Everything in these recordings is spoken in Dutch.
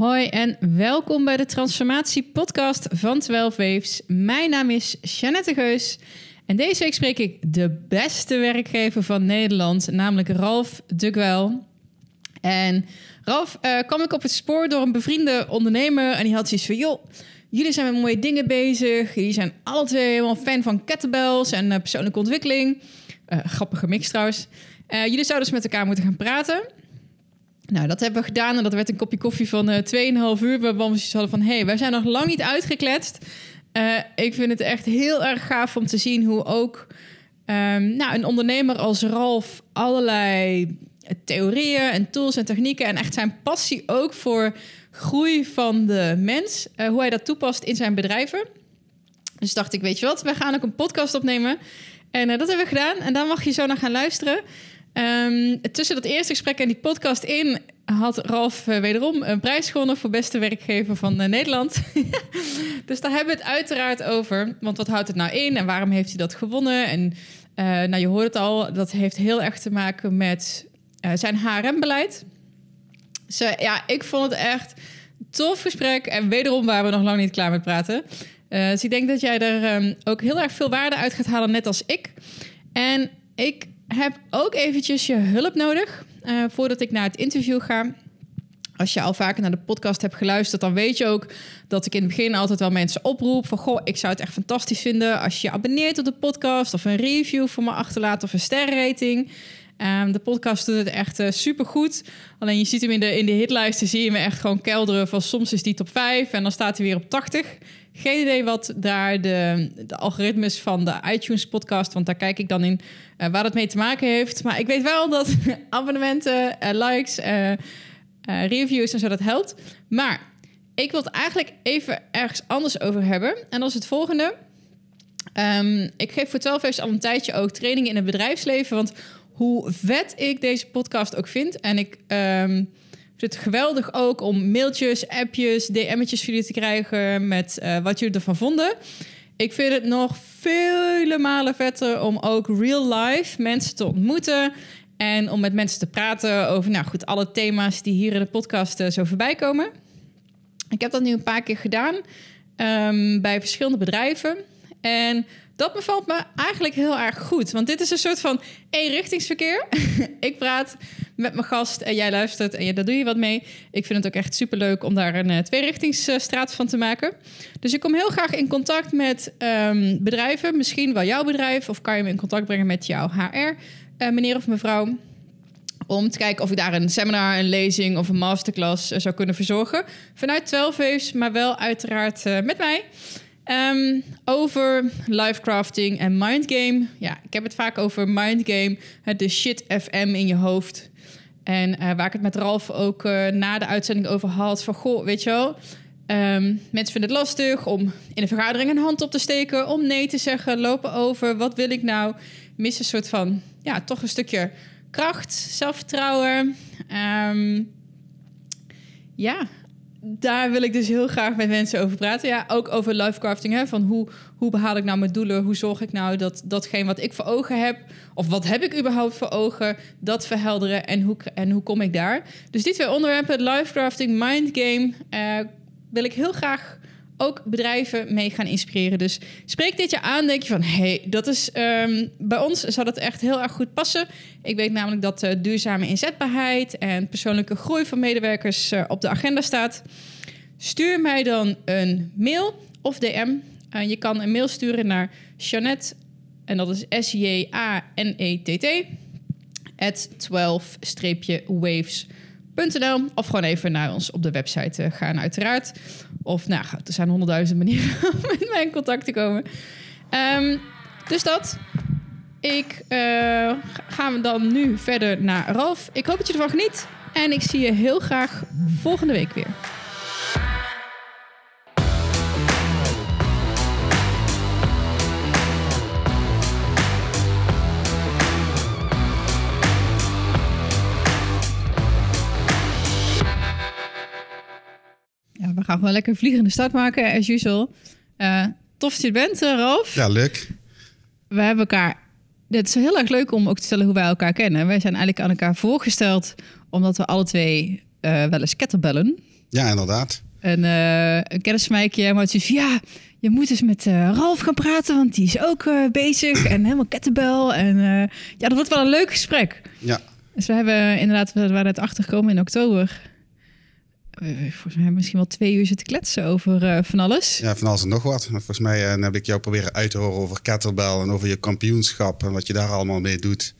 Hoi en welkom bij de Transformatie Podcast van 12 Waves. Mijn naam is Jeannette Geus en deze week spreek ik de beste werkgever van Nederland, namelijk Ralf Dugwel. En Ralf uh, kwam ik op het spoor door een bevriende ondernemer en die had zoiets van: joh, jullie zijn met mooie dingen bezig. Jullie zijn alle twee helemaal fan van kettlebells en uh, persoonlijke ontwikkeling. Uh, grappige mix trouwens. jullie zouden dus met elkaar moeten gaan praten. Nou, dat hebben we gedaan en dat werd een kopje koffie van uh, 2,5 uur. Waarbij we hadden van, hé, hey, wij zijn nog lang niet uitgekletst. Uh, ik vind het echt heel erg gaaf om te zien hoe ook um, nou, een ondernemer als Ralf allerlei theorieën en tools en technieken en echt zijn passie ook voor groei van de mens, uh, hoe hij dat toepast in zijn bedrijven. Dus dacht ik, weet je wat, we gaan ook een podcast opnemen. En dat hebben we gedaan en daar mag je zo naar gaan luisteren. Um, tussen dat eerste gesprek en die podcast in had Ralf uh, wederom een prijs gewonnen voor beste werkgever van uh, Nederland. dus daar hebben we het uiteraard over. Want wat houdt het nou in en waarom heeft hij dat gewonnen? En uh, nou, je hoort het al, dat heeft heel erg te maken met zijn HRM-beleid. Dus ja, ik vond het echt tof gesprek. En wederom waren we nog lang niet klaar met praten. dus ik denk dat jij er um, ook heel erg veel waarde uit gaat halen, net als ik. En ik heb ook eventjes je hulp nodig uh, voordat ik naar het interview ga. Als je al vaker naar de podcast hebt geluisterd, dan weet je ook dat ik in het begin altijd wel mensen oproep van goh, ik zou het echt fantastisch vinden als je je abonneert op de podcast of een review voor me achterlaat of een sterrenrating. Um, de podcast doet het echt uh, super goed. Alleen je ziet hem in de, in de hitlijsten, zie je me echt gewoon kelderen van soms is die top 5 en dan staat hij weer op 80. Geen idee wat daar de, de algoritmes van de iTunes podcast, want daar kijk ik dan in uh, waar dat mee te maken heeft. Maar ik weet wel dat abonnementen, uh, likes, uh, reviews en zo dat helpt. Maar ik wil het eigenlijk even ergens anders over hebben. En dat is het volgende. Um, ik geef voor 12 al een tijdje ook trainingen in het bedrijfsleven. Want hoe vet ik deze podcast ook vind. En ik um, vind het geweldig ook om mailtjes, appjes, DM'tjes voor jullie te krijgen met uh, wat jullie ervan vonden. Ik vind het nog vele malen vetter om ook real life mensen te ontmoeten. En om met mensen te praten over nou goed, alle thema's die hier in de podcast uh, zo voorbij komen. Ik heb dat nu een paar keer gedaan um, bij verschillende bedrijven. En dat bevalt me eigenlijk heel erg goed. Want dit is een soort van eenrichtingsverkeer. ik praat met mijn gast en jij luistert en daar doe je wat mee. Ik vind het ook echt superleuk om daar een uh, tweerichtingsstraat van te maken. Dus ik kom heel graag in contact met um, bedrijven. Misschien wel jouw bedrijf. Of kan je me in contact brengen met jouw HR, eh, meneer of mevrouw. Om te kijken of ik daar een seminar, een lezing of een masterclass uh, zou kunnen verzorgen. Vanuit 12 Waves, maar wel uiteraard met mij. Um, over livecrafting en mindgame. Ja, ik heb het vaak over mindgame, de shit FM in je hoofd. En uh, waar ik het met Ralf ook uh, na de uitzending over had. Van goh, weet je wel. Um, mensen vinden het lastig om in een vergadering een hand op te steken. Om nee te zeggen, lopen over. Wat wil ik nou? Mis een soort van, ja, toch een stukje kracht, zelfvertrouwen. Um, ja, daar wil ik dus heel graag met mensen over praten. Ja, ook over livecrafting. Hè? Van hoe, hoe behaal ik nou mijn doelen? Hoe zorg ik nou dat datgene wat ik voor ogen heb... of wat heb ik überhaupt voor ogen, dat verhelderen en hoe, en hoe kom ik daar? Dus die twee onderwerpen, livecrafting, mindgame... Uh, wil ik heel graag ook bedrijven mee gaan inspireren. Dus spreek dit je aan, denk je van... hey, dat is um, bij ons zou dat echt heel erg goed passen. Ik weet namelijk dat uh, duurzame inzetbaarheid... en persoonlijke groei van medewerkers uh, op de agenda staat. Stuur mij dan een mail of DM. Uh, je kan een mail sturen naar Jeannette... en dat is S-J-A-N-E-T-T... at 12-waves .nl, of gewoon even naar ons op de website gaan, uiteraard. Of nou, er zijn honderdduizend manieren om met mij in contact te komen. Um, dus dat. Ik uh, we dan nu verder naar Ralf. Ik hoop dat je ervan geniet. En ik zie je heel graag volgende week weer. Gaan gewoon lekker vliegende start maken, as usual. Uh, tof dat je bent, uh, Ralf. Ja, leuk. We hebben elkaar... Het is heel erg leuk om ook te stellen hoe wij elkaar kennen. Wij zijn eigenlijk aan elkaar voorgesteld... omdat we alle twee uh, wel eens kettlebellen. Ja, inderdaad. En een kennis van mij keer maar zoiets ja, je moet eens met uh, Ralf gaan praten, want die is ook uh, bezig en helemaal kettlebell. En ja, dat wordt wel een leuk gesprek. Ja. Dus we hebben inderdaad, we waren het achtergekomen in oktober. Volgens mij misschien wel twee uur zitten kletsen over van alles. Ja, van alles en nog wat. Volgens mij heb ik jou proberen uit te horen over kettlebell en over je kampioenschap en wat je daar allemaal mee doet.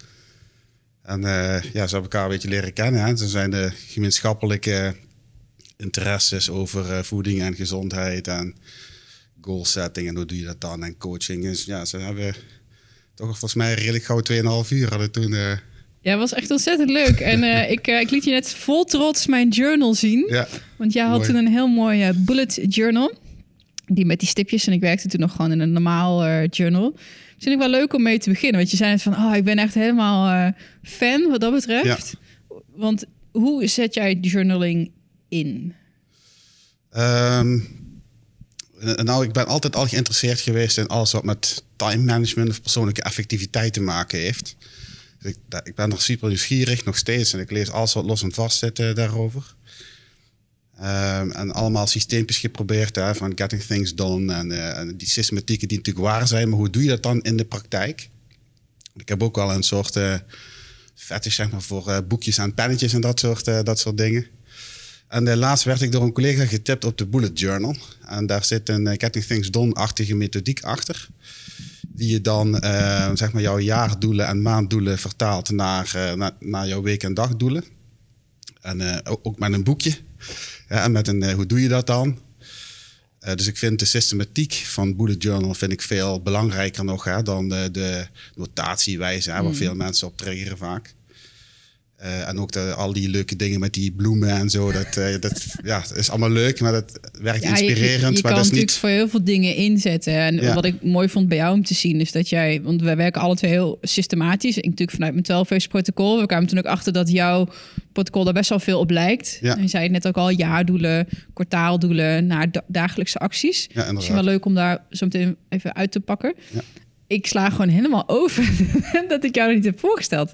En ja, ze hebben elkaar een beetje leren kennen. Hè. Ze zijn de gemeenschappelijke interesses over voeding en gezondheid en goal setting en hoe doe je dat dan en coaching. Dus ja, ze hebben toch volgens mij redelijk gauw 2,5 uur hadden toen. Ja, was echt ontzettend leuk. En uh, ik, ik liet je net vol trots mijn journal zien. Ja, want jij had toen een heel mooi bullet journal. Die met die stipjes. En ik werkte toen nog gewoon in een normaal journal. Vind ik wel leuk om mee te beginnen. Want je zei net van, oh, ik ben echt helemaal fan wat dat betreft. Ja. Want hoe zet jij journaling in? Um, nou, ik ben altijd al geïnteresseerd geweest in alles wat met time management of persoonlijke effectiviteit te maken heeft. Ik, ik, ben er super nieuwsgierig nog steeds en ik lees alles wat los en vast zit uh, daarover. Um, en allemaal systeempjes geprobeerd hè, van getting things done en, uh, en, die systematieken die natuurlijk waar zijn, maar hoe doe je dat dan in de praktijk? Ik heb ook wel een soort uh, fetish zeg maar, voor boekjes en pennetjes en dat soort, dat soort dingen. En laatst werd ik door een collega getipt op de Bullet Journal. En daar zit een Getting Things Done-achtige methodiek achter. Die je dan uh, zeg maar jouw jaardoelen en maanddoelen vertaalt naar, naar, naar, jouw week- en dagdoelen. En ook met een boekje. Ja, en met een hoe doe je dat dan? dus ik vind de systematiek van Bullet Journal vind ik veel belangrijker nog hè, dan de, de notatiewijze, hè, waar mm. veel mensen op triggeren vaak. Uh, en ook de, al die leuke dingen met die bloemen en zo. Dat, uh, dat ja, is allemaal leuk, maar dat werkt ja, inspirerend. Je, je, je maar kan dat is natuurlijk niet... voor heel veel dingen inzetten. En ja. wat ik mooi vond bij jou om te zien, is dat jij... Want wij werken alle twee heel systematisch. Ik natuurlijk vanuit mijn 12 protocol. We kwamen toen ook achter dat jouw protocol daar best wel veel op lijkt. Ja. En je zei het net ook al, jaardoelen, kwartaaldoelen... naar dagelijkse acties. Ja, Misschien wel leuk om daar zo meteen even uit te pakken. Ja. Ik sla gewoon helemaal over dat ik jou niet heb voorgesteld.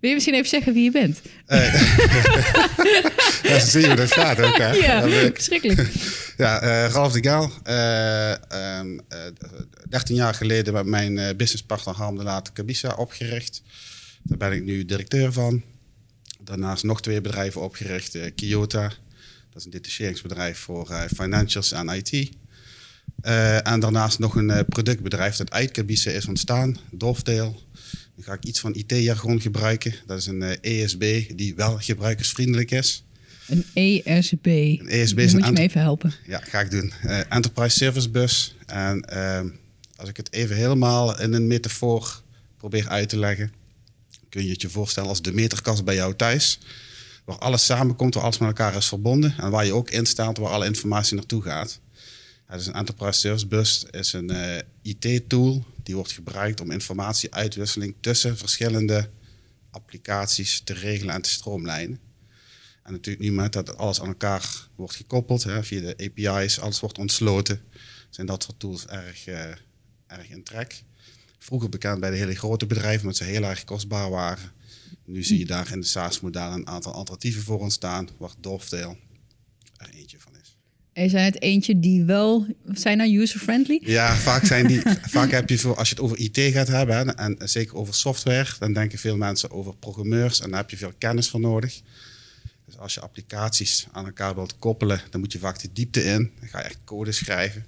Wil je misschien even zeggen wie je bent? Uh, ja, zo zie je hoe dat gaat ook. Hè? Ja, verschrikkelijk. Ja, uh, Ralf de Gaal. Uh, um, 13 jaar geleden met mijn businesspartner Harm de Laat Cabisa opgericht. Daar ben ik nu directeur van. Daarnaast nog twee bedrijven opgericht. Kyoto, dat is een detacheringsbedrijf voor financials en IT. en daarnaast nog een productbedrijf dat uit Cabisa is ontstaan, Dovetail. Dan ga ik iets van IT-jargon gebruiken. Dat is een ESB eh, e die wel gebruikersvriendelijk is. Een ESB. Een ESB is moet je me even helpen. Ja, ga ik doen. Uh, Enterprise Service Bus. En uh, als ik het even helemaal in een metafoor probeer uit te leggen, kun je het je voorstellen als de meterkast bij jou thuis. Waar alles samenkomt, waar alles met elkaar is verbonden. En waar je ook in staat, waar alle informatie naartoe gaat. Ja, dus een Enterprise Service Bus is een uh, IT-tool die wordt gebruikt om informatieuitwisseling tussen verschillende applicaties te regelen en te stroomlijnen. En natuurlijk nu met dat alles aan elkaar wordt gekoppeld hè, via de API's, alles wordt ontsloten, zijn dat soort tools erg, uh, erg in trek. Vroeger bekend bij de hele grote bedrijven, omdat ze heel erg kostbaar waren. Nu zie je daar in de SaaS-modellen een aantal alternatieven voor ontstaan, waar Dovetail er eentje is. Er zijn het eentje die wel zijn nou user-friendly? Ja, vaak, zijn die, vaak heb je voor, als je het over IT gaat hebben en, zeker over software, dan denken veel mensen over programmeurs en daar heb je veel kennis voor nodig. Dus als je applicaties aan elkaar wilt koppelen, dan moet je vaak de diepte in. Dan ga je echt code schrijven.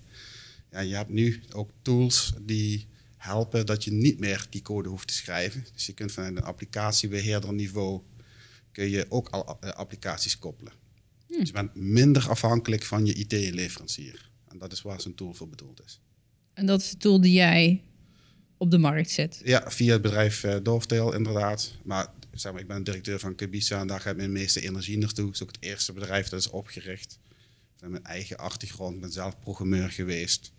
Ja, je hebt nu ook tools die helpen dat je niet meer die code hoeft te schrijven. Dus je kunt vanuit een applicatiebeheerder niveau kun je ook al eh, applicaties koppelen. Hm. Dus je bent minder afhankelijk van je IT-leverancier. En dat is waar zo'n tool voor bedoeld is. En dat is de tool die jij op de markt zet? Ja, via het bedrijf uh, Dovetail inderdaad. Maar, zeg maar ik ben directeur van Kibisa en daar gaat mijn meeste energie naartoe. Het is ook het eerste bedrijf dat is opgericht. Ik mijn eigen achtergrond, ik ben zelf programmeur geweest.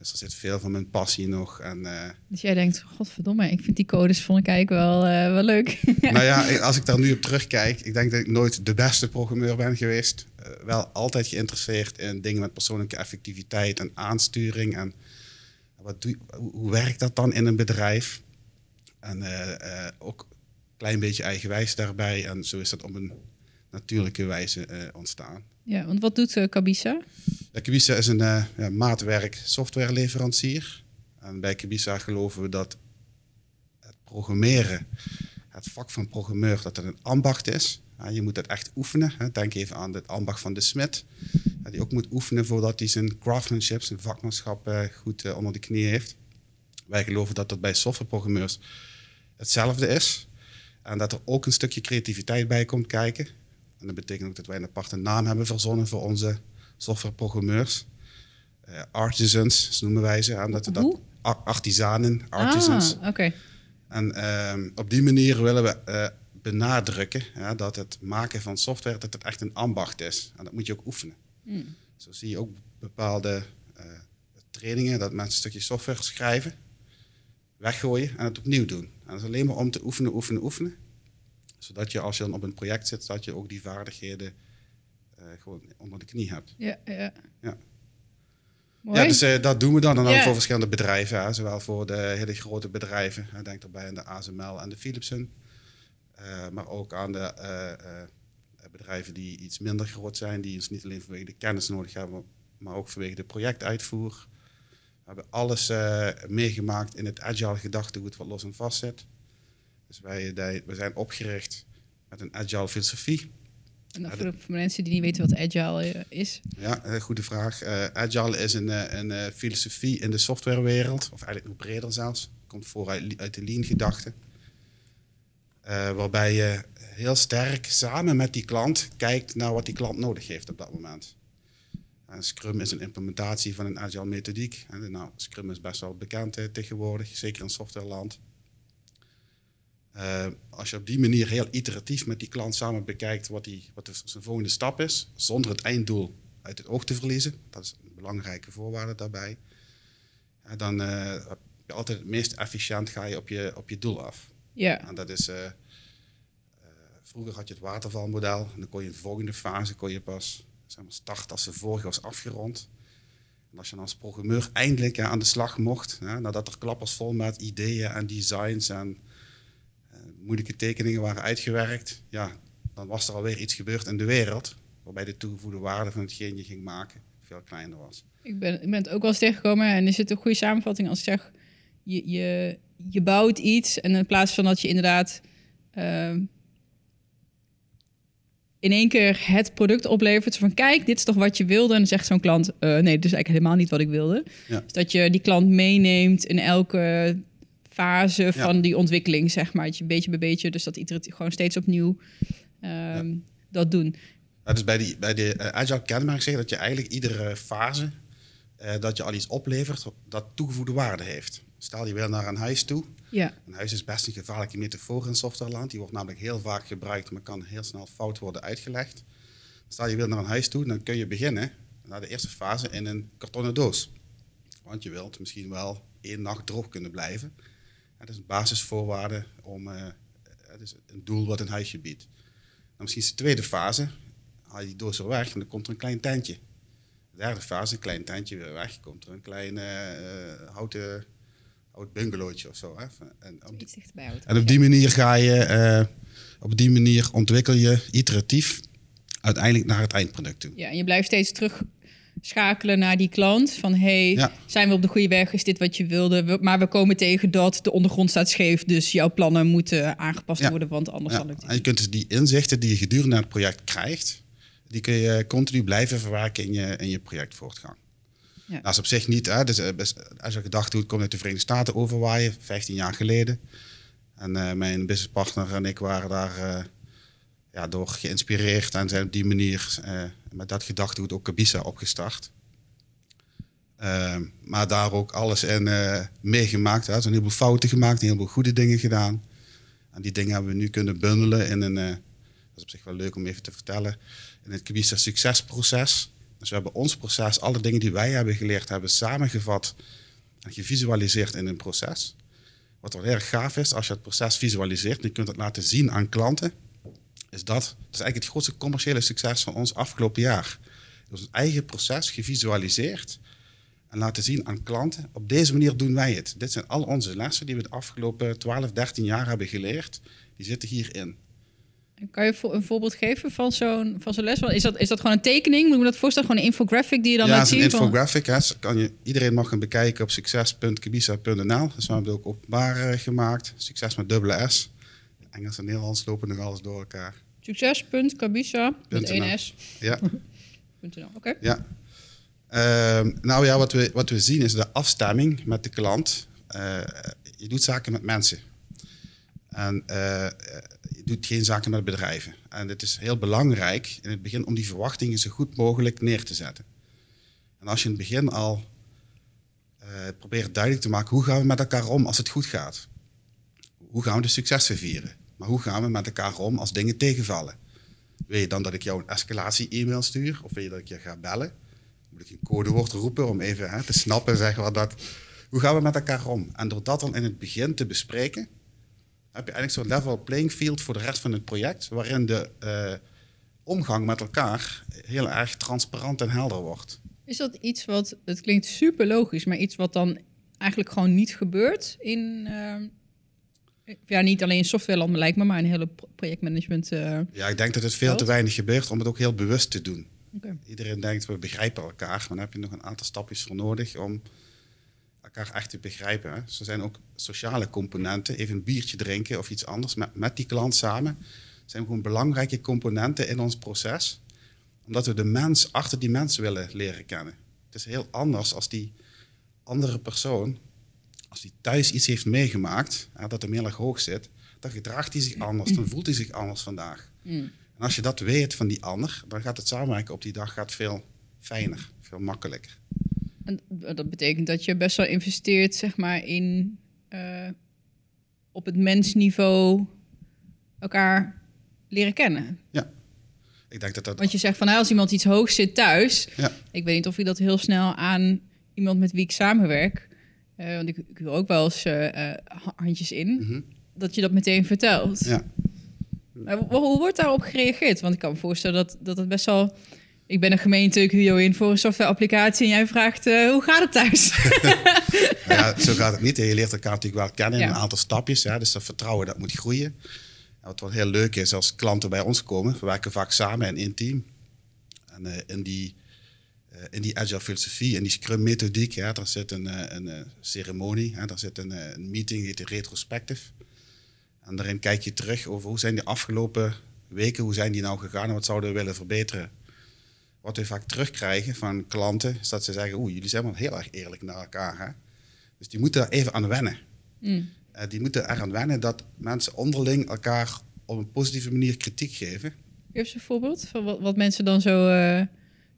Dus er zit veel van mijn passie nog. En, uh, dus jij denkt, godverdomme, ik vind die codes vond ik eigenlijk wel, uh, wel leuk. nou ja, als ik daar nu op terugkijk, ik denk dat ik nooit de beste programmeur ben geweest. Uh, wel altijd geïnteresseerd in dingen met persoonlijke effectiviteit en aansturing. En wat doe, hoe werkt dat dan in een bedrijf? En ook een klein beetje eigenwijs daarbij. En zo is dat op een natuurlijke wijze eh, ontstaan. Ja, want wat doet uh, Cabisa? Ja, Cabisa is een uh, maatwerk softwareleverancier. En bij Cabisa geloven we dat het programmeren, het vak van programmeur, dat het een ambacht is. Je moet het echt oefenen. Hè. Denk even aan het ambacht van de smid. Die ook moet oefenen voordat hij zijn craftsmanship, zijn vakmanschap uh, goed onder de knie heeft. Wij geloven dat dat bij softwareprogrammeurs hetzelfde is. En dat er ook een stukje creativiteit bij komt kijken. En dat betekent ook dat wij een aparte naam hebben verzonnen voor onze softwareprogrammeurs. Uh, artisans noemen wij ze. En dat we dat artisanen, artisans. Ah, oké. En uh, op die manier willen we uh, benadrukken ja, dat het maken van software dat het echt een ambacht is. En dat moet je ook oefenen. Mm. Zo zie je ook bepaalde uh, trainingen dat mensen een stukje software schrijven, weggooien en het opnieuw doen. En dat is alleen maar om te oefenen, oefenen, oefenen zodat je als je dan op een project zit, dat je ook die vaardigheden uh, gewoon onder de knie hebt. Ja, ja. ja. Ja, dus uh, dat doen we dan. En dan voor verschillende bedrijven. Hè. Zowel voor de hele grote bedrijven. Hè. Denk daarbij aan de ASML en de Philipsen. Uh, maar ook aan de bedrijven die iets minder groot zijn. Die ons niet alleen vanwege de kennis nodig hebben, maar ook vanwege de projectuitvoer. We hebben alles meegemaakt in het agile gedachtegoed wat los en vast zit. Dus wij, wij zijn opgericht met een agile filosofie. En voor, voor, mensen die niet weten wat agile eh, is? Ja, een goede vraag. Uh, agile is een, eh, een filosofie in de softwarewereld, of eigenlijk nog breder zelfs. Komt vooruit uit de lean-gedachte. Uh, waarbij je heel sterk samen met die klant kijkt naar wat die klant nodig heeft op dat moment. En Scrum is een implementatie van een agile methodiek. En nou, Scrum is best wel bekend tegenwoordig, zeker in softwareland. Uh, als je op die manier heel iteratief met die klant samen bekijkt wat, die, wat de, zijn volgende stap is, zonder het einddoel uit het oog te verliezen, dat is een belangrijke voorwaarde daarbij, dan uh, heb je altijd het meest efficiënt ga je op je, op je doel af. Ja. En dat is, vroeger had je het watervalmodel en dan kon je in de volgende fase kon je pas zeg maar, starten als de vorige was afgerond. En als je dan als programmeur eindelijk aan de slag mocht, nadat er klappers vol met ideeën en designs en moeilijke tekeningen waren uitgewerkt, ja, dan was er alweer iets gebeurd in de wereld. Waarbij de toegevoegde waarde van hetgeen je ging maken veel kleiner was. Ik ben, ik ben het ook wel eens tegengekomen en is het een goede samenvatting als ik zeg, je, je, je bouwt iets en in plaats van dat je inderdaad uh, in één keer het product oplevert. Van kijk, dit is toch wat je wilde. En dan zegt zo'n klant, uh, nee, dit is eigenlijk helemaal niet wat ik wilde. Ja. Dus dat je die klant meeneemt in elke fase van die ontwikkeling, zeg maar. Je beetje bij beetje, dus dat iteratief gewoon steeds opnieuw um, dat doen. Dus bij, die, bij de uh, agile kenmerk zeggen dat je eigenlijk iedere fase uh, dat je al iets oplevert, dat toegevoegde waarde heeft. Stel je wil naar een huis toe. Ja. Een huis is best een gevaarlijke metafoor in softwareland. Die wordt namelijk heel vaak gebruikt, maar kan heel snel fout worden uitgelegd. Stel je wil naar een huis toe, dan kun je beginnen naar de eerste fase in een kartonnen doos. Want je wilt misschien wel één nacht droog kunnen blijven. Dat is een basisvoorwaarde om uh, het is een doel wat een huisje biedt. Dan misschien is de tweede fase, haal je die doos er weg en dan komt er een klein tentje. De derde fase, een klein tentje weer weg, komt er een klein uh, houten, hout bungalowtje of zo. Hè. En, op die, Iets dichterbij en op die manier ga je, uh, op die manier ontwikkel je iteratief uiteindelijk naar het eindproduct toe. Ja, en je blijft steeds terug schakelen naar die klant. Van hey, zijn we op de goede weg? Is dit wat je wilde? maar we komen tegen dat de ondergrond staat scheef. Dus jouw plannen moeten aangepast worden, want anders zal het. En je kunt dus die inzichten die je gedurende het project krijgt, die kun je continu blijven verwerken in je, in je projectvoortgang. Ja. Dat is op zich niet, hè, dus, eh, als je gedacht doet, komt uit de Verenigde Staten overwaaien, 15 jaar geleden. En uh, mijn businesspartner en ik waren daar uh, ja, door geïnspireerd en zijn op die manier uh, met dat gedachtegoed ook Kabisa opgestart. Uh, maar daar ook alles in uh, meegemaakt. Er zijn een heleboel fouten gemaakt, een heleboel goede dingen gedaan. En die dingen hebben we nu kunnen bundelen in een, dat is op zich wel leuk om even te vertellen, in het Kabisa succesproces. Dus we hebben ons proces, alle dingen die wij hebben geleerd, hebben samengevat en gevisualiseerd in een proces. Wat wel erg gaaf is, als je het proces visualiseert je kunt het laten zien aan klanten, is dat, dat is eigenlijk het grootste commerciële succes van ons afgelopen jaar. Dus het eigen proces gevisualiseerd en laten zien aan klanten. Op deze manier doen wij het. Dit zijn al onze lessen die we de afgelopen 12, 13 jaar hebben geleerd. Die zitten hierin. Kan je een voorbeeld geven van zo'n van zo'n les? Is dat, is dat gewoon een tekening? Moet je me dat voorstellen? Gewoon een infographic die je dan ja, laat zien? Ja, een van- infographic. Hè. Kan je, iedereen mag hem bekijken op succes.kibisa.nl. Dus we hebben het ook openbaar eh, gemaakt. Succes met dubbele S. Engels en Nederlands lopen nog alles door elkaar. Succes.kabisa met Punt NL. 1 S. Ja, Punt NL. Oké. ja. Ehm, nou ja, wat we, wat we zien is de afstemming met de klant. Eh, je doet zaken met mensen. En eh, je doet geen zaken met bedrijven. En het is heel belangrijk in het begin om die verwachtingen zo goed mogelijk neer te zetten. En als je in het begin al eh, probeert duidelijk te maken hoe gaan we met elkaar om als het goed gaat. Hoe gaan we de successen vieren? Maar hoe gaan we met elkaar om als dingen tegenvallen? Wil je dan dat ik jou een escalatie-e-mail stuur? Of wil je dat ik je ga bellen? Moet ik een codewoord roepen om even te snappen zeg maar, dat... Hoe gaan we met elkaar om? En door dat dan in het begin te bespreken, heb je eigenlijk zo'n level playing field voor de rest van het project, waarin de eh, omgang met elkaar heel erg transparant en helder wordt. Is dat iets wat, het klinkt super logisch, maar iets wat dan eigenlijk gewoon niet gebeurt in, eh, ja, niet alleen softwareland lijkt me, maar in hele pro- projectmanagement. eh, Ja, ik denk dat het veel te weinig gebeurt om het ook heel bewust te doen. Iedereen denkt, we begrijpen elkaar, maar dan heb je nog een aantal stapjes voor nodig om elkaar echt te begrijpen. Hè. Er zijn ook sociale componenten, even een biertje drinken of iets anders met, met die klant samen. zijn gewoon belangrijke componenten in ons proces, omdat we de mens achter die mens willen leren kennen. Het is heel anders als die andere persoon, als die thuis iets heeft meegemaakt, dat hem heel erg hoog zit, dan gedraagt hij zich anders, dan voelt hij zich anders vandaag. Mm. En als je dat weet van die ander, dan gaat het samenwerken op die dag gaat veel fijner, veel makkelijker. En dat betekent dat je best wel investeert, zeg maar, in eh, op het mensniveau elkaar leren kennen. Ik denk dat dat. Want je zegt van, nou, als iemand iets hoog zit thuis, Ja. ik weet niet of je dat heel snel aan iemand met wie ik samenwerk, eh, want ik, ik wil ook wel eens eh, eh, handjes in, Mhm. dat je dat meteen vertelt. Ja. Maar hoe, wordt daarop gereageerd? Want ik kan me voorstellen dat, dat het best wel... Ik ben een gemeente, ik huur jou in voor een softwareapplicatie... en jij vraagt, hoe gaat het thuis? Ja, zo gaat het niet. Je leert elkaar natuurlijk wel kennen in Ja. een aantal stapjes. Ja, dus dat vertrouwen dat moet groeien. En wat wel heel leuk is als klanten bij ons komen, we werken vaak samen en in team. En in, die, eh, in die agile filosofie, in die scrum methodiek, ja, daar zit een, eh, een, eh, ceremonie, hè, daar zit een, een meeting, die heet retrospective. En daarin kijk je terug over hoe zijn die afgelopen weken, hoe zijn die nou gegaan en wat zouden we willen verbeteren. Wat we vaak terugkrijgen van klanten, is dat ze zeggen, oeh, jullie zijn wel heel erg eerlijk naar elkaar. Hè? Dus die moeten daar even aan wennen. Mm. Die moeten eraan wennen dat mensen onderling elkaar op een positieve manier kritiek geven. Geef eens een voorbeeld van wat, wat mensen dan zo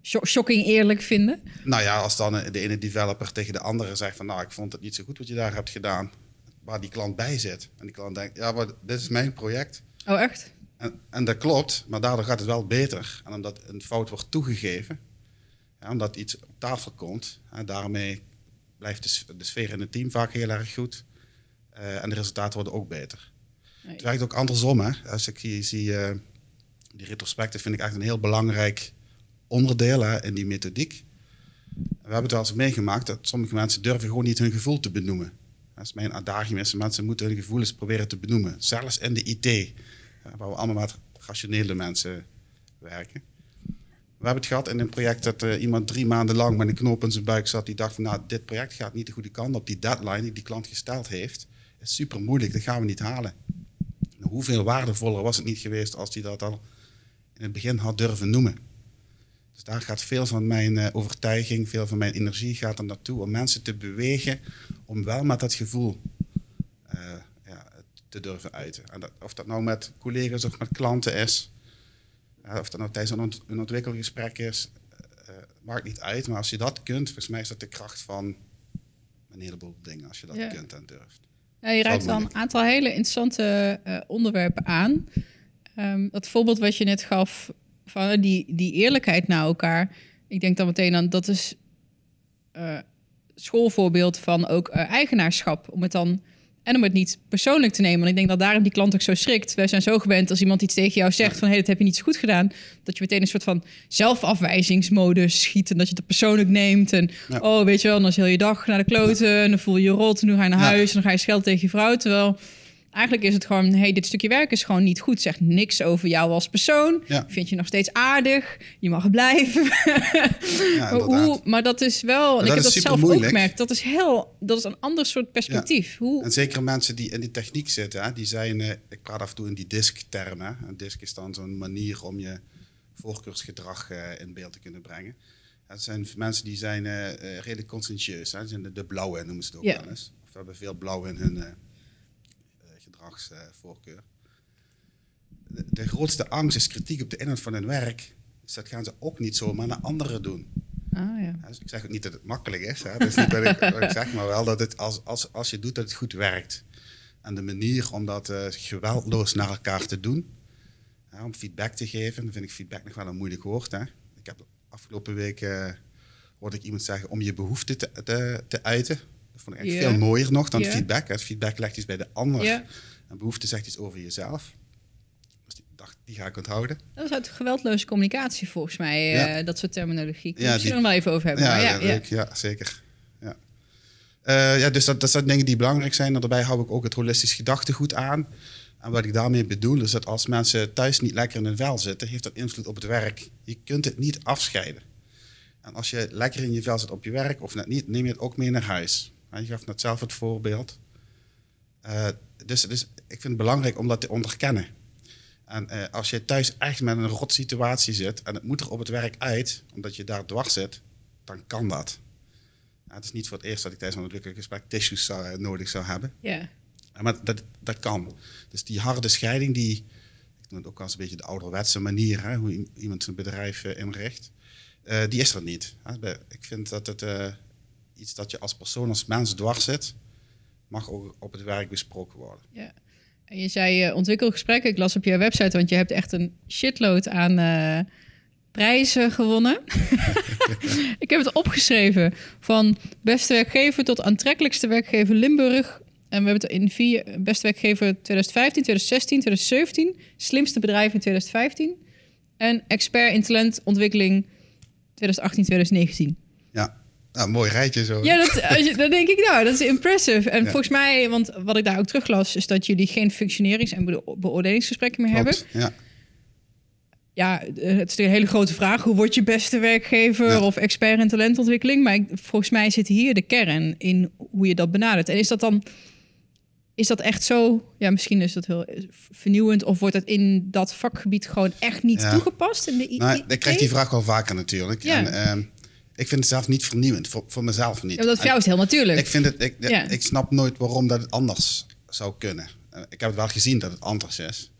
shocking eerlijk vinden. Nou ja, als dan eh, de ene developer tegen de andere zegt van... nou, ik vond het niet zo goed wat je daar hebt gedaan. Waar die klant bij zit. En die klant denkt, ja, maar dit is mijn project. Oh, echt? En, en dat klopt, maar daardoor gaat het wel beter. En omdat een fout wordt toegegeven... Ja, omdat iets op tafel komt... En daarmee blijft de, sfeer in het team vaak heel erg goed. Eh, en de resultaten worden ook beter. Nee. Het werkt ook andersom. Hè? Als ik hier zie, eh, die retrospecten vind ik echt een heel belangrijk onderdeel hè, in die methodiek. We hebben het wel eens meegemaakt dat sommige mensen durven gewoon niet hun gevoel te benoemen. Dat is mijn adagium mensen moeten hun gevoelens proberen te benoemen. Zelfs in de IT, hè, waar we allemaal met rationele mensen werken. We hebben het gehad in een project dat eh, iemand drie maanden lang met een knoop in zijn buik zat. Die dacht van, nou, dit project gaat niet de goede kant op. Die deadline die die klant gesteld heeft, is super moeilijk. Dat gaan we niet halen. Hoeveel waardevoller was het niet geweest als hij dat al in het begin had durven noemen. Dus daar gaat veel van mijn eh, overtuiging, veel van mijn energie gaat er naartoe om mensen te bewegen om wel met dat gevoel eh, ja, te durven uiten. En dat, of dat nou met collega's of met klanten is, eh, of dat nou tijdens een, ont een ontwikkelgesprek is, maakt niet uit. Maar als je dat kunt, volgens mij is dat de kracht van een heleboel dingen, als je dat Ja. kunt en durft. Ja, je raakt dan een aantal hele interessante onderwerpen aan. Ehm, dat voorbeeld wat je net gaf van eh, die, die eerlijkheid naar elkaar. Ik denk dan meteen aan dat is eh, schoolvoorbeeld van ook eh, eigenaarschap. Om het dan en om het niet persoonlijk te nemen. Want ik denk dat daarom die klant ook zo schrikt. Wij zijn zo gewend als iemand iets tegen jou zegt van hé, hey, dat heb je niet zo goed gedaan. Dat je meteen een soort van zelfafwijzingsmodus schiet. En dat je het persoonlijk neemt. En Ja. oh, weet je wel, dan is heel je dag naar de kloten. En dan voel je je rot. En nu ga je naar Ja. huis. En dan ga je schelden tegen je vrouw. Terwijl Eigenlijk is het gewoon, hey, dit stukje werk is gewoon niet goed. Zegt niks over jou als persoon. Ja. Vind je nog steeds aardig. Je mag blijven. Ja, maar, hoe, maar dat is wel, en dat ik heb dat zelf ook supermoeilijk. gemerkt. Dat is heel, dat is een ander soort perspectief. Hoe, En zeker mensen die in die techniek zitten, hè, die zijn, eh, ik praat af en toe in die disk-termen. Een disk is dan zo'n manier om je voorkeursgedrag eh, in beeld te kunnen brengen. Het zijn mensen die zijn eh, redelijk conscientieus. Hè. Dat zijn de, de blauwe noemen ze het ook wel eens. Of hebben veel blauw in hun gedragsvoorkeur. de, de grootste angst is kritiek op de inhoud van hun werk. Dus dat gaan ze ook niet zomaar naar anderen doen. ah, ja. Dus ik zeg ook niet dat het makkelijk is. Hè. Dat is niet ik, zeg, maar wel dat het als, als, als je doet dat het goed werkt. En de manier om dat eh, geweldloos naar elkaar te doen, hè, om feedback te geven, dan vind ik feedback nog wel een moeilijk woord. Hè. Ik heb afgelopen week eh, hoorde ik iemand zeggen om je behoefte te, te, te uiten. Dat vond ik echt veel mooier nog dan feedback. Hè. Feedback legt iets bij de ander. En behoefte zegt iets over jezelf. Dus die, dacht, die ga ik onthouden. Dat is uit geweldloze communicatie volgens mij, eh, dat soort terminologie. Kunnen Ja, we die- er nog wel even over hebben. Ja, ja, leuk. ja zeker. Ja. Eh, ja, dus dat, dat zijn dingen die belangrijk zijn. En daarbij hou ik ook het holistisch gedachtegoed aan. En wat ik daarmee bedoel, is dat als mensen thuis niet lekker in hun vel zitten, heeft dat invloed op het werk. Je kunt het niet afscheiden. En als je lekker in je vel zit op je werk, of net niet, neem je het ook mee naar huis. Je gaf net zelf het voorbeeld. Eh, dus, dus ik vind het belangrijk om dat te onderkennen. En eh, als je thuis echt met een rot situatie zit en het moet er op het werk uit, omdat je daar dwars zit, dan kan dat. Het is niet voor het eerst dat ik tijdens een ontwikkeling gesprek tissues zou, eh, nodig zou hebben. Ja. Maar dat, dat kan. Dus die harde scheiding, die, ik noem het ook als een beetje de ouderwetse manier, hè, hoe iemand zijn bedrijf inricht, die is er niet. Hè. Ik vind dat het iets dat je als persoon, als mens dwars zit, mag ook op het werk besproken worden. Ja. En je zei eh, ontwikkelgesprekken. Ik las op je website, want je hebt echt een shitload aan eh, prijzen gewonnen. ik heb het opgeschreven. Van beste werkgever tot aantrekkelijkste werkgever Limburg. En we hebben het in vier beste werkgever 2015, 2016, 2017. Slimste bedrijf in 2015. En expert in talentontwikkeling 2018, 2019. Ja, nou, mooi rijtje zo. Ja, dat, als je, dan denk ik, nou, dat is impressive. En Ja. volgens mij, want wat ik daar ook teruglas, is dat jullie geen functionerings- en beo- beoordelingsgesprekken meer hebben. Ja. Ja, eh, het is een hele grote vraag. Hoe word je beste werkgever Ja. of expert in talentontwikkeling? Maar ik, volgens mij zit hier de kern in hoe je dat benadert. En is dat dan, is dat echt zo? Ja, misschien is dat heel vernieuwend. Of wordt het in dat vakgebied gewoon echt niet Ja. toegepast? In de Nou, IT? ik krijg die vraag wel vaker natuurlijk. Ja. En, ehm, ik vind het zelf niet vernieuwend, voor, voor mezelf niet. Ja, dat voor jou is heel natuurlijk. Ik, vind het, ik, Ja. ik snap nooit waarom dat het anders zou kunnen. Eh, ik heb het wel gezien dat het anders is.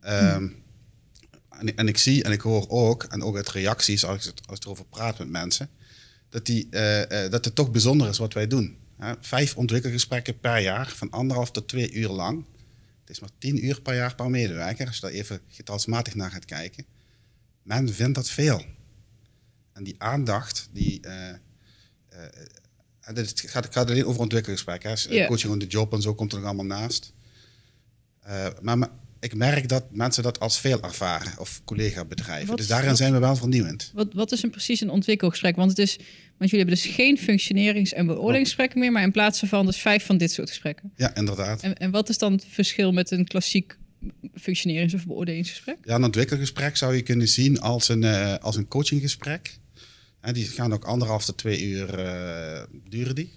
Ehm, en, en ik zie en ik hoor ook, en ook uit reacties als ik, het- als ik erover praat met mensen, dat, die, eh, eh, dat het toch bijzonder is wat wij doen. Hè, vijf ontwikkelgesprekken per jaar, van anderhalf tot twee uur lang. Het is maar tien uur per jaar per medewerker, als je daar even getalsmatig naar gaat kijken. Men vindt dat veel. En die aandacht, die, eh, eh, en dit gaat, het gaat alleen over ontwikkelgesprekken. Hè. Ja. Coaching on the job en zo komt er nog allemaal naast. Eh, maar me- ik merk dat mensen dat als veel ervaren, of collega-bedrijven. Wat- Dus daarin wat- zijn we wel vernieuwend. Wat, wat is een precies een ontwikkelgesprek? Want, het is, want jullie hebben dus geen functionerings- en beoordelingsgesprekken meer, maar in plaats van dus vijf van dit soort gesprekken. Ja, inderdaad. En, en wat is dan het verschil met een klassiek functionerings- of beoordelingsgesprek? Ja, een ontwikkelgesprek zou je kunnen zien als een, eh, als een coachinggesprek. Die gaan ook anderhalf tot twee uur eh, duren die.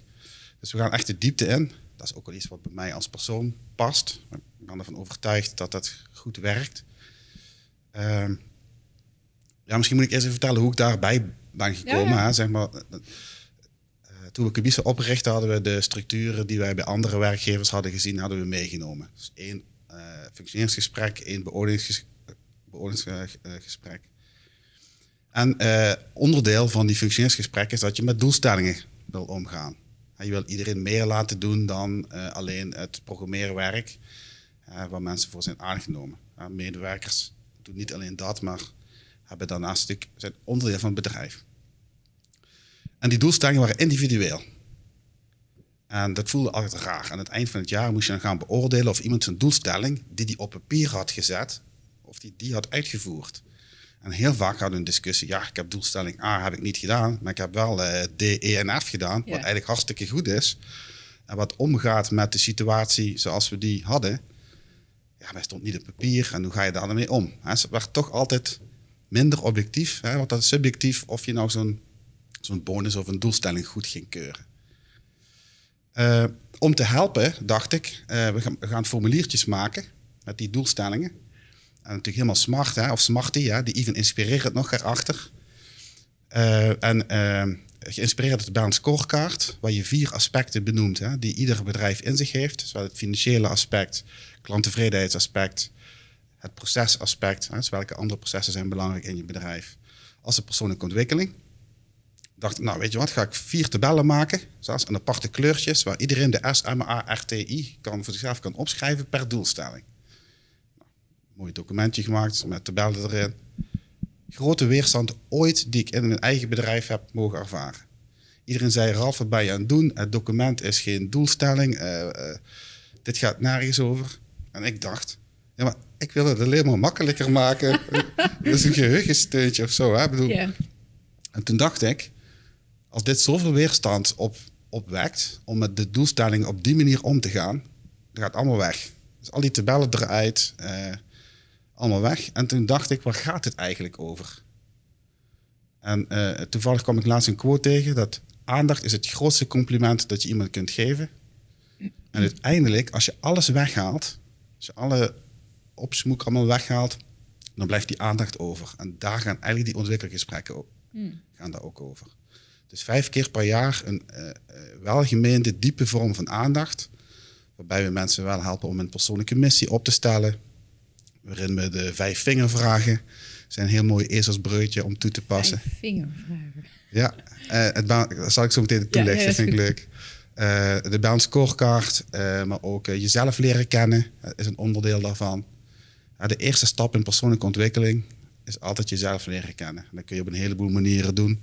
Dus we gaan echt de diepte in. Dat is ook wel iets wat bij mij als persoon past. Ik ben ervan overtuigd dat dat goed werkt. Ehm, ja, misschien moet ik eerst even vertellen hoe ik daarbij ben gekomen. Ja, ja. Hè, zeg maar, eh, toen we Kubisa oprichtten, hadden we de structuren die wij bij andere werkgevers hadden gezien, hadden we meegenomen. Dus één eh, functioneringsgesprek, één beoordelingsges- beoordelingsgesprek. En eh, onderdeel van die functioneringsgesprek is dat je met doelstellingen wil omgaan. Je wil iedereen meer laten doen dan eh, alleen het programmeerwerk, eh, waar mensen voor zijn aangenomen. Medewerkers doen niet alleen dat, maar hebben daarnaast stuk, zijn onderdeel van het bedrijf. En die doelstellingen waren individueel. En dat voelde altijd raar. Aan het eind van het jaar moest je dan gaan beoordelen of iemand zijn doelstelling, die hij op papier had gezet, of die die had uitgevoerd. En heel vaak hadden we een discussie, ja, ik heb doelstelling A heb ik niet gedaan, maar ik heb wel eh, D, E en F gedaan, Ja. wat eigenlijk hartstikke goed is. en wat omgaat met de situatie zoals we die hadden, ja, dat stond niet op papier en hoe ga je daar dan mee om? Hè? Ze werd toch altijd minder objectief, hè? want dat is subjectief of je nou zo'n zo'n bonus of een doelstelling goed ging keuren. Eh, om te helpen, dacht ik, uh, we, gaan, we, gaan, formuliertjes maken met die doelstellingen. En natuurlijk helemaal smart, hè, of smarty, hè, die even inspireert nog erachter. Uh, en geïnspireerd bij een scorekaart, waar je vier aspecten benoemt, hè, die ieder bedrijf in zich heeft. Zowel het financiële aspect, klanttevredenheidsaspect, het procesaspect, hè, dus welke andere processen zijn belangrijk in je bedrijf, als de persoonlijke ontwikkeling dacht nou weet je wat, ga ik vier tabellen maken, zoals een aparte kleurtjes, waar iedereen de S, M, A, R, T, I kan, voor zichzelf kan opschrijven per doelstelling. Mooi documentje gemaakt met tabellen erin. Grote weerstand ooit die ik in mijn eigen bedrijf heb mogen ervaren. Iedereen zei, Ralf, wat ben je aan het doen? Het document is geen doelstelling. Uh, uh, dit gaat nergens over. En ik dacht, ja, maar ik wil het alleen maar makkelijker maken. Dat is een geheugensteuntje of zo. Hè? Bedoel, yeah. En toen dacht ik, als dit zoveel weerstand op, opwekt om met de doelstelling op die manier om te gaan, dan gaat allemaal weg. Dus al die tabellen eruit, uh, allemaal weg. En toen dacht ik, waar gaat het eigenlijk over? En uh, toevallig kwam ik laatst een quote tegen dat aandacht is het grootste compliment dat je iemand kunt geven. En uiteindelijk, als je alles weghaalt, als je alle opsmoek allemaal weghaalt, dan blijft die aandacht over. En daar gaan eigenlijk die ontwikkelgesprekken ook, hmm. gaan daar ook over. Dus vijf keer per jaar een uh, welgemeende, diepe vorm van aandacht. Waarbij we mensen wel helpen om een persoonlijke missie op te stellen. Waarin we de vijf vingervragen zijn een heel mooi ezelsbreutje om toe te passen. Vijf vingervragen. Ja, uh, het dat zal ik zo meteen toelichten, ja, vind ik leuk. Uh, de bounce scorecard, uh, maar ook jezelf leren kennen is een onderdeel daarvan. de eerste stap in persoonlijke ontwikkeling is altijd jezelf leren kennen. Dat kun je op een heleboel manieren doen.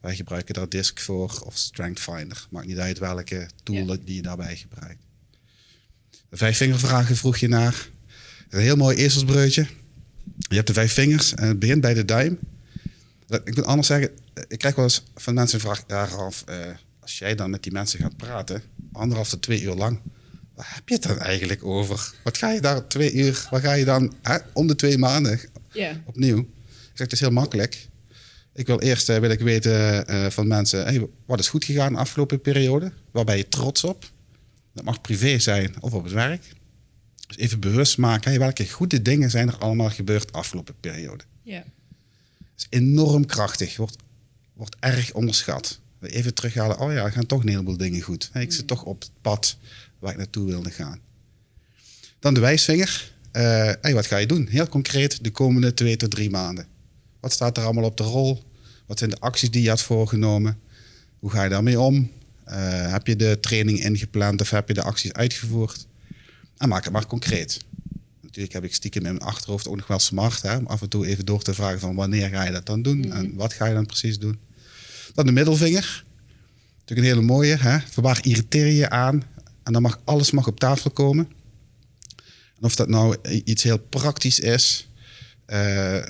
Wij gebruiken daar Disk voor of Strength Finder. Maakt niet uit welke tool ja. die je daarbij gebruikt. De vijf vingervragen vroeg je naar. Een heel mooi ezelsbreutje. Je hebt de vijf vingers en het begint bij de duim. Ik moet anders zeggen, ik krijg wel eens van mensen een vraag, eh, als jij dan met die mensen gaat praten, anderhalf tot twee uur lang, waar heb je het dan eigenlijk over? Wat ga je daar twee uur, waar ga je dan hè, om de twee maanden yeah. opnieuw? Ik zeg, het is heel makkelijk. Ik wil eerst uh, wil ik weten uh, van mensen, hey, wat is goed gegaan de afgelopen periode? Waar ben je trots op? Dat mag privé zijn of op het werk. Dus even bewust maken, hey, welke goede dingen zijn er allemaal gebeurd de afgelopen periode? Ja. Dat is enorm krachtig, wordt, wordt erg onderschat. Even terughalen, oh ja, er gaan toch een heleboel dingen goed. Hey, ik zit mm. toch op het pad waar ik naartoe wilde gaan. Dan de wijsvinger. Uh, hey, wat ga je doen? Heel concreet de komende twee tot drie maanden. Wat staat er allemaal op de rol? Wat zijn de acties die je had voorgenomen? Hoe ga je daarmee om? Uh, heb je de training ingepland of heb je de acties uitgevoerd? En maak het maar concreet. Natuurlijk heb ik stiekem in mijn achterhoofd ook nog wel smart. Hè, om af en toe even door te vragen van wanneer ga je dat dan doen? En mhm. wat ga je dan precies doen? Dan de middelvinger. Natuurlijk een hele mooie. Hè? Waar irriteer je je aan? En dan mag alles mag op tafel komen. En of dat nou iets heel praktisch is eh, eh,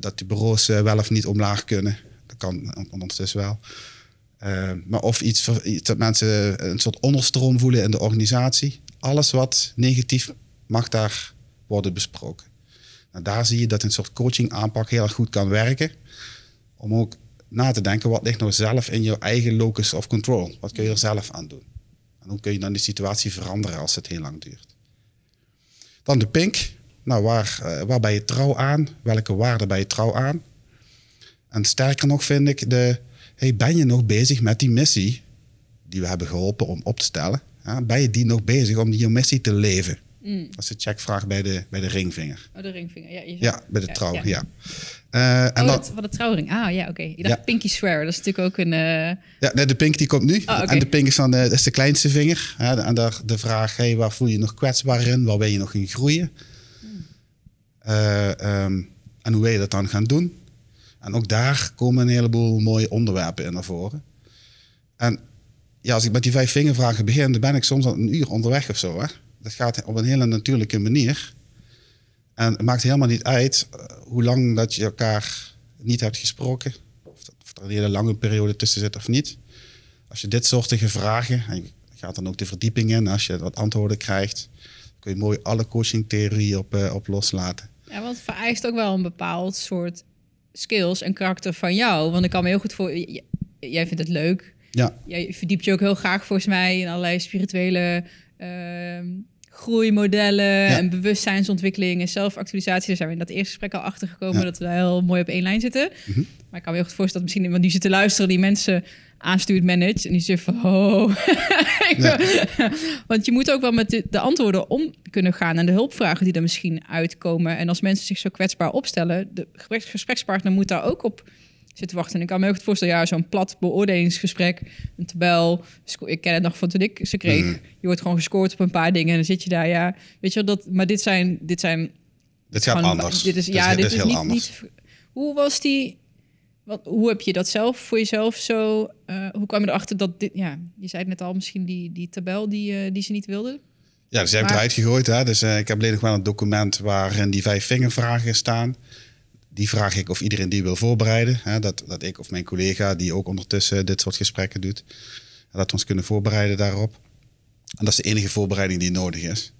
dat die bureaus eh, wel of niet omlaag kunnen. Dat kan ondertussen wel. maar of iets dat mensen een soort onderstroom voelen in de organisatie. Alles wat negatief mag daar worden besproken. Nou, daar zie je dat een soort coaching aanpak heel erg goed kan werken. Om ook na te denken, wat ligt nou zelf in jouw eigen locus of control? Wat kun je er zelf aan doen? En hoe kun je dan die situatie veranderen als het heel lang duurt? Dan de pink. Nou, waar, uh, waar ben je trouw aan? Welke waarden ben je trouw aan? En sterker nog vind ik, de, hey, ben je nog bezig met die missie die we hebben geholpen om op te stellen? Ja, ben je die nog bezig om die missie te leven? Mm. Dat is de checkvraag bij de, bij de ringvinger. Oh, de ringvinger, ja. Je ja, bij de trouw, ja. ja. Uh, en oh, wat de trouwring. Ah, ja, oké. Okay. Je dacht pinky swear, dat is natuurlijk ook een... Uh... Ja, nee, de pink die komt nu. Oh, okay. En de pink is, dan de, dat is de kleinste vinger. Ja, en daar de vraag, hey, waar voel je je nog kwetsbaar in? Waar ben je nog in groeien? Uh, um, en hoe wil je dat dan gaan doen? En ook daar komen een heleboel mooie onderwerpen in naar voren. En ja, als ik met die vijf vingervragen begin, dan ben ik soms al een uur onderweg of zo. Hè? Dat gaat op een hele natuurlijke manier. En het maakt helemaal niet uit uh, hoe lang dat je elkaar niet hebt gesproken. Of, dat, of er een hele lange periode tussen zit of niet. Als je dit soortige vragen, en je gaat dan ook de verdieping in. Als je wat antwoorden krijgt, kun je mooi alle coachingtheorieën op, uh, op loslaten. Ja, want het vereist ook wel een bepaald soort skills en karakter van jou. Want ik kan me heel goed voor... Jij vindt het leuk. Ja. Jij verdiept je ook heel graag volgens mij in allerlei spirituele... Uh, groeimodellen en bewustzijnsontwikkeling en zelfactualisatie. Daar zijn we in dat eerste gesprek al achter gekomen dat we daar heel mooi op één lijn zitten. Mhm. Maar ik kan me heel goed voorstellen dat misschien iemand die zit te luisteren, die mensen aanstuurt, manage. En die zegt van, oh. Want je moet ook wel met de, de, antwoorden om kunnen gaan en de hulpvragen die er misschien uitkomen. En als mensen zich zo kwetsbaar opstellen, de gesprekspartner moet daar ook op zitten wachten. En ik kan me heel goed voorstellen, ja, zo'n plat beoordelingsgesprek, een tabel. Ik ken het nog van toen ik ze kreeg. Mhm. Je wordt gewoon gescoord op een paar dingen en dan zit je daar, ja, weet je wel, dat, maar dit zijn, dit zijn... Dit gaat anders. Dit is, ja, dit, is, heel niet, anders. Niet, hoe was die, wat, hoe heb je dat zelf voor jezelf zo, uh, hoe kwam je erachter dat dit, ja, je zei het net al, misschien die, die tabel die, uh, die ze niet wilden? Ja, dus ze hebben eruit gegooid. Hè? Dus uh, ik heb alleen nog wel een document waarin die vijf vingervragen staan die vraag ik of iedereen die wil voorbereiden. Hè, dat, dat ik of mijn collega, die ook ondertussen dit soort gesprekken doet, dat we ons kunnen voorbereiden daarop. En dat is de enige voorbereiding die nodig is.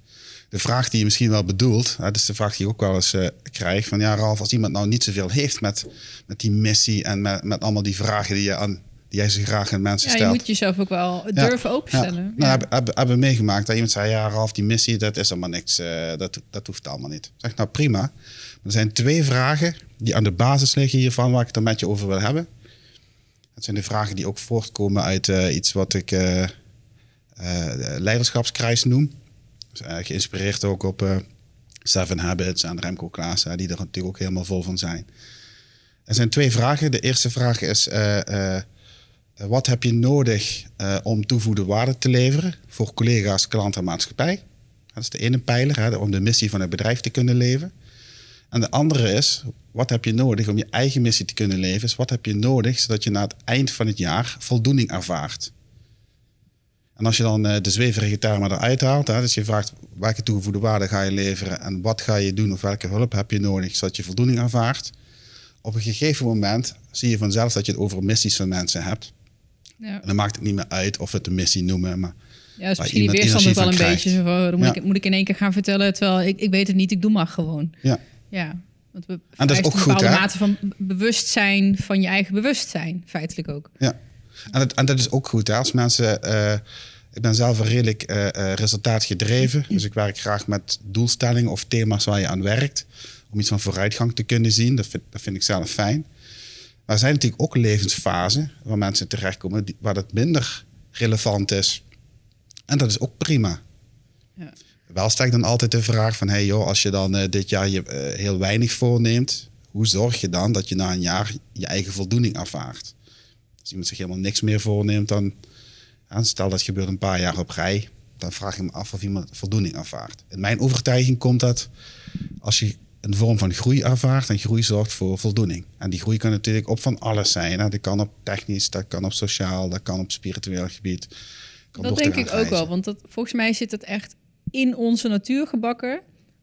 De vraag die je misschien wel bedoelt, hè, dat is de vraag die ik ook wel eens uh, krijg: van ja, Ralf, als iemand nou niet zoveel heeft met, met die missie en met, met allemaal die vragen die je aan jij zo graag aan mensen ja, stelt. Je moet jezelf ook wel durven openstellen. Ja. Nou, hebben, meegemaakt dat iemand zei: ja, Ralf, die missie, dat is allemaal niks. Uh, dat, dat hoeft allemaal niet. Zeg nou prima. Er zijn twee vragen die aan de basis liggen hiervan, waar ik het er met je over wil hebben. Dat zijn de vragen die ook voortkomen uit uh, iets wat ik uh, uh, leiderschapskruis noem. Dus, geïnspireerd ook op Seven Habits en Remco Klaas, die er natuurlijk ook helemaal vol van zijn. Er zijn twee vragen. De eerste vraag is: wat heb je nodig om toevoegde waarde te leveren voor collega's, klanten en maatschappij? Dat is de ene pijler, hè, om de missie van het bedrijf te kunnen leven. En de andere is, wat heb je nodig om je eigen missie te kunnen leven? Is wat heb je nodig zodat je na het eind van het jaar voldoening ervaart? En als je dan uh, de zweverige termen eruit haalt, hè, dus je vraagt welke toegevoegde waarde ga je leveren en wat ga je doen of welke hulp heb je nodig zodat je voldoening ervaart. Op een gegeven moment zie je vanzelf dat je het over missies van mensen hebt. Ja. En dan maakt het niet meer uit of we het een missie noemen, maar ja, is misschien die weerstand ook wel een beetje. dan moet, ik, moet ik in één keer gaan vertellen, terwijl ik, ik weet het niet, ik doe maar gewoon. Ja. Ja, want we en dat is ook een bepaalde mate van bewustzijn van je eigen bewustzijn, feitelijk ook. Ja, en dat, en dat is ook goed. Hè? Als mensen, uh, ik ben zelf een redelijk uh, resultaatgedreven, dus ik werk graag met doelstellingen of thema's waar je aan werkt, om iets van vooruitgang te kunnen zien. Dat vind, dat vind ik zelf fijn. Maar er zijn natuurlijk ook levensfasen waar mensen terechtkomen waar dat minder relevant is. En dat is ook prima. Ja. Wel stel ik dan altijd de vraag van... hey joh, als je dan uh, dit jaar je uh, heel weinig voorneemt... hoe zorg je dan dat je na een jaar je eigen voldoening ervaart? Als iemand zich helemaal niks meer voorneemt... dan stel dat gebeurt een paar jaar op rij... dan vraag ik me af of iemand voldoening ervaart. In mijn overtuiging komt dat als je een vorm van groei ervaart... en groei zorgt voor voldoening. En die groei kan natuurlijk op van alles zijn. Hè? Dat kan op technisch, dat kan op sociaal... dat kan op spiritueel gebied... Dat denk ik ook wel, want dat, volgens mij zit het echt in onze natuur gebakken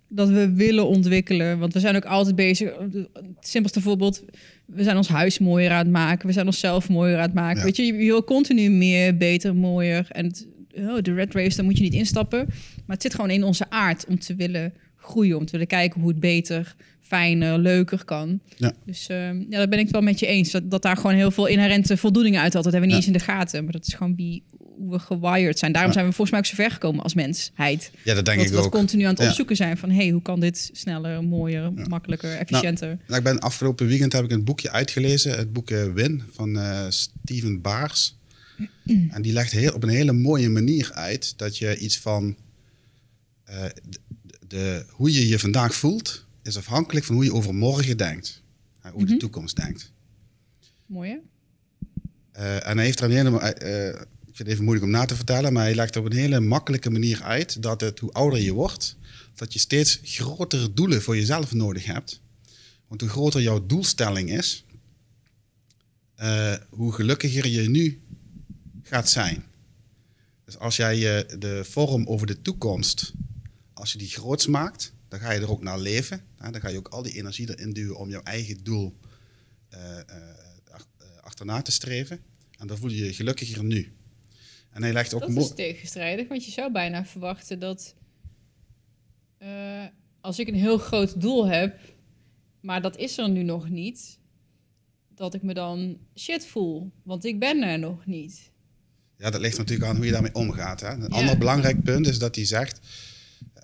dat we willen ontwikkelen. Want we zijn ook altijd bezig. Het simpelste voorbeeld, we zijn ons huis mooier aan het maken. We zijn onszelf mooier aan het maken. Weet je, je wil continu meer, beter, mooier. En oh, de red race, daar moet je niet instappen. Maar het zit gewoon in onze aard om te willen groeien. Om te willen kijken hoe het beter, fijner, leuker kan. Ja. Dus uh, ja, daar ben ik het wel met je eens. Dat, dat daar gewoon heel veel inherente voldoening uit had. Dat hebben we niet eens in de gaten. Maar dat is gewoon wie, hoe we gewired zijn. Daarom zijn we volgens mij ook zo ver gekomen als mensheid. Ja, dat denk dat ik we ook. continu aan het opzoeken zijn van... hey, hoe kan dit sneller, mooier, makkelijker, nou, efficiënter? Nou, ik ben afgelopen weekend heb ik een boekje uitgelezen. Het boek uh, Win van uh, Steven Baars. en die legt heel, op een hele mooie manier uit... dat je iets van... Uh, de, hoe je je vandaag voelt... is afhankelijk van hoe je over morgen denkt. hoe mm de toekomst denkt. Mooi, en hij heeft er een hele ik vind het even moeilijk om na te vertellen, maar hij legt op een hele makkelijke manier uit dat het, hoe ouder je wordt, dat je steeds grotere doelen voor jezelf nodig hebt. Want hoe groter jouw doelstelling is, uh, hoe gelukkiger je nu gaat zijn. Dus als jij je de vorm over de toekomst, als je die groots maakt, dan ga je er ook naar leven. dan ga je ook al die energie erin duwen om jouw eigen doel uh, uh, achterna te streven. En dan voel je je gelukkiger nu. En hij legt ook Dat is tegenstrijdig, want je zou bijna verwachten dat eh, als ik een heel groot doel heb, maar dat is er nu nog niet, dat ik me dan shit voel, want ik ben er nog niet. Ja, dat ligt natuurlijk aan hoe je daarmee omgaat. Hè? Een Ja. ander belangrijk punt is dat hij zegt...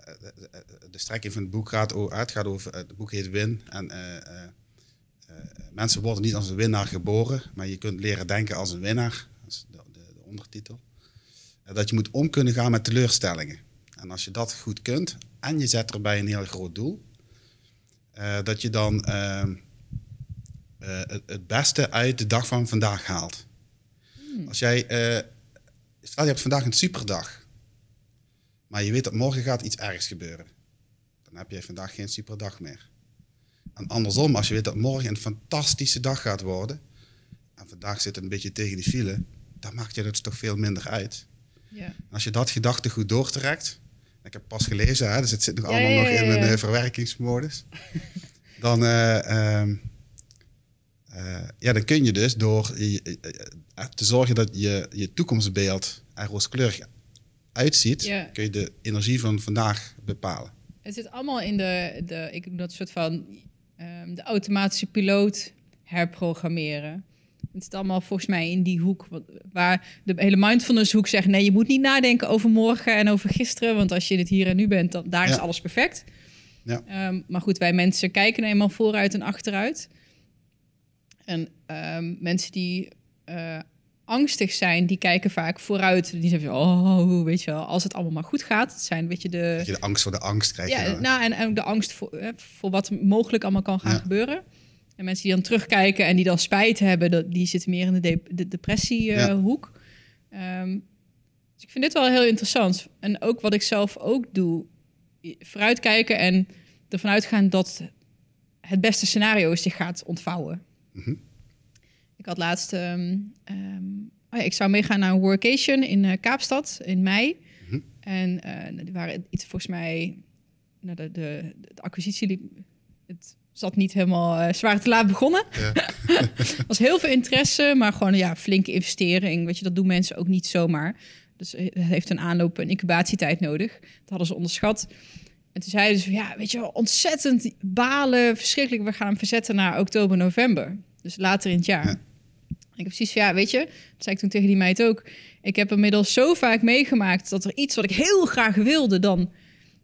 eh, de- strekking van het boek gaat, over... eh, Het boek heet Win. En eh, mensen worden niet als een winnaar geboren, maar je kunt leren denken als een winnaar. Dat is de, de, de ondertitel. Dat je moet om kunnen gaan met teleurstellingen. En als je dat goed kunt en je zet erbij een heel groot doel, dat je dan ehm, eh, het, het beste uit de dag van vandaag haalt. Als jij, stel je hebt vandaag een superdag, maar je weet dat morgen gaat iets ergs gebeuren, dan heb jij vandaag geen superdag meer. En andersom, als je weet dat morgen een fantastische dag gaat worden, en vandaag zit het een beetje tegen die file, dan maakt je dat toch veel minder uit. Ja. En als je dat gedachtegoed doortrekt, ik heb pas gelezen, hè, dus het zit nog Ja, allemaal ja, nog in mijn eh, verwerkingsmodus, dan, eh, ehm, eh, ja, dan kun je dus door je- je- te zorgen dat je, je toekomstbeeld er rooskleurig uitziet, Ja. kun je de energie van vandaag bepalen. Het zit allemaal in de, de ik noem dat soort van ehm, de automatische piloot herprogrammeren. Het zit allemaal volgens mij in die hoek waar de hele mindfulness hoek zegt nee, je moet niet nadenken over morgen en over gisteren, want als je in het hier en nu bent, dan daar is alles perfect. Ja. Ehm, maar goed, wij mensen kijken eenmaal vooruit en achteruit. En ehm, mensen die eh, angstig zijn, die kijken vaak vooruit. Die zeggen, oh, weet je wel, als het allemaal maar goed gaat. Het zijn een beetje de... Dat je de angst voor de angst krijgt. Ja, nou, en, en ook de angst voor, hè, voor wat mogelijk allemaal kan gaan Ja. gebeuren. En mensen die dan terugkijken en die dan spijt hebben, dat, die zitten meer in de, de, de depressiehoek. Ehm dus ik vind dit wel heel interessant. En ook wat ik zelf ook doe, vooruitkijken en ervan uitgaan dat het beste scenario zich gaat ontvouwen. Ik had laatst, ehm, ehm, oh ja, ik zou meegaan naar een workation in eh, Kaapstad in mei. Mhm. En eh, nou, die waren iets volgens mij, nou, de, de, de acquisitie liep, het zat niet helemaal eh, zwaar te laat begonnen. Ja. Was heel veel interesse, maar gewoon ja, flinke investering. Weet je, dat doen mensen ook niet zomaar. Dus het heeft een aanloop, een incubatietijd nodig. Dat hadden ze onderschat. En toen zeiden ze, ja, weet je wel, ontzettend balen, verschrikkelijk. We gaan hem verzetten naar oktober, november. Dus later in het jaar. Ja. Ik heb precies van, ja, weet je, dat zei ik toen tegen die meid ook. Ik heb inmiddels zo vaak meegemaakt dat er iets wat ik heel graag wilde dan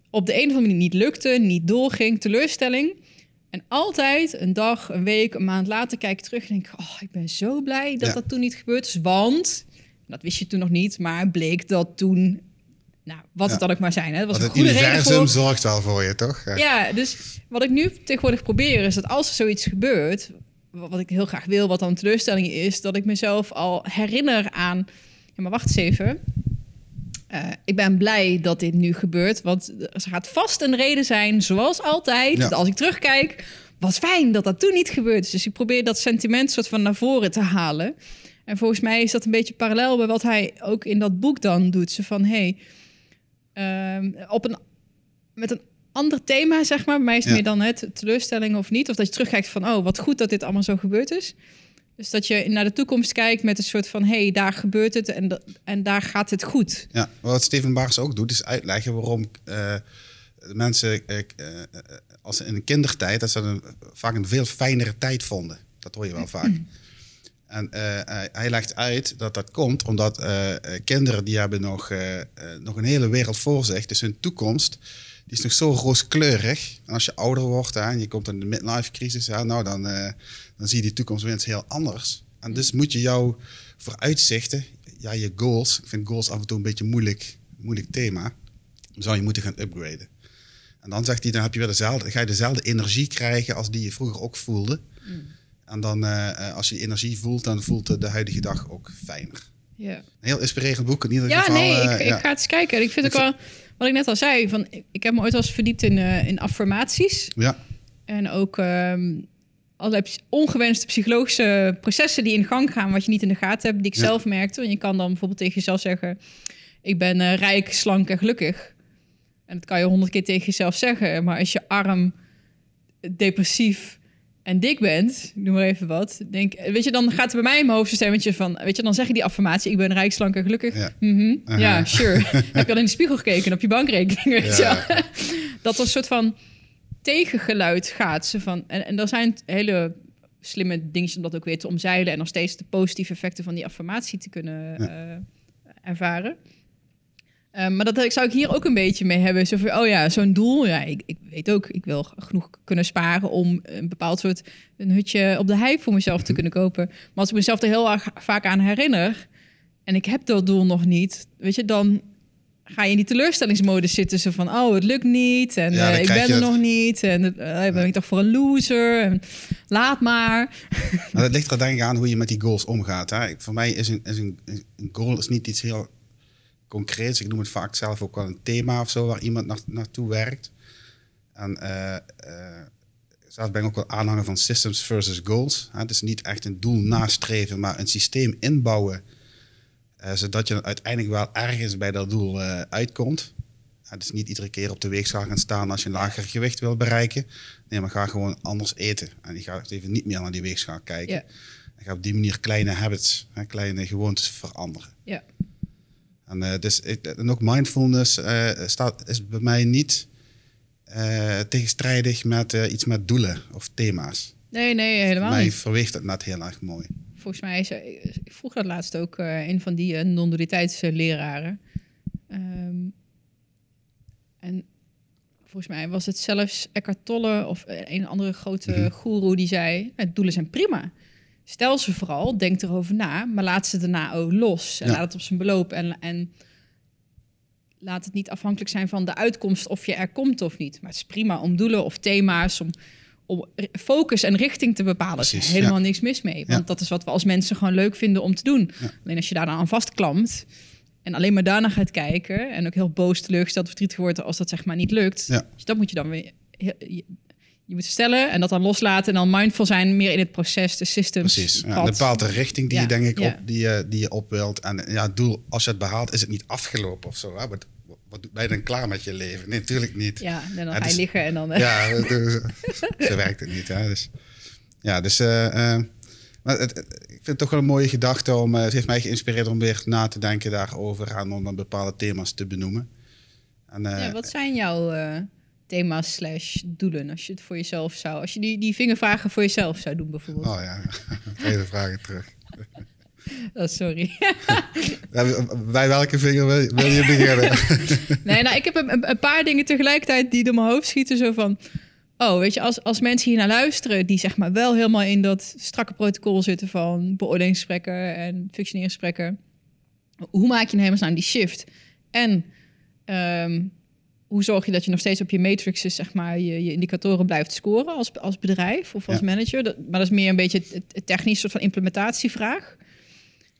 op de een of andere manier niet lukte, niet doorging, teleurstelling. En altijd een dag, een week, een maand later kijk ik terug en denk ik, oh, ik ben zo blij dat Ja. dat toen niet gebeurd is. Want, dat wist je toen nog niet, maar bleek dat toen, nou, wat het dan ook maar zijn. Hè, het was Want een goede reden voor. zorgt wel voor je, toch? Ja. Ja, dus wat ik nu tegenwoordig probeer is dat als er zoiets gebeurt, wat ik heel graag wil, wat dan teleurstelling is, dat ik mezelf al herinner aan. Ja, maar wacht eens even. Eh, ik ben blij dat dit nu gebeurt, want er gaat vast een reden zijn, zoals altijd. Ja. dat Als ik terugkijk, wat fijn dat dat toen niet gebeurd is. Dus ik probeer dat sentiment soort van naar voren te halen. En volgens mij is dat een beetje parallel bij wat hij ook in dat boek dan doet. Ze van, hey, ehm, op een, met een ander thema, zeg maar. Mij is Ja. meer dan het teleurstelling of niet. Of dat je terugkijkt van, oh, wat goed dat dit allemaal zo gebeurd is. Dus dat je naar de toekomst kijkt met een soort van... hey, daar gebeurt het en, en daar gaat het goed. Ja, wat Steven Baars ook doet, is uitleggen waarom eh, de mensen, eh, eh, als ze in een kindertijd, dat ze een, vaak een veel fijnere tijd vonden. Dat hoor je wel vaak. En eh, hij- legt uit dat dat komt omdat kinderen die hebben nog, nog een hele wereld voor zich. Dus hun toekomst die is nog zo rooskleurig. En als je ouder wordt hè, en je komt in de midlife crisis, hè, nou, dan, eh, dan zie je die toekomst weer eens heel anders. En dus moet je jouw vooruitzichten, ja, je goals, ik vind goals af en toe een beetje moeilijk, moeilijk thema, zou je moeten gaan upgraden. En dan zegt hij, dan heb je weer dezelfde, ga je dezelfde energie krijgen als die je vroeger ook voelde. En dan, eh, eh, als je die energie voelt, dan voelt de, huidige dag ook fijner. Ja, Een heel inspirerend boek in ieder ja geval. nee, eh, ik, ja. ik ga het eens kijken. En ik vind ook Ik wel, wat ik net al zei... Van, ik, heb me ooit wel eens verdiept in, eh, in affirmaties. Ja, En ook ehm allerlei ongewenste psychologische processen die in gang gaan, wat je niet in de gaten hebt, die ik Ja. zelf merkte. Want je kan dan bijvoorbeeld tegen jezelf zeggen: Ik ben eh, rijk, slank en gelukkig. En dat kan je honderd keer tegen jezelf zeggen. Maar als je arm, depressief en dik bent, noem maar even wat, denk, weet je, dan gaat het bij mij in mijn hoofd een van, weet je, dan zeg je die affirmatie, ik ben rijk, slank en gelukkig. Ja. Aha. Ja, sure. Heb je al in de spiegel gekeken en op je bankrekening, weet Ja. je wel? Dat er een soort van tegengeluid gaat. Zo van, en, en er zijn hele slimme dingetjes om dat ook weer te omzeilen en nog steeds de positieve effecten van die affirmatie te kunnen eh, ervaren. Eh, maar dat zou ik hier ook een beetje mee hebben. Zo van, oh ja, zo'n doel. Ja, ik, ik weet ook, ik wil genoeg kunnen sparen om een bepaald soort een hutje op de hei voor mezelf te kunnen kopen. Maar als ik mezelf er heel erg vaak aan herinner en ik heb dat doel nog niet, weet je, dan ga je in die teleurstellingsmodus zitten. Zo van, oh, het lukt niet en Ja, eh, ik ben er het- nog niet en uh, ben ik toch voor een loser en laat maar. Maar dat ligt er denk ik aan hoe je met die goals omgaat. Hè? Ik- Voor mij is een, is een, een goal is niet iets heel concreets. Ik noem het vaak zelf ook wel een thema of zo waar iemand naar, naartoe werkt. En eh, eh, zelf ben ik ook wel aanhanger van systems versus goals. Hè? Dus niet echt een doel nastreven, maar een systeem inbouwen. eh, zodat je uiteindelijk wel ergens bij dat doel uitkomt. Ja, dus niet iedere keer op de weegschaal gaan staan als je een lager gewicht wil bereiken. Nee, maar ga gewoon anders eten. En je gaat even niet meer naar die weegschaal kijken. Ja. En ga op die manier kleine habits, hè, kleine gewoontes veranderen. Ja. En, eh, dus, ik- en ook mindfulness eh, staat, is bij mij niet eh, tegenstrijdig met iets met doelen of thema's. Nee, nee, helemaal mij niet. verweeft het net heel erg mooi. Volgens mij is ik vroeg dat laatst ook een van die non-dualiteitsleraren. Ehm, en volgens mij was het zelfs Eckhart Tolle of een andere grote Mhm. goeroe die zei: "Nou, doelen zijn prima. Stel ze vooral, denk erover na, maar laat ze daarna ook los en Ja. laat het op zijn beloop en, en laat het niet afhankelijk zijn van de uitkomst of je er komt of niet. Maar het is prima om doelen of thema's om om focus en richting te bepalen. Er is Precies, helemaal ja. niks mis mee. Want Ja. dat is wat we als mensen gewoon leuk vinden om te doen. Alleen als je daar dan aan vastklampt en alleen maar daarna gaat kijken en ook heel boos, teleurgesteld, verdrietig wordt als dat zeg maar niet lukt. Dus dat moet je dan weer. Je, moet stellen en dat dan loslaten en dan mindful zijn meer in het proces, de systems. Precies. Ja, een bepaalde richting die Ja, je denk ik ja. op, die, je, die je op wilt. En ja, het doel, als je het behaalt, is het niet afgelopen of zo. Hè? Wat, wat ben je dan klaar met je leven? Nee, natuurlijk niet. Ja, en dan ga je dus- liggen en dan. eh, Ja, dus, zo werkt het niet. Hè? Dus, ja, dus eh, eh, maar het, ik vind het toch wel een mooie gedachte om. eh, het heeft mij geïnspireerd om weer na te denken daarover en om dan bepaalde thema's te benoemen. En, eh, Ja, wat zijn jouw eh, thema's slash doelen als je het voor jezelf zou... Als je die, die vingervragen voor jezelf zou doen bijvoorbeeld. Oh ja, vele vragen terug. Oh, sorry. Ja, bij welke vinger wil, wil je beginnen? nee, nou, ik heb een, een paar dingen tegelijkertijd die door mijn hoofd schieten. Zo van, oh, weet je, als, als mensen hier naar luisteren... die zeg maar wel helemaal in dat strakke protocol zitten... van beoordelingsgesprekken en functioneringsgesprekken... hoe maak je nou hemelsnaam die shift? En ehm, hoe zorg je dat je nog steeds op je matrices, zeg maar, je, je indicatoren blijft scoren als, als bedrijf of als Ja. manager? Dat, maar dat is meer een beetje het, technisch soort van implementatievraag.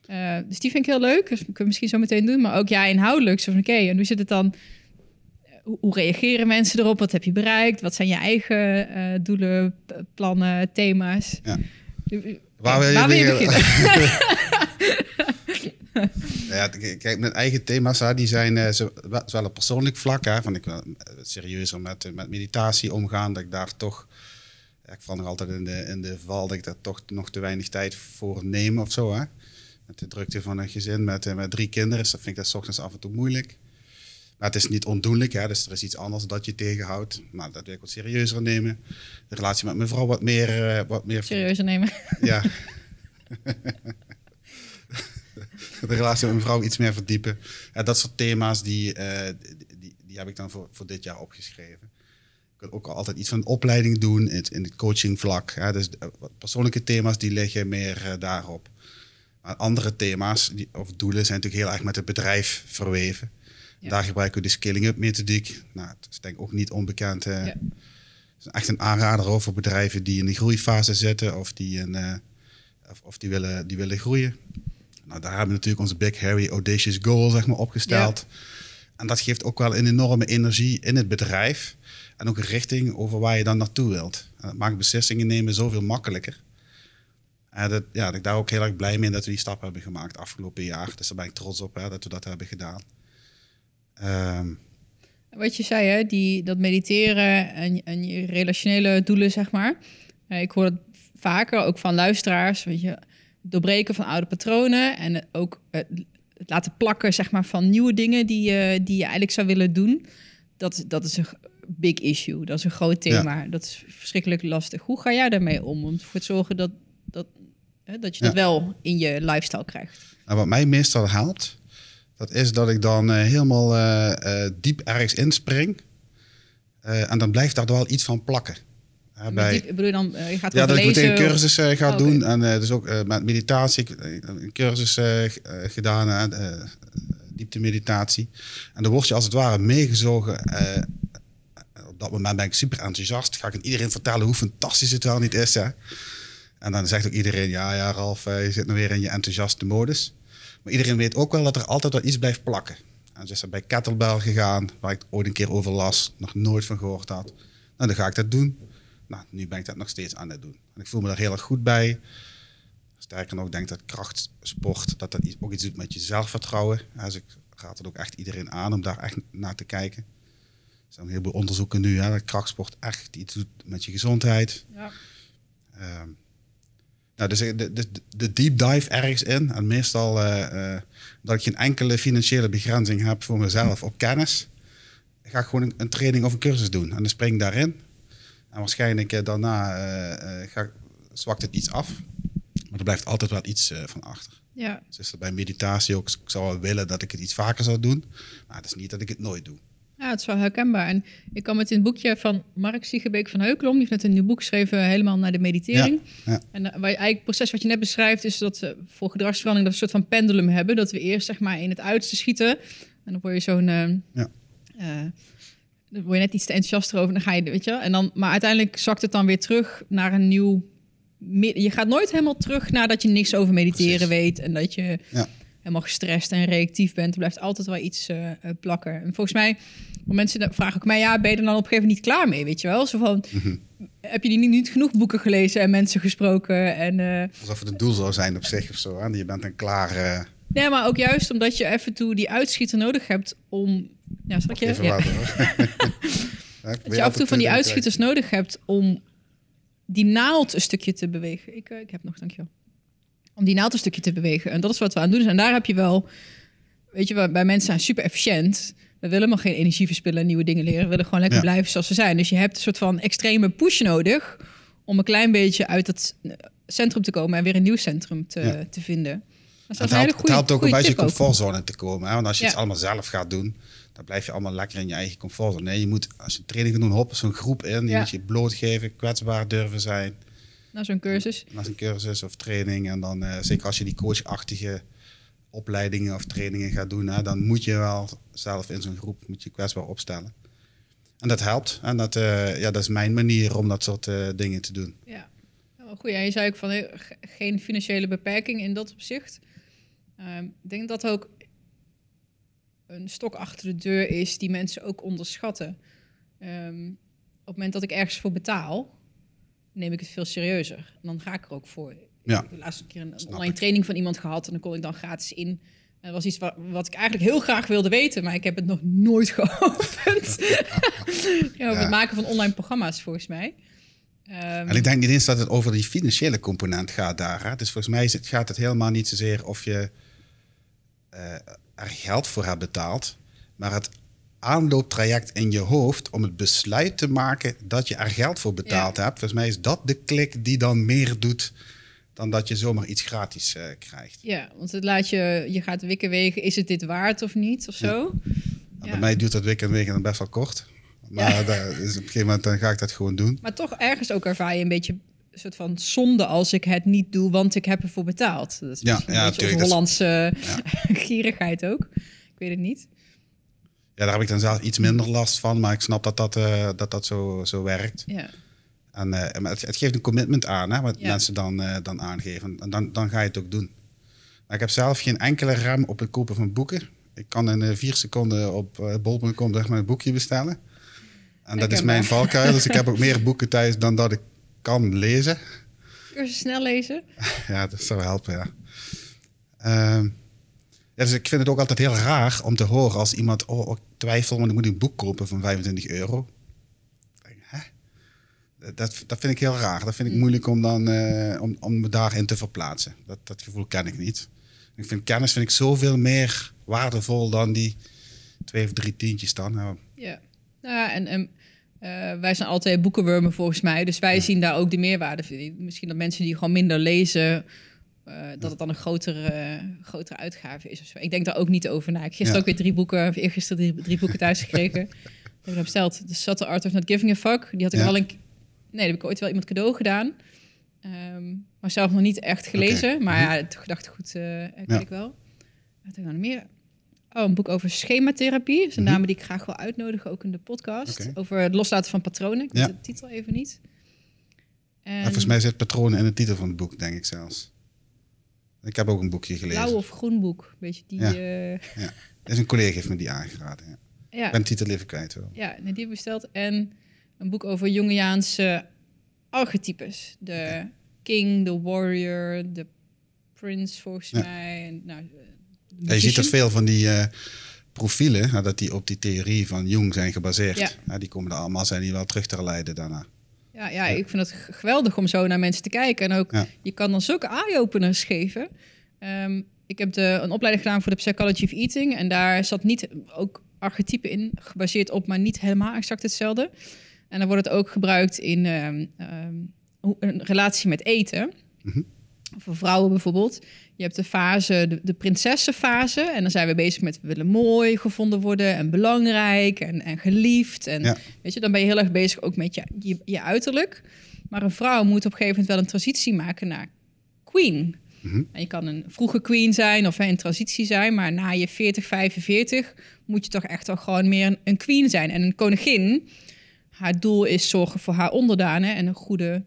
Eh, dus die vind ik heel leuk. Dus dat kunnen we misschien zo meteen doen. Maar ook ja, inhoudelijk. Zo van oké, en hoe zit het dan? Hoe, hoe reageren mensen erop? Wat heb je bereikt? Wat zijn je eigen eh, doelen, plannen, thema's? Ja. Waar wil je waar wil je beginnen? beginnen? Ja, kijk, mijn eigen thema's hè, die zijn eh, zo- wel wel op persoonlijk vlak. Hè, van ik wil eh, serieuzer met, eh, met meditatie omgaan. Dat ik daar toch. Ik val nog altijd in de, in de val dat ik daar toch nog te weinig tijd voor neem of zo. Hè. Met de drukte van een gezin met, eh, met drie kinderen. Dus dat vind ik dat 's ochtends af en toe moeilijk. Maar het is niet ondoenlijk, hè, dus er is iets anders dat je tegenhoudt. Maar dat wil ik wat serieuzer nemen. De relatie met mijn vrouw wat meer. wat meer Serieuzer nemen. ja. de relatie met mijn vrouw iets meer verdiepen. Ja, dat soort thema's, die, eh, die, die, die heb ik dan voor, voor dit jaar opgeschreven. Ik wil ook altijd iets van opleiding doen in het, in het coachingvlak. Hè. Dus eh, persoonlijke thema's, die liggen meer eh, daarop. Maar andere thema's die, of doelen zijn natuurlijk heel erg met het bedrijf verweven. Ja. Daar gebruiken we de scaling-up methodiek. Nou, het is denk ik ook niet onbekend. Ja. het is echt een aanrader over voor bedrijven die in de groeifase zitten of die, een, of, of die, willen, die willen groeien. Nou, daar hebben we natuurlijk onze Big Harry Audacious Goal zeg maar, opgesteld. En dat geeft ook wel een enorme energie in het bedrijf. En ook een richting over waar je dan naartoe wilt. En dat maakt beslissingen nemen zoveel makkelijker. En dat, ja, dat ik daar ook heel erg blij mee dat we die stap hebben gemaakt afgelopen jaar. Dus daar ben ik trots op hè, dat we dat hebben gedaan. Ehm, Wat je zei, hè, die, dat mediteren en, en je relationele doelen, zeg maar. Eh, ik hoor het vaker, ook van luisteraars, weet je, doorbreken van oude patronen en ook het het laten plakken zeg maar, van nieuwe dingen die, je die je eigenlijk zou willen doen. Dat, dat is een big issue, dat is een groot thema. Dat is verschrikkelijk lastig. Hoe ga jij daarmee om? Om ervoor te zorgen dat, dat, hè, dat je dat wel in je lifestyle krijgt. Nou, wat mij meestal helpt, dat is dat ik dan eh, helemaal eh, eh, diep ergens inspring. en dan blijft daar wel iets van plakken. Ja, bij, diep, bedoel je dan, je gaat ja, dat ik meteen een cursus uh, ga oh, doen. En dus ook met meditatie, een cursus gedaan, diepte meditatie. En dan word je als het ware meegezogen. op dat moment ben ik super enthousiast. Ga ik aan iedereen vertellen hoe fantastisch het wel niet is. Hè? En dan zegt ook iedereen, ja, ja, Ralf, je zit nu weer in je enthousiaste modus. Maar iedereen weet ook wel dat er altijd wel iets blijft plakken. En ze is bij Kettlebell gegaan, waar ik ooit een keer over las, nog nooit van gehoord had. Nou, dan ga ik dat doen. Nou, nu ben ik dat nog steeds aan het doen. En ik voel me daar heel erg goed bij. Sterker nog, ik denk dat krachtsport dat dat ook iets doet met je zelfvertrouwen. Dus ik raad het ook echt iedereen aan om daar echt naar te kijken. Er zijn heel veel onderzoeken nu hè, dat krachtsport echt iets doet met je gezondheid. Ja. Ehm, nou, dus de, de, de, deep dive ergens in. En meestal uh, dat ik geen enkele financiële begrenzing heb voor mezelf op kennis. Ga ik gewoon een, training of een cursus doen. En dan spring ik daarin. En waarschijnlijk uh, daarna ga, zwakt het iets af. Maar er blijft altijd wel iets van achter. Ja. Dus bij meditatie ook. Ik zou wel willen dat ik het iets vaker zou doen. Maar het is niet dat ik het nooit doe. Ja, het is wel herkenbaar. En ik kwam het in het boekje van Mark Siegebeek van Heukelom. Die heeft net een nieuw boek geschreven, helemaal naar de meditering. Ja, En uh, waar je, eigenlijk het proces wat je net beschrijft, is dat we voor gedragsverandering dat we een soort van pendulum hebben. Dat we eerst zeg maar in het uiterste schieten. En dan word je zo'n... Uh, ja. Uh, dan word je net iets te enthousiast erover. Dan ga je, weet je. En dan, maar uiteindelijk zakt het dan weer terug naar een nieuw... Je gaat nooit helemaal terug nadat je niks over mediteren weet. En dat je... Ja helemaal gestrest en reactief bent. Er blijft altijd wel iets uh, plakken. En volgens mij, mensen vragen ook mij, ja, ben je er dan op een gegeven moment niet klaar mee, weet je wel? Zo van, mhm. heb je die niet, niet, genoeg boeken gelezen en mensen gesproken? En, uh, Alsof het een doel zou zijn op zich of zo, hè? je bent dan klaar... Uh... Nee, maar ook juist omdat je even toe die uitschieter nodig hebt om... Ja, zal ik je? Even ja. dat je af en toe van die uitschieters nodig hebt om die naald een stukje te bewegen. Ik, ik heb nog, dankjewel om die naald een stukje te bewegen. En dat is wat we aan het doen zijn. En daar heb je wel, weet je, bij mensen zijn super efficiënt. We willen maar geen energie verspillen en nieuwe dingen leren. We willen gewoon lekker blijven zoals we zijn. Dus je hebt een soort van extreme push nodig om een klein beetje uit het centrum te komen en weer een nieuw centrum te, te vinden. Dat het, helpt, goede, het helpt ook een beetje comfortzone te komen. Hè? Want als je het allemaal zelf gaat doen, dan blijf je allemaal lekker in je eigen comfortzone. Nee, je moet, als je training gaat doen, hop, zo'n groep in. Je moet je blootgeven, kwetsbaar durven zijn. Na zo'n cursus? Na zo'n cursus of training. En dan uh, zeker als je die coachachtige opleidingen of trainingen gaat doen, hè, dan moet je wel zelf in zo'n groep moet je kwetsbaar opstellen. En dat helpt. En dat, uh, ja, dat is mijn manier om dat soort uh, dingen te doen. Ja, nou, goed. Ja, je zei ook van geen financiële beperking in dat opzicht. Ehm, ik denk dat ook een stok achter de deur is die mensen ook onderschatten. Um, op het moment dat ik ergens voor betaal, neem ik het veel serieuzer. En dan ga ik er ook voor. Ja. Ik heb de laatste keer een, online training van iemand gehad en dan kon ik dan gratis in. En dat was iets wat, wat ik eigenlijk heel graag wilde weten, maar ik heb het nog nooit geopend. ja, over het maken van online programma's, volgens mij. Um, en ik denk niet eens dat het over die financiële component gaat daar. Hè? Dus volgens mij gaat het helemaal niet zozeer of je er geld voor hebt betaald, maar het aanlooptraject in je hoofd om het besluit te maken dat je er geld voor betaald hebt. Volgens mij is dat de klik die dan meer doet dan dat je zomaar iets gratis uh, krijgt. Ja, want het laat je, je gaat wikken wegen, is het dit waard of niet of zo? Ja. Bij mij duurt dat wikken wegen dan best wel kort. Maar daar, dus op een gegeven moment dan ga ik dat gewoon doen. Maar toch ergens ook ervaar je een beetje een soort van zonde als ik het niet doe, want ik heb ervoor betaald. Dat is ja, ja, een Hollandse gierigheid ook. Ik weet het niet. Ja, daar heb ik dan zelf iets minder last van, maar ik snap dat dat, uh, dat, dat zo, zo werkt. Ja. En uh, maar het, het, geeft een commitment aan, hè, wat mensen dan, uh, dan aangeven. En dan, dan ga je het ook doen. Maar ik heb zelf geen enkele rem op het kopen van boeken. Ik kan in vier seconden op bol.com zeg maar een boekje bestellen. En dat is mijn valkuil. dus ik heb ook meer boeken thuis dan dat ik kan lezen. Kun je snel lezen? ja, dat zou helpen, ja. Ehm, ja, dus ik vind het ook altijd heel raar om te horen als iemand oh, ik twijfel, want ik moet een boek kopen van 25 euro. Hè? Dat, dat vind ik heel raar. Dat vind ik Mm. moeilijk om, dan, eh, om, om me daarin te verplaatsen. Dat, dat gevoel ken ik niet. Ik vind kennis vind ik zoveel meer waardevol dan die twee of drie tientjes dan. Nou, Ja, ja en, en wij zijn altijd boekenwormen volgens mij. Dus wij zien daar ook de meerwaarde. Misschien dat mensen die gewoon minder lezen... eh, dat het dan een grotere, eh, grotere uitgave is of zo. Ik denk daar ook niet over na. Ik heb gisteren Ja. ook weer drie boeken... of eergisteren drie, drie boeken thuis gekregen. dat heb ik dan besteld. The Subtle Art of Not Giving a Fuck. Die had ik Ja. al een... Nee, heb ik ooit wel iemand cadeau gedaan. Ehm, maar zelf nog niet echt gelezen. Maar ja, het gedachtegoed eh ken Ja. ik wel. Wat heb ik nou nog meer? Oh, een boek over schematherapie. Dat is een Mhm. dame die ik graag wil uitnodigen, ook in de podcast. Over het loslaten van patronen. Ik weet de titel even niet. En en volgens mij zit patronen in de titel van het boek, denk ik zelfs. Ik heb ook een boekje gelezen. blauw of groen boek. Weet je, die... Ja. eh, Ja. Is een collega heeft me die aangeraden. Ja. ja, Ik ben de titel even kwijt wel. ja, die heb ik besteld. En een boek over Jungiaanse archetypes. De king, de warrior, de prince volgens mij. En, nou, je ziet dat veel van die eh, profielen, nou, dat die op die theorie van Jung zijn gebaseerd. Ja. Ja, die komen er allemaal, zijn die wel terug te leiden daarna. Ja, ja, ik vind het geweldig om zo naar mensen te kijken. En ook, Ja. je kan dan zulke eye-openers geven. Ehm, ik heb de, een opleiding gedaan voor de Psychology of Eating. En daar zat niet ook archetypen in, gebaseerd op, maar niet helemaal exact hetzelfde. En dan wordt het ook gebruikt in ehm, ehm, een relatie met eten. Mhm. Voor vrouwen bijvoorbeeld. Je hebt de fase, de, de prinsessenfase. En dan zijn we bezig met we willen mooi gevonden worden en belangrijk en, en geliefd. En Ja. weet je, dan ben je heel erg bezig ook met je, je, je uiterlijk. Maar een vrouw moet op een gegeven moment wel een transitie maken naar queen. Mhm. En je kan een vroege queen zijn of hè, in transitie zijn, maar na je 40, 45 moet je toch echt wel gewoon meer een, een queen zijn. En een koningin, haar doel is zorgen voor haar onderdanen en een goede,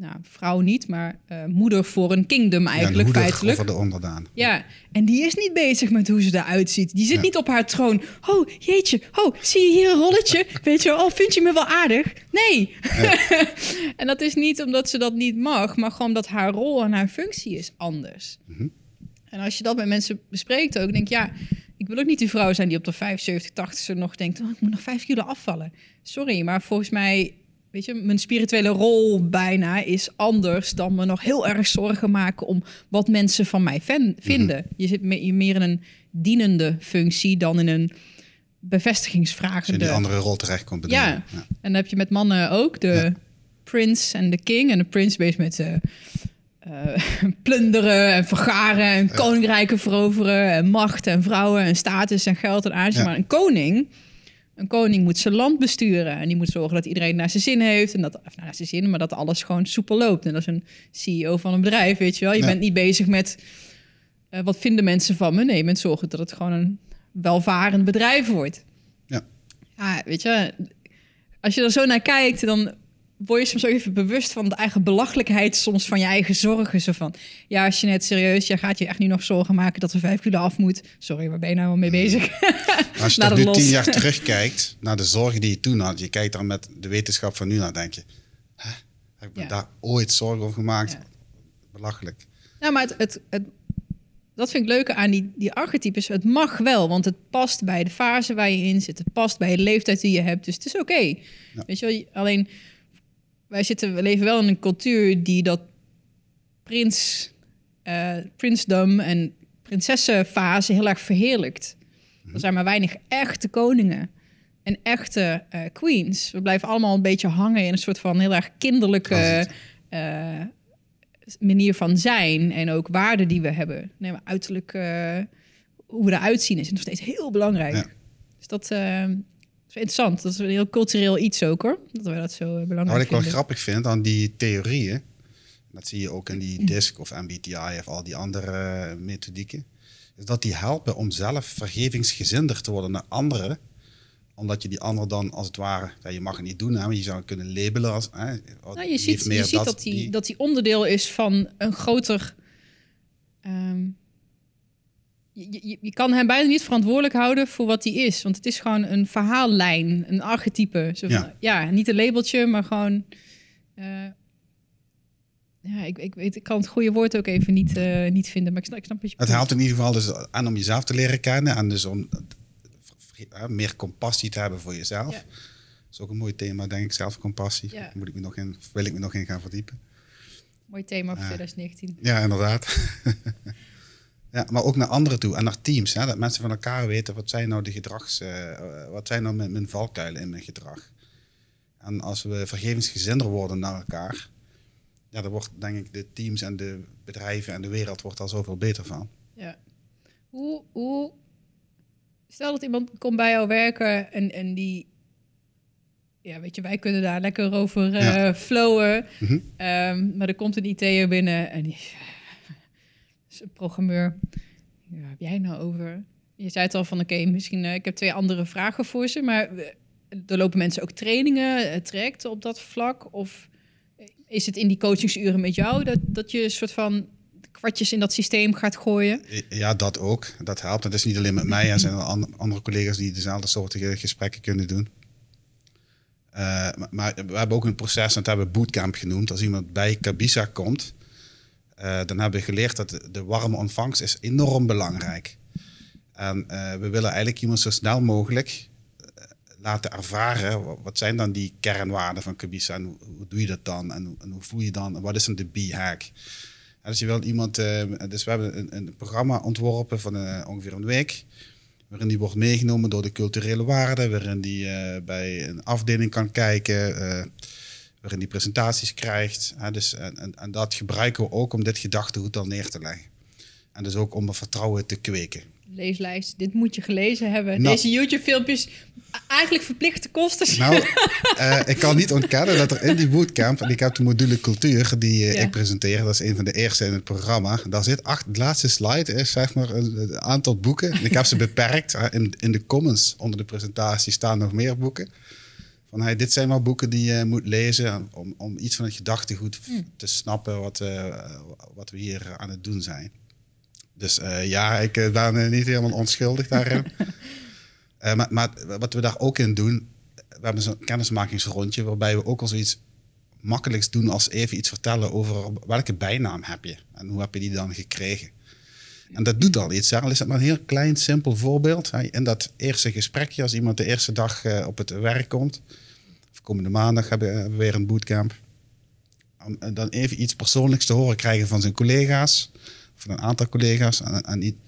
nou, vrouw niet, maar eh, moeder voor een kingdom eigenlijk, ja, feitelijk. over de onderdaan. Ja, en die is niet bezig met hoe ze eruit ziet. Die zit Ja. niet op haar troon. Oh, jeetje. Oh, zie je hier een rolletje? Weet je, oh, vind je me wel aardig? Nee. en dat is niet omdat ze dat niet mag, maar gewoon omdat haar rol en haar functie is anders. Mhm. En als je dat met mensen bespreekt ook, denk je, ja, ik wil ook niet die vrouw zijn die op de 75, 80 nog denkt, oh, ik moet nog vijf kilo afvallen. Sorry, maar volgens mij, weet je, mijn spirituele rol bijna is anders dan me nog heel erg zorgen maken om wat mensen van mij ven- vinden. Je zit me- meer in een dienende functie dan in een Als je in bevestigingsvragende. die andere rol terechtkomt. bedoel je? Ja. ja. En dan heb je met mannen ook de Ja. prince en de king. En de prince bezig met eh, eh, plunderen en vergaren en koninkrijken veroveren en macht en vrouwen en status en geld en aanzien. Ja. Maar een koning, een koning moet zijn land besturen en die moet zorgen dat iedereen naar zijn zin heeft en dat, of naar zijn zin, maar dat alles gewoon soepel loopt. En dat is een CEO van een bedrijf, weet je wel. Je Ja. bent niet bezig met eh, wat vinden mensen van me. Nee, je bent zorgen dat het gewoon een welvarend bedrijf wordt. Ja. Ja, weet je, als je er zo naar kijkt, dan word je soms ook even bewust van de eigen belachelijkheid soms van je eigen zorgen. Zo van, ja, als je net serieus, jij gaat je echt nu nog zorgen maken dat we vijf kilo af moet. Sorry, waar ben je nou mee bezig? Maar als je toch nu los. tien jaar terugkijkt naar de zorgen die je toen had, je kijkt dan met de wetenschap van nu naar, denk je, hè, heb ik me Ja. daar ooit zorgen over gemaakt? Ja. Belachelijk. nou, maar het, het, het, dat vind ik leuk aan die, die archetypes. Het mag wel, want het past bij de fase waar je in zit. Het past bij de leeftijd die je hebt. Dus het is oké. Ja. Weet je wel, alleen wij zitten, we leven wel in een cultuur die dat prins, eh prinsdom en prinsessenfase heel erg verheerlijkt. Er zijn maar weinig echte koningen en echte eh, queens. We blijven allemaal een beetje hangen in een soort van heel erg kinderlijke eh, manier van zijn en ook waarden die we hebben. Nee, maar uiterlijk, hoe we eruit zien is nog steeds heel belangrijk. Ja. Dus dat is interessant. Dat is een heel cultureel iets ook hoor. Dat we dat zo eh, belangrijk Nou, wat ik wel vinden. grappig vind aan die theorieën, dat zie je ook in die DISC of MBTI of al die andere eh, methodieken, is dat die helpen om zelf vergevingsgezinder te worden naar anderen omdat je die ander dan als het ware, ja, je mag het niet doen, hè, maar je zou het kunnen labelen als. Hè, Nou, je ziet, je meer ziet dat, die, die- dat die onderdeel is van een groter. ehm, je, je, je kan hem bijna niet verantwoordelijk houden voor wat hij is. Want het is gewoon een verhaallijn, een archetype. Zo van, Ja. ja. niet een labeltje, maar gewoon. eh, ja, ik, ik, weet, ik kan het goede woord ook even niet, eh, niet vinden. Maar ik snap, ik snap wat je Het helpt in ieder geval dus aan om jezelf te leren kennen en dus om eh, meer compassie te hebben voor jezelf. Ja. is ook een mooi thema, denk ik, zelfcompassie. Ja. Moet ik me nog in, wil ik me nog in gaan verdiepen. Mooi thema voor Ja. 2019. Ja, inderdaad. ja, maar ook naar anderen toe en naar teams. Hè, dat mensen van elkaar weten wat zijn nou de gedrags, eh, eh, wat zijn nou mijn, mijn valkuilen in mijn gedrag. En als we vergevingsgezinder worden naar elkaar, ja, dan wordt denk ik de teams en de bedrijven en de wereld wordt daar zoveel beter van. Ja. Hoe, hoe... Stel dat iemand komt bij jou werken en, en die... Ja, weet je, wij kunnen daar lekker over eh Ja. flowen. Mhm. Ehm, maar er komt een IT'er binnen en die programmeur. Ja, heb jij nou over? Je zei het al van, oké, misschien... eh, ik heb twee andere vragen voor ze, maar... eh, er lopen mensen ook trainingen, trajecten op dat vlak? Of is het in die coachingsuren met jou dat, dat je een soort van kwartjes in dat systeem gaat gooien? Ja, dat ook. Dat helpt. Het is niet alleen met mij. Er zijn er an- andere collega's die dezelfde soorten gesprekken kunnen doen. Maar, we hebben ook een proces, dat hebben we bootcamp genoemd. Als iemand bij Kabisa komt, dan hebben we geleerd dat de, warme ontvangst is enorm belangrijk. En eh, we willen eigenlijk iemand zo snel mogelijk eh, laten ervaren, wa- wat zijn dan die kernwaarden van Kabisa en hoe, doe je dat dan en hoe, voel je dan en wat is dan de B-hack? Dus je wilt iemand, eh, dus we hebben een, een programma ontworpen van eh, ongeveer een week, waarin die wordt meegenomen door de culturele waarden, waarin die eh, bij een afdeling kan kijken, eh, waarin die presentaties krijgt. Hè, dus, en, en, en dat gebruiken we ook om dit gedachtegoed al neer te leggen. En dus ook om er vertrouwen te kweken. Leeslijst, dit moet je gelezen hebben. Nou. Deze YouTube-filmpjes, eigenlijk verplichte kosten. Nou, eh, ik kan niet ontkennen dat er in die bootcamp, en ik heb de module cultuur die eh, Ja. ik presenteer, dat is een van de eerste in het programma. Daar zit acht, de laatste slide is zeg maar een, een aantal boeken. En ik heb ze beperkt. In, in de comments onder de presentatie staan nog meer boeken. Van hey, dit zijn wel boeken die je moet lezen om, om iets van het gedachtegoed te snappen wat, eh, wat we hier aan het doen zijn. Dus eh, ja, ik eh, ben niet helemaal onschuldig daarin. Maar, maar wat we daar ook in doen, we hebben zo'n kennismakingsrondje waarbij we ook al zoiets makkelijks doen als even iets vertellen over welke bijnaam heb je en hoe heb je die dan gekregen. En dat doet al iets. Al is het maar een heel klein, simpel voorbeeld. In dat eerste gesprekje, als iemand de eerste dag eh, op het werk komt, of komende maandag hebben we weer een bootcamp, om eh, dan even iets persoonlijks te horen krijgen van zijn collega's, van een aantal collega's, en, en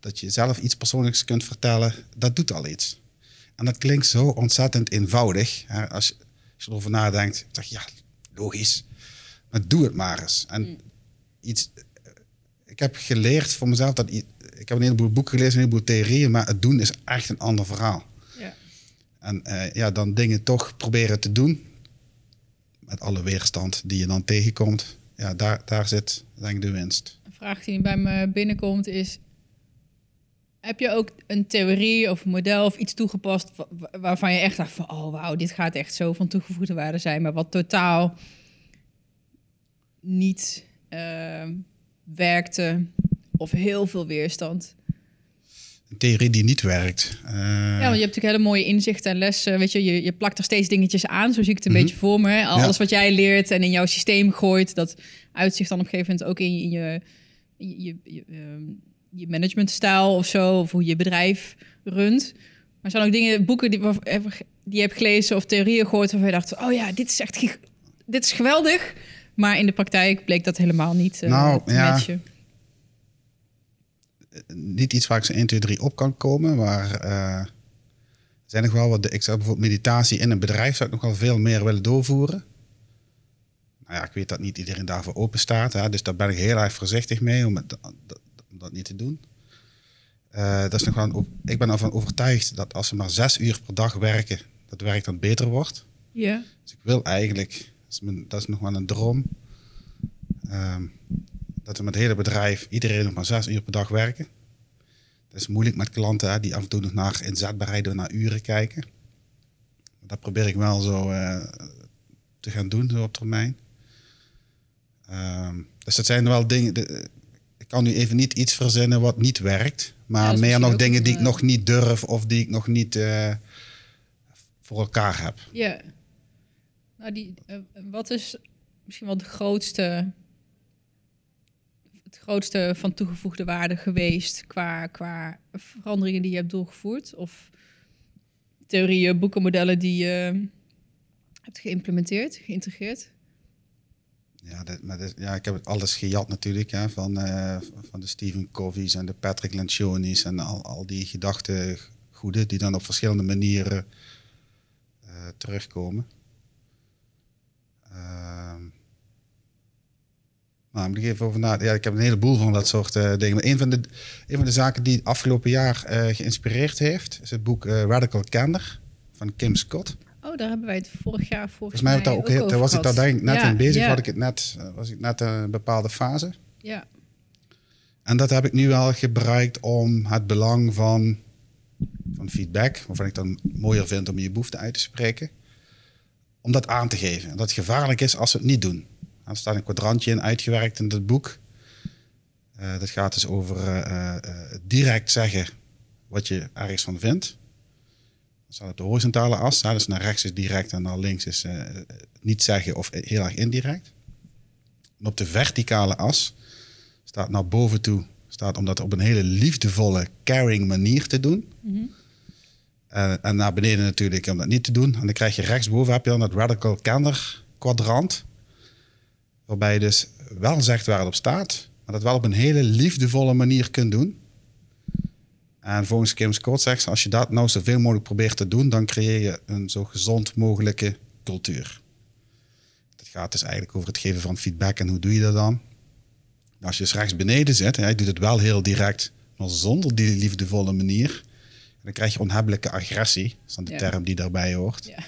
dat je zelf iets persoonlijks kunt vertellen, dat doet al iets. En dat klinkt zo ontzettend eenvoudig. Hè? Als, je, als je erover nadenkt, zeg je, ja, logisch. Maar doe het maar eens. En iets, eh, ik heb geleerd voor mezelf dat ik heb een heleboel boeken gelezen, een heleboel theorieën, maar het doen is echt een ander verhaal. Ja. En eh, ja, dan dingen toch proberen te doen. Met alle weerstand die je dan tegenkomt. Ja, daar, daar zit denk ik de winst. Een vraag die bij me binnenkomt is... Heb je ook een theorie of een model of iets toegepast... wa- wa- waarvan je echt dacht van... oh wauw, dit gaat echt zo van toegevoegde waarde zijn... maar wat totaal niet ehm, werkte of heel veel weerstand? Een theorie die niet werkt. Eh, Ja, want je hebt natuurlijk hele mooie inzichten en lessen. Weet je, je, je plakt er steeds dingetjes aan. Zo zie ik het een beetje voor me. hè. Alles Mhm. Ja. wat jij leert en in jouw systeem gooit, dat uitzicht dan op een gegeven moment ook in je, in je, je, je, je, ehm, je managementstijl of zo, of hoe je bedrijf runt. Maar er zijn ook dingen, boeken die, die je hebt gelezen of theorieën gehoord waarvan je dacht, oh ja, dit is echt dit is geweldig. Maar in de praktijk bleek dat helemaal niet eh, Nou, te ja. matchen. niet iets waar ik zo 1, 2, 3 op kan komen. Maar er zijn nog wel wat. Ik zou bijvoorbeeld meditatie in een bedrijf zou ik nog wel veel meer willen doorvoeren. Nou ja, ik weet dat niet iedereen daarvoor open staat. Hè, dus daar ben ik heel erg voorzichtig mee om, het, dat, om dat niet te doen. Eh, dat is nog wel een ik ben ervan overtuigd dat als we maar zes uur per dag werken, dat werk dan beter wordt. Ja. Dus ik wil eigenlijk, is, mijn, dat is nog wel een droom, ehm, dat we met het hele bedrijf iedereen nog maar zes uur per dag werken. Dat is moeilijk met klanten hè, die af en toe nog naar inzetbaarheid of naar uren kijken. Maar dat probeer ik wel zo eh, te gaan doen zo op termijn. Ehm, dus dat zijn wel dingen. de- ik kan nu even niet iets verzinnen wat niet werkt, maar meer nog dingen een, die ik eh, nog niet durf of die ik nog niet eh, voor elkaar heb. Ja. Nou, die, eh, wat is misschien wel de grootste, het grootste van toegevoegde waarde geweest qua, qua veranderingen die je hebt doorgevoerd? Of theorieën, boeken, modellen die je hebt geïmplementeerd, geïntegreerd? Ja, maar dit- ja, ik heb alles gejat natuurlijk hè, van, eh, van de Stephen Covey's en de Patrick Lencioni's en al, al die gedachtegoeden die dan op verschillende manieren eh, terugkomen. Ehm nou, moet ik even over na. Ja, ik heb een heleboel van dat soort eh, dingen. Maar een van de, een van de zaken die het afgelopen jaar eh, geïnspireerd heeft, is het boek eh, Radical Candor van Kim Scott. Oh, daar hebben wij het vorig jaar volgens Volgens mij, ik daar ook heel, daar was ik daar denk ik net Ja, in bezig. ja, Had ik het net, was ik net een bepaalde fase. Ja, En dat heb ik nu wel gebruikt om het belang van, van feedback, waarvan ik dan mooier vind om je behoefte uit te spreken, om dat aan te geven. En dat gevaarlijk is als we het niet doen. Er staat een kwadrantje in uitgewerkt in het boek. Eh, dat gaat dus over eh, eh, direct zeggen wat je ergens van vindt. Dat staat op de horizontale as. hè, dus naar rechts is direct en naar links is niet zeggen of heel erg indirect. En op de verticale as staat naar boven toe. Staat om dat op een hele liefdevolle, caring manier te doen. En, en naar beneden natuurlijk om dat niet te doen. En dan krijg je rechtsboven heb je dan dat radical candor kwadrant. Waarbij je dus wel zegt waar het op staat. Maar dat wel op een hele liefdevolle manier kunt doen. En volgens Kim Scott zegt ze, als je dat nou zoveel mogelijk probeert te doen, dan creëer je een zo gezond mogelijke cultuur. Het gaat dus eigenlijk over het geven van feedback en hoe doe je dat dan? Als je dus rechts beneden zit, en doet het wel heel direct, maar zonder die liefdevolle manier, dan krijg je onhebbelijke agressie. Dat is dan de Ja. term die daarbij hoort. ja.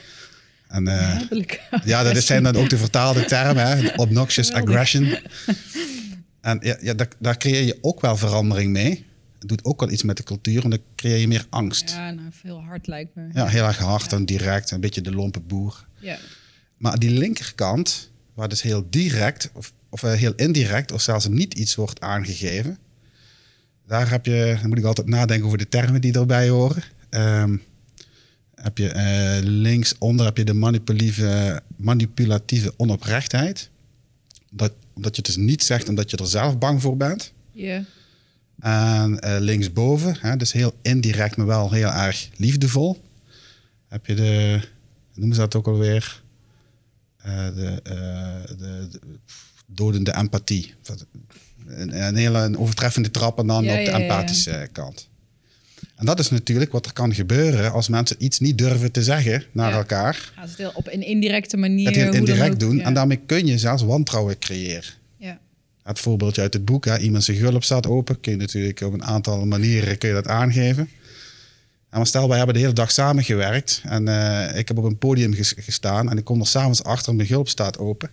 En, eh, ja, dat zijn dan ook de vertaalde termen, hè? obnoxious Geweldig. aggression. En ja, ja daar, daar creëer je ook wel verandering mee. Het doet ook wel iets met de cultuur, en dan creëer je meer angst. Ja, Ja, nou, veel hard lijkt me. heel erg hard en direct, een beetje de lompe boer. Ja. Maar die linkerkant, waar dus heel direct of, of eh, heel indirect of zelfs niet iets wordt aangegeven, daar heb je, dan moet ik altijd nadenken over de termen die erbij horen. Ehm, heb je eh, linksonder heb je de manipulatieve, manipulatieve onoprechtheid. Dat, omdat je het dus niet zegt omdat je er zelf bang voor bent. Ja. En eh, linksboven, hè, dus heel indirect, maar wel heel erg liefdevol, heb je de, noemen ze dat ook alweer? Eh, de, de, de dodende empathie. Een, een hele een overtreffende trap en dan Ja, op de empathische kant. En dat is natuurlijk wat er kan gebeuren als mensen iets niet durven te zeggen naar elkaar. Gaat het heel op een indirecte manier. Het heel indirect ook. doen. En daarmee kun je zelfs wantrouwen creëren. Ja. Het voorbeeldje uit het boek, hè, iemand zijn gulp staat open, kun je natuurlijk op een aantal manieren kun je dat aangeven. En maar stel, wij hebben de hele dag samengewerkt en eh, ik heb op een podium ges- gestaan en ik kom er s'avonds achter, mijn gulp staat open.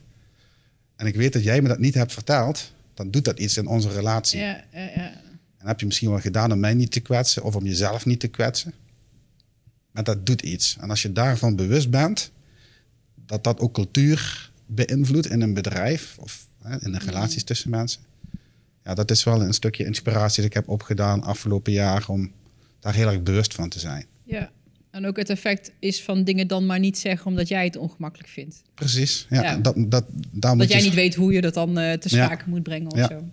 En ik weet dat jij me dat niet hebt verteld, dan doet dat iets in onze relatie. Ja, ja, ja. En heb je misschien wel gedaan om mij niet te kwetsen of om jezelf niet te kwetsen. Maar dat doet iets. En als je daarvan bewust bent, dat dat ook cultuur beïnvloedt in een bedrijf of hè, in de relaties tussen mensen. Ja, dat is wel een stukje inspiratie dat ik heb opgedaan afgelopen jaar om daar heel erg bewust van te zijn. ja. En ook het effect is van dingen dan maar niet zeggen omdat jij het ongemakkelijk vindt. Precies. Ja, Ja. Dat, dat, daar Dat jij je- niet weet hoe je dat dan eh, te Ja. sprake moet brengen of Ja. zo.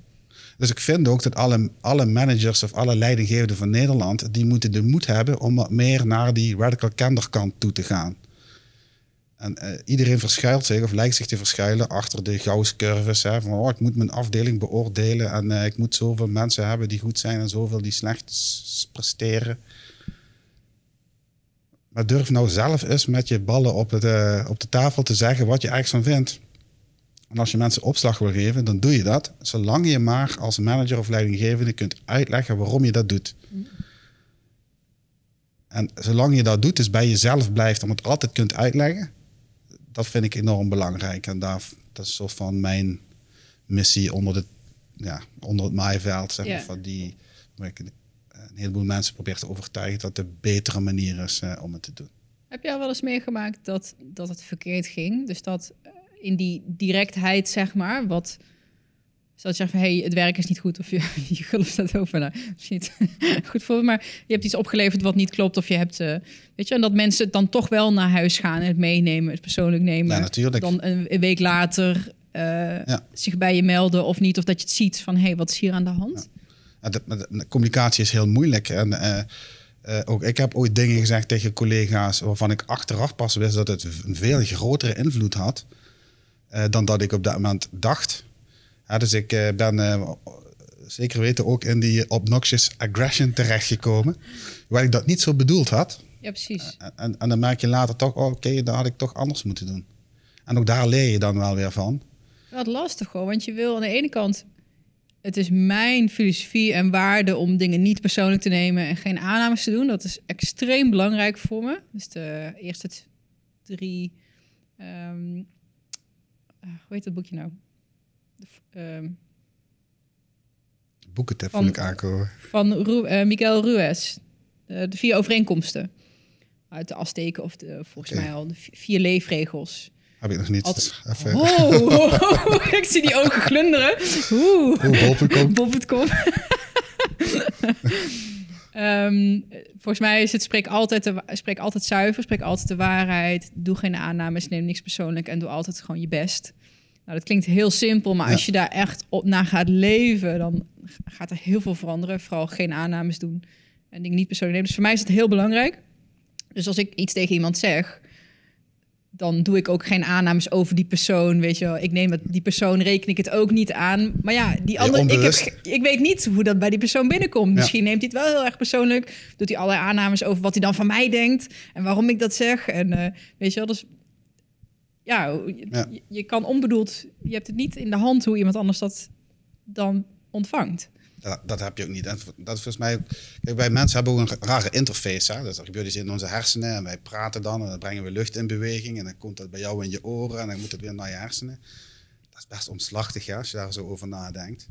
Dus ik vind ook dat alle, alle managers of alle leidinggevenden van Nederland, die moeten de moed hebben om wat meer naar die radical candor kant toe te gaan. En eh, iedereen verschuilt zich of lijkt zich te verschuilen achter de Gauss-curves. Hè, van oh, ik moet mijn afdeling beoordelen en eh, ik moet zoveel mensen hebben die goed zijn en zoveel die slecht presteren. Maar durf nou zelf eens met je ballen op, het, eh, op de tafel te zeggen wat je ergens van vindt. En als je mensen opslag wil geven, dan doe je dat. Zolang je maar als manager of leidinggevende kunt uitleggen waarom je dat doet. En zolang je dat doet, dus bij jezelf blijft om het altijd kunt uitleggen, dat vind ik enorm belangrijk. En daar, dat is een soort van mijn missie onder, de, ja, onder het maaiveld. Zeg maar, van die, een, heleboel mensen probeer te overtuigen dat de betere manier is eh, om het te doen. Heb jij wel eens meegemaakt dat, dat het verkeerd ging? Dus dat eh, in die directheid, zeg maar, wat... Dus dat je zegt van, hé, hey, het werk is niet goed of je, je gulp staat open. Nou, dat is niet goed voor maar je hebt iets opgeleverd wat niet klopt of je hebt... eh, weet je, en dat mensen het dan toch wel naar huis gaan en het meenemen, het persoonlijk nemen. Ja, natuurlijk. Dan een, een week later Ja. zich bij je melden of niet. Of dat je het ziet van, hé, hey, wat is hier aan de hand? De, de- communicatie is heel moeilijk. En eh, Eh, ook ik heb ooit dingen gezegd tegen collega's waarvan ik achteraf pas wist dat het een veel grotere invloed had eh, dan dat ik op dat moment dacht. Ja, dus ik ben zeker weten ook in die obnoxious aggression terechtgekomen, waar ik dat niet zo bedoeld had. Ja, precies. En, en, dan merk je later toch, oh, oké, daar had ik toch anders moeten doen. En ook daar leer je dan wel weer van. Wat lastig hoor, want je wil aan de ene kant... Het is mijn filosofie en waarde om dingen niet persoonlijk te nemen en geen aannames te doen. Dat is extreem belangrijk voor me. Dus de eerste drie... ah, hoe heet dat boekje nou? De v- ehm, Boekentip Van- ik aankomen. van Ru eh, Miguel Ruiz. De vier overeenkomsten. Uit de Azteken, of de, volgens mij al de vier leefregels. Heb ik nog niet. Altijd- even, Oh, ik zie die ogen glunderen. Oeh. Bol.com. Ehm, volgens mij is het spreek altijd, de, spreek altijd zuiver, spreek altijd de waarheid. Doe geen aannames, neem niks persoonlijk en doe altijd gewoon je best. Nou, dat klinkt heel simpel, maar Ja. als je daar echt op naar gaat leven, dan gaat er heel veel veranderen. Vooral geen aannames doen en dingen niet persoonlijk nemen. Dus voor mij is het heel belangrijk. Dus als ik iets tegen iemand zeg, dan doe ik ook geen aannames over die persoon. Weet je wel, ik neem het, die persoon reken ik het ook niet aan. Maar ja, die andere, ik, heb, ik weet niet hoe dat bij die persoon binnenkomt. Ja. Misschien neemt hij het wel heel erg persoonlijk. Doet hij allerlei aannames over wat hij dan van mij denkt en waarom ik dat zeg. En eh, weet je wel, dus Ja. je- je kan onbedoeld, je hebt het niet in de hand hoe iemand anders dat dan ontvangt. Dat, dat heb je ook niet. Dat is volgens mij. Kijk, wij mensen hebben ook een rare interface. Hè? Dus gebeurt iets in onze hersenen en wij praten dan en dan brengen we lucht in beweging en dan komt dat bij jou in je oren en dan moet het weer naar je hersenen. Dat is best omslachtig ja, als je daar zo over nadenkt.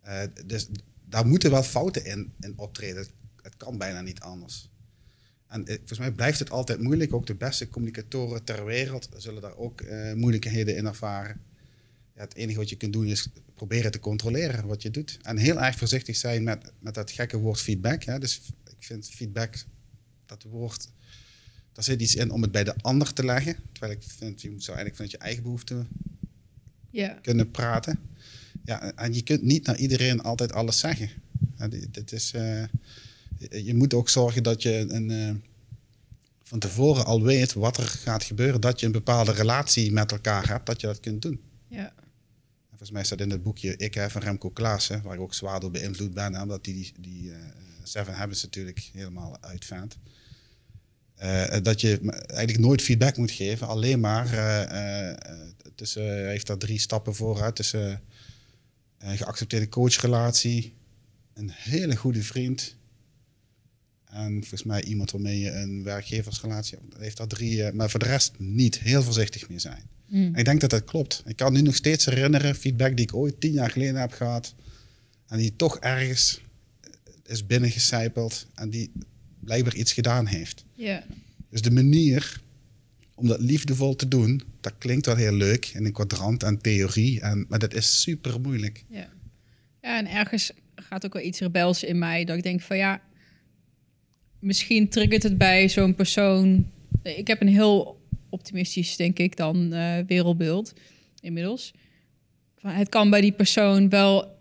Eh, dus daar moeten wel fouten in, in optreden. Het, het kan bijna niet anders. En eh, volgens mij blijft het altijd moeilijk. Ook de beste communicatoren ter wereld zullen daar ook eh, moeilijkheden in ervaren. Ja, het enige wat je kunt doen is proberen te controleren wat je doet. En heel erg voorzichtig zijn met, met dat gekke woord feedback. Hè. Dus ik vind feedback, dat woord, daar zit iets in om het bij de ander te leggen. Terwijl ik vind, je zou eigenlijk vanuit je eigen behoeften Ja, kunnen praten. Ja, en je kunt niet naar iedereen altijd alles zeggen. Dit, is, eh, je- moet ook zorgen dat je een, eh, van tevoren al weet wat er gaat gebeuren. Dat je een bepaalde relatie met elkaar hebt, dat je dat kunt doen. ja, Volgens mij staat in het boekje Ik hè, van Remco Klaassen, waar ik ook zwaar door beïnvloed ben, omdat hij die, die eh, Seven Habits natuurlijk helemaal uitvindt. Eh, dat je eigenlijk nooit feedback moet geven, alleen maar eh, eh, tussen, hij heeft daar drie stappen vooruit, tussen een geaccepteerde coachrelatie, een hele goede vriend en volgens mij iemand waarmee je een werkgeversrelatie hebt. Heeft daar drie, eh, maar voor de rest niet heel voorzichtig mee zijn. Mm. En ik denk dat dat klopt. Ik kan nu nog steeds herinneren, feedback die ik ooit tien jaar geleden heb gehad. En die toch ergens is binnengecijpeld en die blijkbaar iets gedaan heeft. Dus de manier om dat liefdevol te doen, dat klinkt wel heel leuk in een kwadrant en theorie. En, maar dat is super moeilijk. Ja. ja, en ergens gaat ook wel iets rebels in mij. Dat ik denk van ja, misschien triggert het bij zo'n persoon. Ik heb een heel optimistisch, denk ik, dan eh, wereldbeeld inmiddels. Van, het kan bij die persoon wel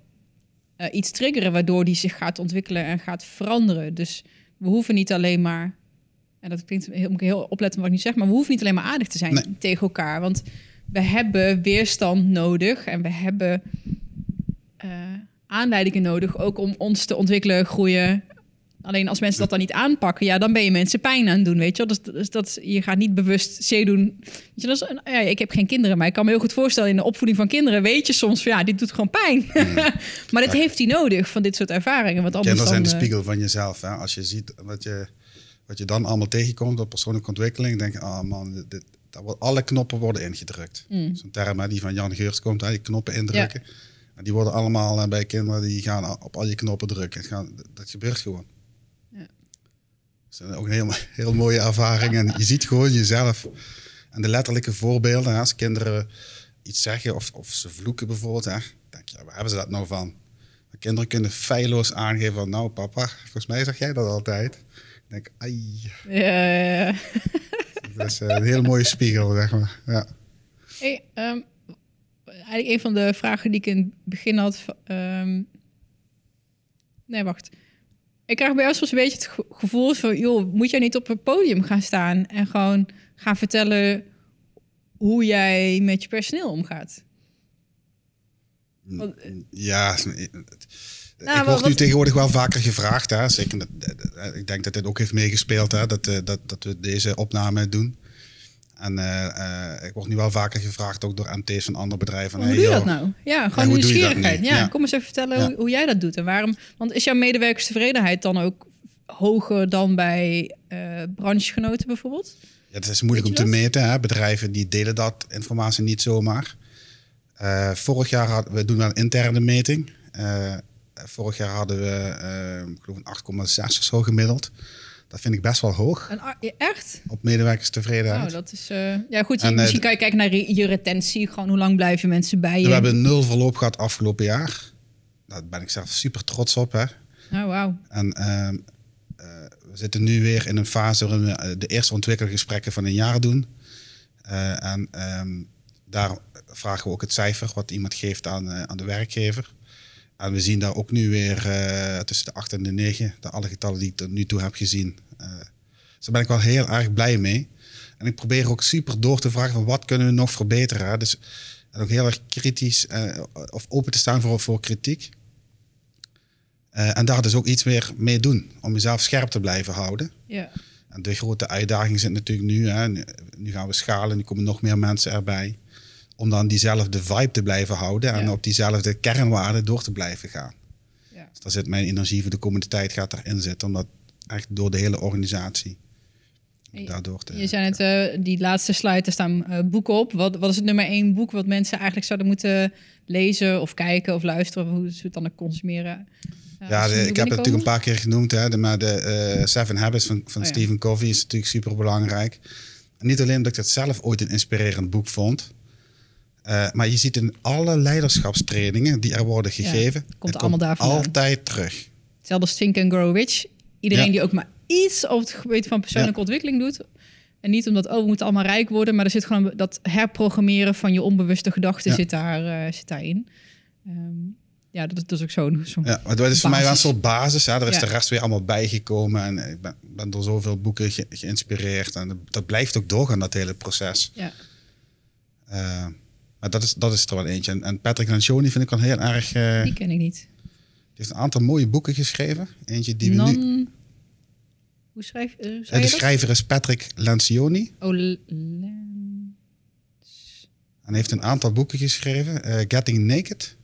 eh, iets triggeren waardoor die zich gaat ontwikkelen en gaat veranderen. Dus we hoeven niet alleen maar. En dat klinkt heel, moet ik heel opletten wat ik nu zeg, maar we hoeven niet alleen maar aardig te zijn Nee. tegen elkaar. Want we hebben weerstand nodig en we hebben eh, aanleidingen nodig ook om ons te ontwikkelen, groeien. Alleen als mensen dat dan niet aanpakken, ja, dan ben je mensen pijn aan het doen, weet je wel. Dus, dus dat, je gaat niet bewust C doen. Weet je, dat is ja, ik heb geen kinderen, maar ik kan me heel goed voorstellen in de opvoeding van kinderen weet je soms van ja, dit doet gewoon pijn. maar dat heeft hij nodig van dit soort ervaringen. Want anders Kinderen zijn de eh, spiegel van jezelf. Hè? Als je ziet wat je, wat je dan allemaal tegenkomt op persoonlijke ontwikkeling, denk je, ah man, dit, dit- wordt, alle knoppen worden ingedrukt. Mm. Zo'n term hè, die van Jan Geurs komt, hè, die knoppen indrukken. En die worden allemaal eh, bij kinderen, die gaan op al je knoppen drukken. Dat gebeurt gewoon. Is ook een heel, heel mooie ervaring. En je ziet gewoon jezelf. En de letterlijke voorbeelden, hè, als kinderen iets zeggen of, of ze vloeken bijvoorbeeld, hè, denk je, ja, waar hebben ze dat nou van? De kinderen kunnen feilloos aangeven van, nou papa, volgens mij zeg jij dat altijd. Ik denk, ai, ja, ja, ja. dat is eh, een hele mooie spiegel, zeg maar. Ja. Hey, ehm, eigenlijk een van de vragen die ik in het begin had. ehm, nee, wacht. Ik krijg bij jou soms een beetje het ge- gevoel van... joh, moet jij niet op een podium gaan staan... en gewoon gaan vertellen hoe jij met je personeel omgaat? Want- Ja, ik maar word nu tegenwoordig wel vaker gevraagd. Hè. Zeker, dat- ik denk dat dit ook heeft meegespeeld, hè, dat, eh, dat, dat we deze opname doen. En eh, eh, ik word nu wel vaker gevraagd, ook door MT's van andere bedrijven. van, hoe hey, doe je joh, dat nou? Ja, gewoon dat nieuwsgierigheid. Ja, Ja. kom eens even vertellen Ja. hoe, hoe jij dat doet. En waarom? Want is jouw medewerkerstevredenheid dan ook hoger dan bij eh branchegenoten bijvoorbeeld? Ja, het is moeilijk om te meten. Hè. Bedrijven die delen dat informatie niet zomaar. Vorig jaar hadden we doen een interne meting. Vorig jaar hadden we, ik geloof een 8,6 of zo gemiddeld. Dat vind ik best wel hoog En, echt? op medewerkerstevredenheid. Nou, dat is... eh, ja, goed. En, eh, misschien kan je kijken naar je retentie. Gewoon hoe lang blijven mensen bij je? We hebben nul verloop gehad afgelopen jaar. Daar ben ik zelf super trots op. Hè. Oh, wauw. En ehm, eh, we zitten nu weer in een fase waarin we de eerste ontwikkelgesprekken van een jaar doen. En ehm, daar vragen we ook het cijfer wat iemand geeft aan, aan de werkgever. En we zien daar ook nu weer eh, tussen de 8 en de 9, de alle getallen die ik tot nu toe heb gezien. Dus daar ben ik wel heel erg blij mee. En ik probeer ook super door te vragen van wat kunnen we nog verbeteren. Hè? Dus en ook heel erg kritisch eh, of open te staan voor, voor kritiek. En daar dus ook iets meer mee doen om jezelf scherp te blijven houden. Ja. En de grote uitdaging zit natuurlijk nu. Hè, nu, nu gaan we schalen, nu komen nog meer mensen erbij. Om dan diezelfde vibe te blijven houden en Ja. op diezelfde kernwaarden door te blijven gaan. ja. Dus daar zit mijn energie voor de komende tijd gaat daarin zitten. Om dat echt door de hele organisatie je- daardoor te... Je zei net, eh, die laatste slide, er staan eh, boeken op. Wat, wat is het nummer één boek wat mensen eigenlijk zouden moeten lezen of kijken of luisteren? Of hoe ze het dan consumeren? Eh, Ja, de- ik heb het natuurlijk een paar keer genoemd, hè, de, maar de Seven Habits van, van Oh. Stephen Covey is natuurlijk super belangrijk. En niet alleen omdat ik het zelf ooit een inspirerend boek vond, eh, maar je ziet in alle leiderschapstrainingen die er worden Ja, gegeven, komt het allemaal daar vandaan. altijd terug. Hetzelfde als Think and Grow Rich. Iedereen Ja. die ook maar iets op het gebied van persoonlijke ontwikkeling doet. En niet omdat, oh, we moeten allemaal rijk worden. Maar er zit gewoon dat herprogrammeren van je onbewuste gedachten Ja. zit, daar, eh, zit daarin. Ehm, ja, dat, is- is ook zo'n... zo'n Ja, maar dat is voor mij wel een soort basis. Hè. Er is Ja. de rest weer allemaal bijgekomen. En ik ben, ben door zoveel boeken ge- geïnspireerd. En dat, dat blijft ook doorgaan, dat hele proces. Ja. Eh, maar dat is, dat is er wel eentje. En, en Patrick Lencioni vind ik wel heel erg... eh, Die ken ik niet. Die heeft een aantal mooie boeken geschreven. Eentje die we nu... Hoe schrijf de je dat? schrijver is Patrick Lencioni. Oh, En heeft een aantal boeken geschreven. Getting Naked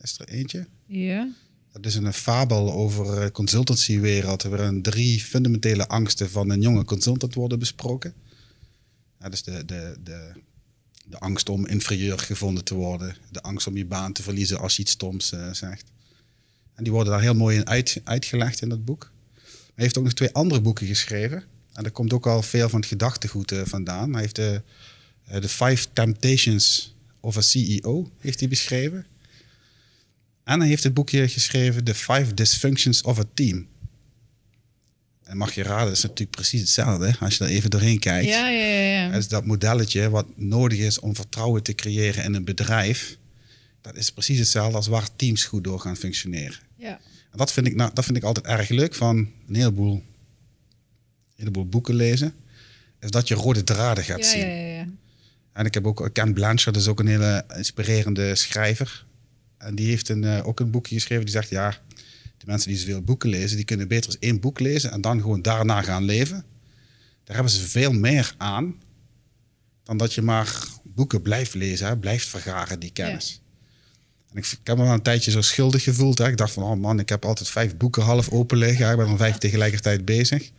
is er eentje. ja. Dat is een fabel over de consultancywereld. Waarin drie fundamentele angsten van een jonge consultant worden besproken. Ja, dus de, de, de, de angst om inferieur gevonden te worden. De angst om je baan te verliezen als je iets stoms eh, zegt. En die worden daar heel mooi in uit, uitgelegd in dat boek. Hij heeft ook nog twee andere boeken geschreven. En daar komt ook al veel van het gedachtegoed eh, vandaan. Hij heeft de, eh, de Five Temptations of a CEO heeft hij beschreven. En hij heeft het boekje geschreven The Five Dysfunctions of a Team. En mag je raden, dat is natuurlijk precies hetzelfde als je er even doorheen kijkt. Ja, ja, ja. ja. Dat is dat modelletje wat nodig is om vertrouwen te creëren in een bedrijf. Dat is precies hetzelfde als waar teams goed door gaan functioneren. ja. En dat vind ik, nou, dat vind ik altijd erg leuk van een heleboel, een heleboel boeken lezen. Is dat je rode draden gaat Ja, zien. ja, ja, ja. En ik heb ook Ken Blanchard, dat is ook een hele inspirerende schrijver. En die heeft een, eh, ook een boekje geschreven die zegt, ja, de mensen die zoveel boeken lezen, die kunnen beter eens één boek lezen en dan gewoon daarna gaan leven. Daar hebben ze veel meer aan dan dat je maar boeken blijft lezen, hè, blijft vergaren die kennis. En ik, ik heb me wel een tijdje zo schuldig gevoeld. Hè. Ik dacht van, oh man, ik heb altijd vijf boeken half open liggen. hè. Ik ben er vijf tegelijkertijd bezig. En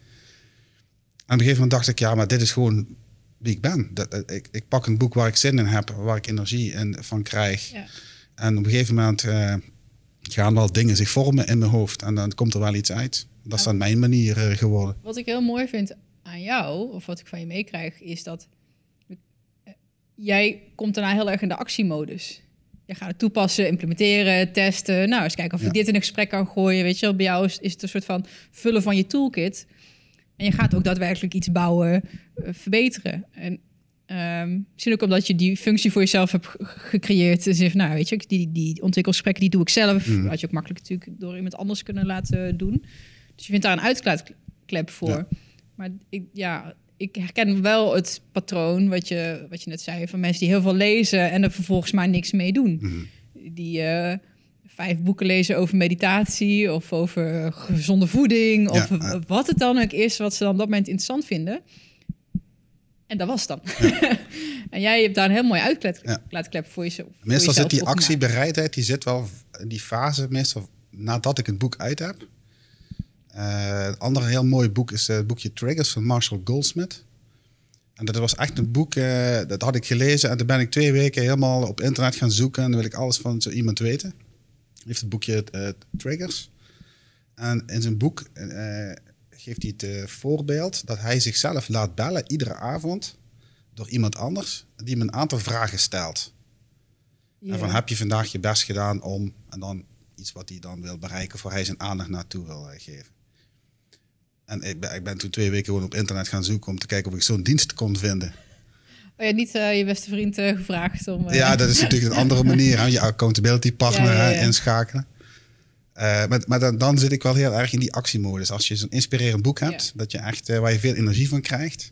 op een gegeven moment dacht ik, ja, maar dit is gewoon wie ik ben. Dat, ik, ik pak een boek waar ik zin in heb, waar ik energie in, van krijg. ja. En op een gegeven moment eh, gaan wel dingen zich vormen in mijn hoofd. En dan komt er wel iets uit. Dat is dan mijn manier eh, geworden. Wat ik heel mooi vind aan jou, of wat ik van je meekrijg, is dat eh, jij komt daarna heel erg in de actiemodus. Je gaat het toepassen, implementeren, testen. Nou, eens kijken of je Ja. dit in een gesprek kan gooien. Weet je wel, bij jou is, is het een soort van vullen van je toolkit. En je gaat ook daadwerkelijk iets bouwen, eh, verbeteren. En ehm, misschien ook omdat je die functie voor jezelf hebt ge- gecreëerd. Dus nou, weet je, die, die ontwikkelgesprekken die doe ik zelf. Mhm. Had je ook makkelijk natuurlijk door iemand anders kunnen laten doen. Dus je vindt daar een uitklep voor. Ja. Maar ik, ja, ik herken wel het patroon wat je, wat je net zei... van mensen die heel veel lezen en er vervolgens maar niks mee doen. Mhm. Die eh, vijf boeken lezen over meditatie of over gezonde voeding... of Ja, wat het dan ook is wat ze dan op dat moment interessant vinden. En dat was dan. en jij hebt daar een heel mooi Ja. uitklep voor jezelf. Meestal zit die actiebereidheid, die zit wel in die fase, meestal nadat ik het boek uit heb. Eh, een ander heel mooi boek is eh, het boekje Triggers van Marshall Goldsmith. En dat was echt een boek, eh, dat had ik gelezen en toen ben ik twee weken helemaal op internet gaan zoeken en dan wil ik alles van zo iemand weten. Hij heeft het boekje Triggers. En in zijn boek geeft hij het eh, voorbeeld dat hij zichzelf laat bellen iedere avond door iemand anders die hem een aantal vragen stelt. Ja. En van heb je vandaag je best gedaan om, en dan iets wat hij dan wil bereiken, voor hij zijn aandacht naartoe wil eh, geven. En ik ben, ik ben toen twee weken gewoon op internet gaan zoeken om te kijken of ik zo'n dienst kon vinden. Oh ja, niet eh, je beste vriend gevraagd om... Ja, dat is natuurlijk een andere manier. Hè? Je accountability partner Ja, ja, ja. hè, inschakelen. Eh, maar maar dan, dan zit ik wel heel erg in die actiemodus. Als je zo'n inspirerend boek hebt, Ja. dat je echt, eh, waar je veel energie van krijgt.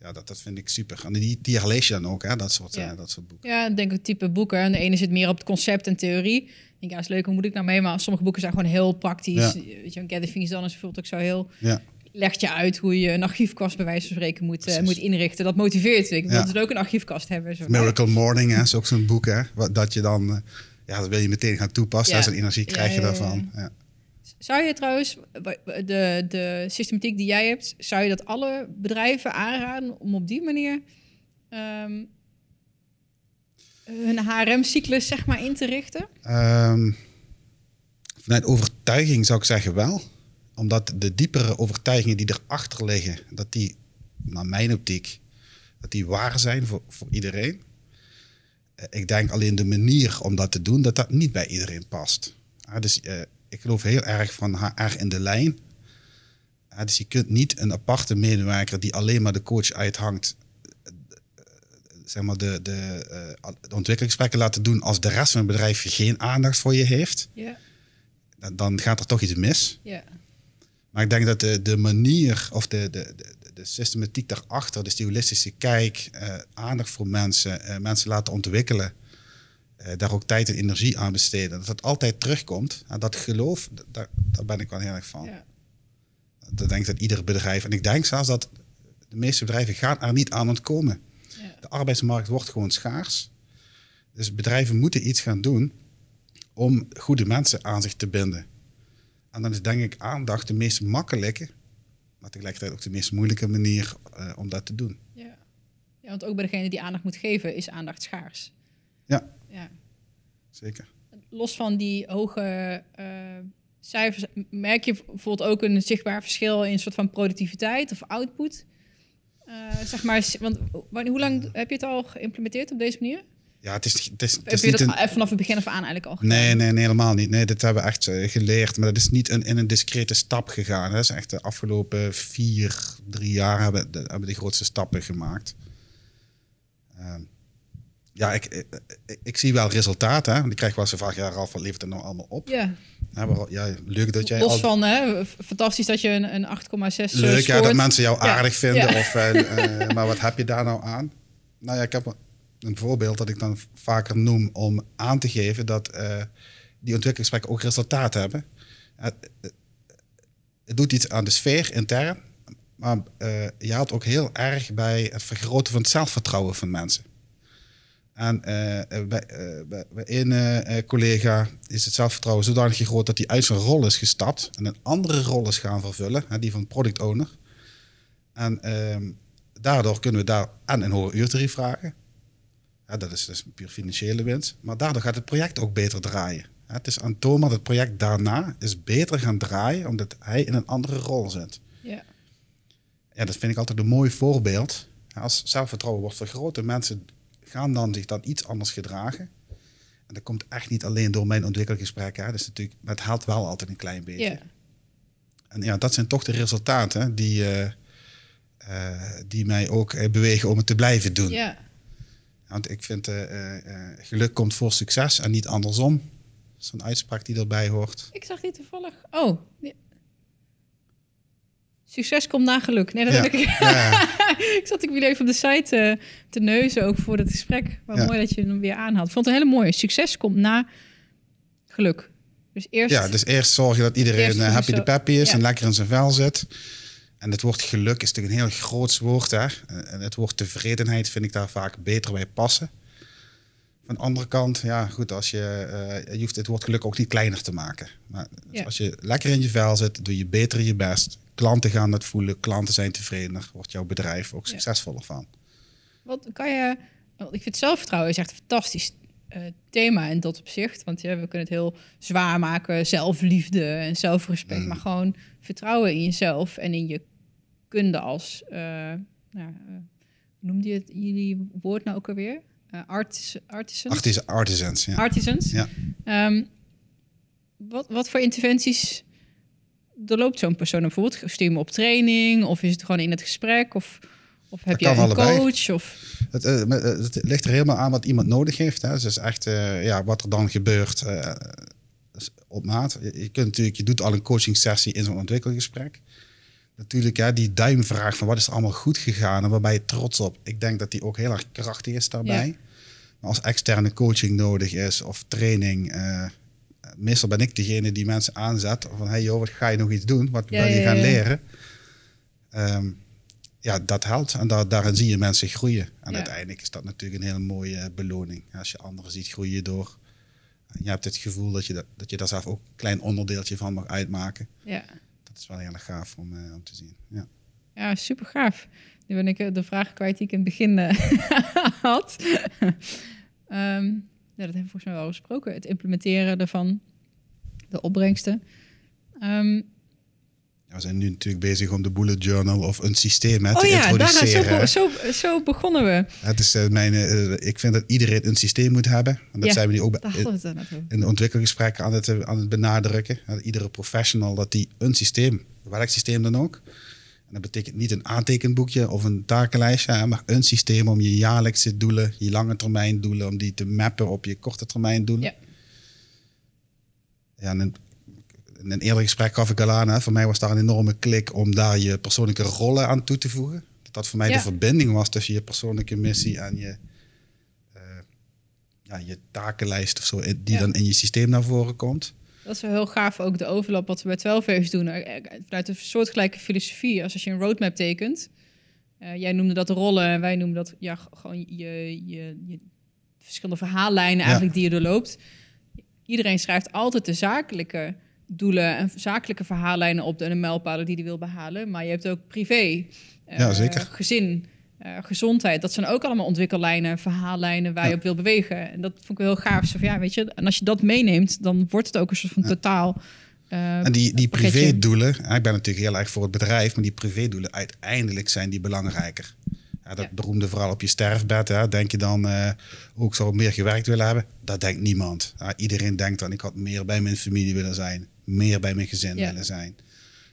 Ja, dat, dat vind ik super. En die, die herlees je dan ook, hè? Dat, soort, Ja. eh, dat soort boeken. Ja, ik denk het type boeken. En de ene zit meer op het concept en theorie. Ik denk, ja, is leuk, hoe moet ik nou mee? Maar sommige boeken zijn gewoon heel praktisch. Ja. Weet je, Get the Things Done is bijvoorbeeld ook zo heel... Ja. Legt je uit hoe je een archiefkast bij wijze van spreken moet, moet inrichten. Dat motiveert. Ik wil dus ook een archiefkast hebben. Zo. Miracle Morning hè, is ook zo'n boek, hè? Wat, dat je dan, ja, dat wil je meteen gaan toepassen. Ja. Zo'n energie krijg je daarvan. Ja. Zou je trouwens, de, de systematiek die jij hebt, zou je dat alle bedrijven aanraden om op die manier ehm, hun HRM-cyclus zeg maar in te richten? Ehm, vanuit overtuiging zou ik zeggen wel. Omdat de diepere overtuigingen die erachter liggen, dat die, naar mijn optiek, dat die waar zijn voor, voor iedereen. Eh, ik denk alleen de manier om dat te doen, dat dat niet bij iedereen past. Ah, dus eh, ik geloof heel erg van HR in de lijn. Ah, dus je kunt niet een aparte medewerker die alleen maar de coach uithangt, eh, zeg maar de, de, de ontwikkelingsgesprekken laten doen als de rest van het bedrijf geen aandacht voor je heeft. Ja. Dan, dan gaat er toch iets mis. Ja. Maar ik denk dat de, de manier of de, de, de, de systematiek daarachter, dus die holistische kijk, eh, aandacht voor mensen, eh, mensen laten ontwikkelen, eh, daar ook tijd en energie aan besteden, dat dat altijd terugkomt. En dat geloof, daar, daar ben ik wel heel erg van. ja. Dat denk ik dat ieder bedrijf, en ik denk zelfs dat de meeste bedrijven gaan er niet aan ontkomen. Ja. De arbeidsmarkt wordt gewoon schaars. Dus bedrijven moeten iets gaan doen om goede mensen aan zich te binden. En dan is denk ik aandacht de meest makkelijke, maar tegelijkertijd ook de meest moeilijke manier eh, om dat te doen. Ja. ja, want ook bij degene die aandacht moet geven, is aandacht schaars. Ja, Ja. zeker. Los van die hoge eh, cijfers, merk je bijvoorbeeld ook een zichtbaar verschil in een soort van productiviteit of output? Eh, zeg maar, want hoe lang heb je het al geïmplementeerd op deze manier? Ja, het is, het is, het Heb je dat een... vanaf het begin af aan eigenlijk al gedaan? Nee, nee, nee, helemaal niet. Nee, dit hebben we echt eh, geleerd. Maar dat is niet een, in een discrete stap gegaan. Hè. Dat is echt de afgelopen vier, drie jaar hebben, de, hebben we de grootste stappen gemaakt. Ehm, ja, ik, ik, ik, zie wel resultaten. Hè. Want ik krijg wel eens de vraag, ja, Ralf, wat levert het nou allemaal op? Ja, Ja, maar, ja, leuk dat jij los al... van hè, fantastisch dat je een, een 8,6 eh, Leuk ja, dat mensen jou Ja, aardig vinden. ja. Of, eh, eh, maar wat heb je daar nou aan? Nou ja, ik heb een voorbeeld dat ik dan vaker noem om aan te geven dat eh, die ontwikkelingsgesprekken ook resultaat hebben. Eh, eh, het doet iets aan de sfeer intern, maar je haalt ook heel erg bij het vergroten van het zelfvertrouwen van mensen. En bij, bij, een collega is het zelfvertrouwen zodanig groot dat hij uit zijn rol is gestapt en een andere rol is gaan vervullen, die van product owner. En ehm, daardoor kunnen we daar en een hoger uurtarief vragen. Ja, dat, is, dat is puur financiële winst. Maar daardoor gaat het project ook beter draaien. Ja, het is aantoonbaar dat het project daarna is beter gaan draaien omdat hij in een andere rol zit. Ja. Ja, dat vind ik altijd een mooi voorbeeld. Als zelfvertrouwen wordt vergroot en mensen gaan dan zich dan iets anders gedragen. En dat komt echt niet alleen door mijn. Hè. Dat is natuurlijk, maar het helpt wel altijd een klein beetje. Ja. En ja, dat zijn toch de resultaten die, eh, eh, die mij ook eh, bewegen om het te blijven doen. ja. Want ik vind eh, eh, eh, geluk komt voor succes en niet andersom. Zo'n uitspraak die erbij hoort. Ik zag die toevallig. Oh, Succes komt na geluk. Nee, dat Ja. heb ik. Ja, ik zat ik weer even op de site te neuzen, ook voor het gesprek. Maar Ja. mooi dat je hem weer aanhaalt. Ik vond het een hele mooie. Succes komt na geluk. Dus eerst... ja, dus eerst zorgen dat iedereen happy de peppy is en lekker in zijn vel zit. En het woord geluk is natuurlijk een heel groot woord. Hè? En het woord tevredenheid vind ik daar vaak beter bij passen. Van de andere kant, ja goed, als je, eh, je hoeft het woord geluk ook niet kleiner te maken. Maar dus Ja. als je lekker in je vel zit, doe je beter je best. Klanten gaan dat voelen, klanten zijn tevredener, wordt jouw bedrijf ook succesvoller van. Wat kan je... want Ik vind zelfvertrouwen is echt een fantastisch eh, thema in dat opzicht. Want ja, we kunnen het heel zwaar maken. Zelfliefde en zelfrespect. Mm. Maar gewoon vertrouwen in jezelf en in je kunde als... nou, noemde je het, jullie woord nou ook alweer? Eh artis, artisans? Artis artisans, ja. Artisans. Ja. Ehm, wat, wat voor interventies doorloopt zo'n persoon? Bijvoorbeeld stuur je hem op training? Of is het gewoon in het gesprek? Of, of heb je een allebei. coach? Of, Het, het ligt er helemaal aan wat iemand nodig heeft. Hè. Dus echt ja, wat er dan gebeurt op maat. Je, je kunt natuurlijk, je doet al een coaching sessie in zo'n ontwikkelgesprek. Natuurlijk, ja, die duimvraag van wat is er allemaal goed gegaan en waar ben je trots op. Ik denk dat die ook heel erg krachtig is daarbij. Ja. Als externe coaching nodig is of training, eh, meestal ben ik degene die mensen aanzet van hey joh, wat ga je nog iets doen? Wat Ja, wil je ja, gaan leren? Ehm, ja, dat helpt. En daar daarin zie je mensen groeien. En uiteindelijk is dat natuurlijk een hele mooie beloning. Als je anderen ziet groeien door... Je hebt het gevoel dat je, dat, dat je daar zelf ook een klein onderdeeltje van mag uitmaken. ja. Is wel heel erg gaaf om, eh, om te zien. Ja. ja, super gaaf. Nu ben ik eh, de vraag kwijt die ik in het begin eh, had. Ehm, ja, dat hebben we volgens mij wel besproken. Het implementeren ervan, de opbrengsten. Ehm, We zijn nu natuurlijk bezig om de bullet journal of een systeem hè, oh te ja, daar, introduceren. zo, zo, zo begonnen we. Het is, eh, mijn, eh, ik vind dat iedereen een systeem moet hebben. En dat Ja, zijn we nu ook bij, in de ontwikkelgesprekken aan het, eh, aan het benadrukken. Dat iedere professional dat die een systeem, welk systeem dan ook. En dat betekent niet een aantekenboekje of een takenlijstje, hè, maar een systeem om je jaarlijkse doelen, je lange termijn doelen, om die te mappen op je korte termijn doelen. Ja. Ja, en in, een eerder gesprek gaf ik al aan, hè, voor mij was daar een enorme klik om daar je persoonlijke rollen aan toe te voegen. Dat dat voor mij Ja. de verbinding was tussen je persoonlijke missie en je, eh, ja, je takenlijst of zo, eh, die Ja. dan in je systeem naar voren komt. Dat is wel heel gaaf, ook de overlap wat we bij 12 Waves doen. Eh, Vanuit een soortgelijke filosofie. Als als je een roadmap tekent. eh, jij noemde dat rollen en wij noemen dat ja, gewoon je, je, je verschillende verhaallijnen Ja. eigenlijk die je doorloopt. Iedereen schrijft altijd de zakelijke doelen en zakelijke verhaallijnen op de en de mijlpalen die hij wil behalen. Maar je hebt ook privé, eh, Ja, zeker. gezin, eh, gezondheid. Dat zijn ook allemaal ontwikkellijnen, verhaallijnen waar Ja. je op wil bewegen. En dat vond ik wel heel gaaf. Zo van, ja, weet je, en als je dat meeneemt, dan wordt het ook een soort van totaal. eh, En die, die privédoelen, ik ben natuurlijk heel erg voor het bedrijf, maar die privédoelen, uiteindelijk zijn die belangrijker. Ja, dat beroemde vooral op je sterfbed. Hè. Denk je dan, ook zou ik meer gewerkt willen hebben? Dat denkt niemand. Iedereen denkt dan, ik had meer bij mijn familie willen zijn. Meer bij mijn gezin Ja. willen zijn.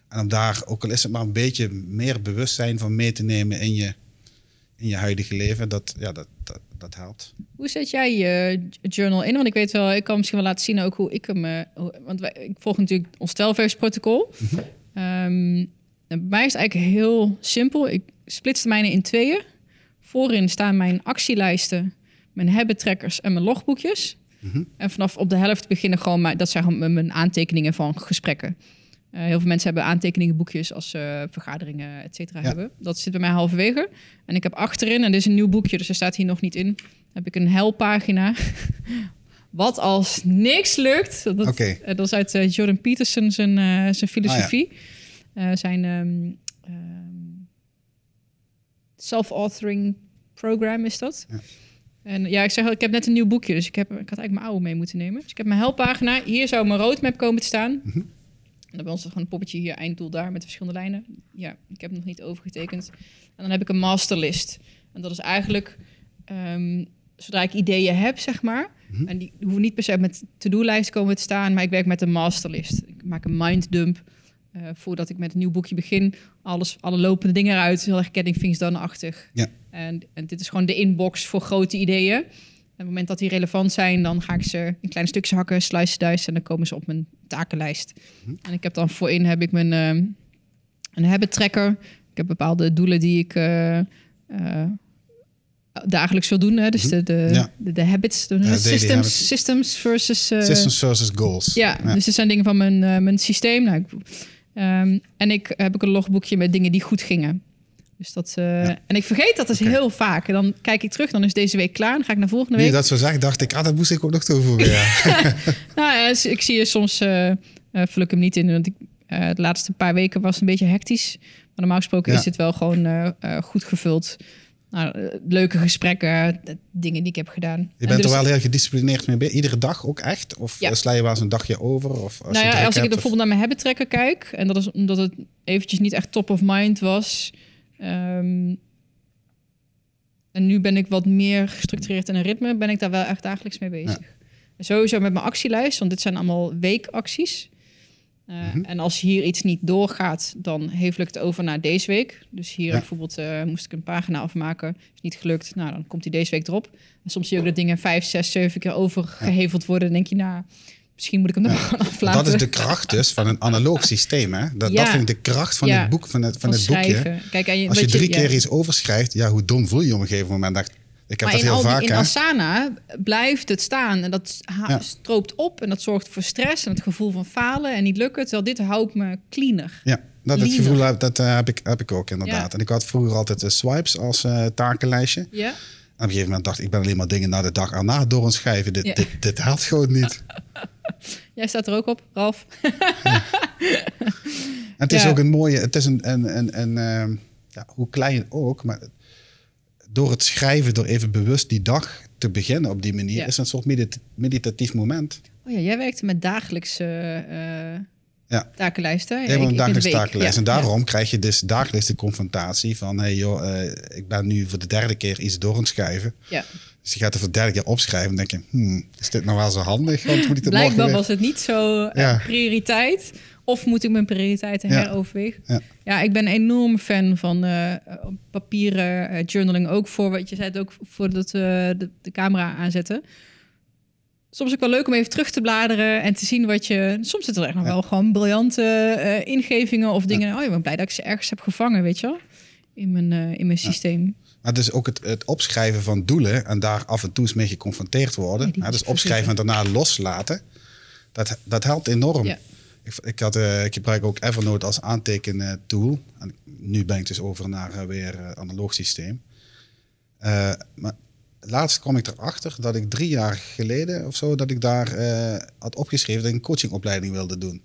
En om daar, ook al is het maar een beetje meer bewustzijn van mee te nemen in je, in je huidige leven, dat, ja, dat, dat, dat helpt. Hoe zet jij je journal in? Want ik weet wel, ik kan misschien wel laten zien ook hoe ik hem... eh, want wij, ik volg natuurlijk ons protocol. Ehm, en bij mij is het eigenlijk heel simpel. Ik splits mijne in tweeën. Voorin staan mijn actielijsten, mijn habit-trackers en mijn logboekjes. En vanaf op de helft beginnen gewoon... mijn- dat zijn gewoon mijn- aantekeningen van gesprekken. Eh, heel veel mensen hebben aantekeningenboekjes als ze vergaderingen, et cetera, Ja. hebben. Dat zit bij mij halverwege. En ik heb achterin, en dit is een nieuw boekje, dus er staat hier nog niet in, heb ik een helppagina. Wat als niks lukt. Dat, eh, dat is uit eh, Jordan Peterson zijn, zijn filosofie. Eh, zijn ehm, ehm, self-authoring program is dat. Ja. En ja, ik zeg al, ik heb net een nieuw boekje, dus ik, heb, ik had eigenlijk mijn oude mee moeten nemen. Dus ik heb mijn helppagina. Hier zou mijn roadmap komen te staan. Mhm. En dan bij ons gewoon een poppetje hier, einddoel daar, met verschillende lijnen. Ja, ik heb hem nog niet overgetekend. En dan heb ik een masterlist. En dat is eigenlijk, ehm, zodra ik ideeën heb, zeg maar. Mhm. En die hoeven niet per se met to-do-lijst komen te staan, maar ik werk met een masterlist. Ik maak een minddump. eh voordat ik met een nieuw boekje begin, alles, alle lopende dingen eruit. Heel erg getting things done-achtig. Ja. En, en dit is gewoon de inbox voor grote ideeën. En op het moment dat die relevant zijn, dan ga ik ze in kleine stukjes hakken, slice, en dan komen ze op mijn takenlijst. Mhm. En ik heb dan voorin heb ik mijn, ehm, een habit tracker. Ik heb bepaalde doelen die ik eh, eh, dagelijks wil doen. Hè? Dus de, de, Ja. de, de habits, de systems, habits. systems versus... eh, Systems versus goals. ja, dus dit zijn dingen van mijn, mijn systeem. Nou, ik, ehm, en ik heb ook een logboekje met dingen die goed gingen. Dus dat, eh, En ik vergeet dat dus heel vaak. En dan kijk ik terug, dan is deze week klaar. Dan ga ik naar volgende week. je dat zo zegt, dacht ik, ah, dat moest ik ook nog toevoegen. Ja. Nou, eh, ik zie je soms, vul ik hem niet in. Want ik, de laatste paar weken was het een beetje hectisch. Maar normaal gesproken Ja. is dit wel gewoon goed gevuld. Nou, leuke gesprekken, dingen die ik heb gedaan. Je En bent dus- er wel heel gedisciplineerd mee bezig. Iedere dag ook echt? Of Ja. sla je wel eens een dagje over? Of als nou ja, als ik of- bijvoorbeeld naar mijn habit tracker kijk... en dat is omdat het eventjes niet echt top of mind was... ehm, en nu ben ik wat meer gestructureerd in een ritme... ben ik daar wel echt dagelijks mee bezig. Sowieso met mijn actielijst, want dit zijn allemaal weekacties. Eh, Mhm. En als hier iets niet doorgaat, dan hevel ik het over naar deze week. Dus hier Ja. bijvoorbeeld eh, moest ik een pagina afmaken. Is niet gelukt. Nou, dan komt die deze week erop. En soms zie je ook dat dingen vijf, zes, zeven keer overgeheveld worden. Dan denk je, nou, misschien moet ik hem er gewoon aflaten. Dat is de kracht dus van een analoog systeem. Hè? Dat, Ja. dat vind ik de kracht van Ja. het boek, van het, van van het boekje. Kijk, en je, Als je drie keer iets overschrijft, ja, hoe dom voel je op een gegeven moment? Dacht, ik heb Maar dat heel al vaak. in hè? Asana blijft het staan en dat stroopt op en dat zorgt voor stress en het gevoel van falen en niet lukken. Terwijl dit houdt me cleaner. Ja, dat het gevoel heb, dat eh, heb, ik, heb ik ook inderdaad. En ik had vroeger altijd de swipes als eh, takenlijstje. Ja? En op een gegeven moment dacht ik, ik ben alleen maar dingen naar de dag erna door aan schrijven. Dit, dit, dit helpt gewoon niet. Jij staat er ook op, Ralf. Het is Ja. ook een mooie, het is een, een, een, een ehm, ja, hoe klein ook, maar door het schrijven, door even bewust die dag te beginnen op die manier, Ja. is een soort medit- meditatief moment. Oh ja, jij werkte met dagelijkse eh, Ja. takenlijsten. Helemaal een ik- ik dagelijks in de week. takenlijst. Ja, En daarom krijg je dus dagelijks de confrontatie van... hey joh, eh, ik ben nu voor de derde keer iets door aan het schrijven. Ja. Dus je gaat er voor de derde keer opschrijven en denk je... Hmm, is dit nou wel zo handig? Want moet ik Blijkbaar was het niet zo eh, Ja. prioriteit. Of moet ik mijn prioriteiten heroverwegen? Ja. Ja, ik ben een enorm fan van eh, papieren eh, journaling. Ook voor wat je zei, het ook voordat we de, de camera aanzetten. Soms ook wel leuk om even terug te bladeren en te zien wat je. Soms zitten er echt nog wel gewoon briljante ingevingen of dingen. Oh, ik ben blij dat ik ze ergens heb gevangen, weet je wel? In mijn, in mijn systeem. Maar dus ook het, het opschrijven van doelen en daar af en toe eens mee geconfronteerd worden. Ja, dus opschrijven en daarna loslaten. Dat, dat helpt enorm. Ja. Ik, ik, had, eh, ik gebruik ook Evernote als aanteken tool. En nu ben ik dus over naar eh, weer eh, analoog systeem. Maar laatst kwam ik erachter dat ik drie jaar geleden of zo... dat ik daar had opgeschreven dat ik een coachingopleiding wilde doen.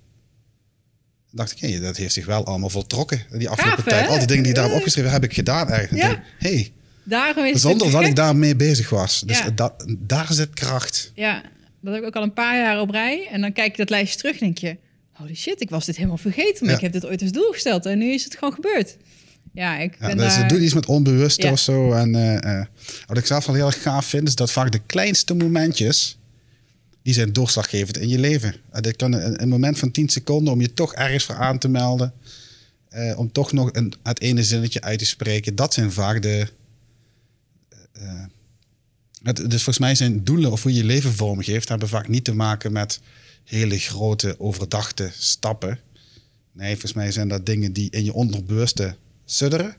Dacht ik, hé, dat heeft zich wel allemaal voltrokken. Die afgelopen tijd. Al die dingen die ik daar heb opgeschreven, heb ik gedaan eigenlijk. Ja. Hey, Daarom is zonder dat ik daarmee bezig was. Dus Ja. dat, daar zit kracht. Ja, dat heb ik ook al een paar jaar op rij. En dan kijk je dat lijstje terug en denk je... Holy shit, ik was dit helemaal vergeten. Maar Ja. ik heb dit ooit als doel gesteld. En nu is het gewoon gebeurd. Ja, ik Ja, ben dus daar... doet iets met onbewust Ja. of zo. En eh, eh, wat ik zelf wel heel erg gaaf vind, is dat vaak de kleinste momentjes, die zijn doorslaggevend in je leven. Uh, dit kan een, moment van 10 seconden om je toch ergens voor aan te melden. eh, om toch nog een, het ene zinnetje uit te spreken. Dat zijn vaak de... eh, dus volgens mij zijn doelen of hoe je je leven vormgeeft... hebben vaak niet te maken met hele grote, overdachte stappen. Nee, volgens mij zijn dat dingen die in je onderbewuste sudderen.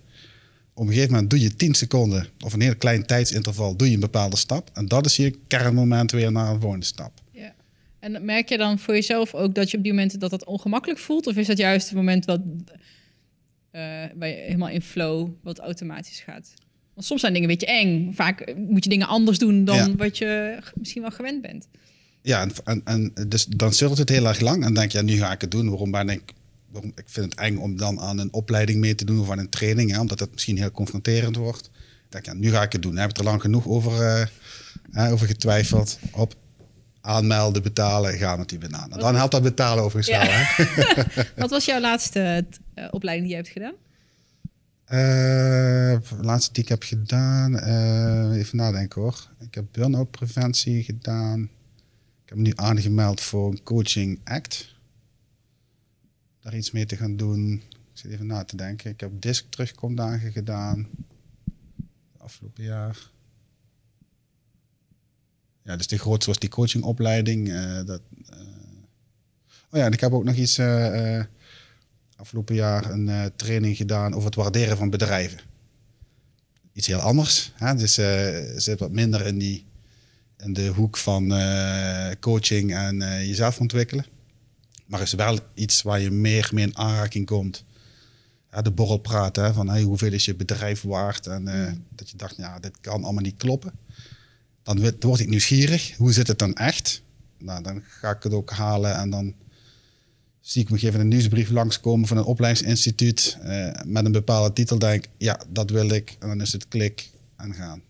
Op een gegeven moment doe je 10 seconden of een heel klein tijdsinterval, doe je een bepaalde stap. En dat is je kernmoment weer naar een volgende stap. Ja. En merk je dan voor jezelf ook dat je op die momenten dat dat ongemakkelijk voelt? Of is dat juist het moment wat, eh, waar je helemaal in flow, wat automatisch gaat? Want soms zijn dingen een beetje eng. Vaak moet je dingen anders doen dan Ja. wat je misschien wel gewend bent. Ja, en, en, en dus dan zult het heel erg lang. En denk je, ja, nu ga ik het doen. Waarom ben ik... Ik vind het eng om dan aan een opleiding mee te doen of aan een training, hè, omdat het misschien heel confronterend wordt. Dan denk ja, nu ga ik het doen. Heb ik er lang genoeg over, eh, hè, over getwijfeld. Op aanmelden, betalen, gaan met die bananen. Dan helpt dat betalen overigens Ja. wel. Hè? Wat was jouw laatste eh, opleiding die je hebt gedaan? Eh, de laatste die ik heb gedaan, even nadenken hoor. Ik heb burn-out preventie gedaan. Ik heb me nu aangemeld voor een coaching act. Daar iets mee te gaan doen. Ik zit even na te denken. Ik heb disc terugkomdagen gedaan. Afgelopen jaar. Ja, dus de grootste was die coachingopleiding. eh, dat, eh, Oh ja, en ik heb ook nog iets... eh, afgelopen jaar een training gedaan over het waarderen van bedrijven. Iets heel anders. Hè? Dus zit wat minder in, die, in de hoek van coaching en jezelf ontwikkelen. Maar is wel iets waar je meer mee in aanraking komt. Ja, de borrelpraat, hè, van hey, hoeveel is je bedrijf waard? En eh, dat je dacht, ja, dit kan allemaal niet kloppen. Dan word ik nieuwsgierig. Hoe zit het dan echt? Nou, dan ga ik het ook halen en dan zie ik me even een nieuwsbrief langskomen van een opleidingsinstituut eh, met een bepaalde titel. Denk ja, dat wil ik. En dan is het klik en gaan.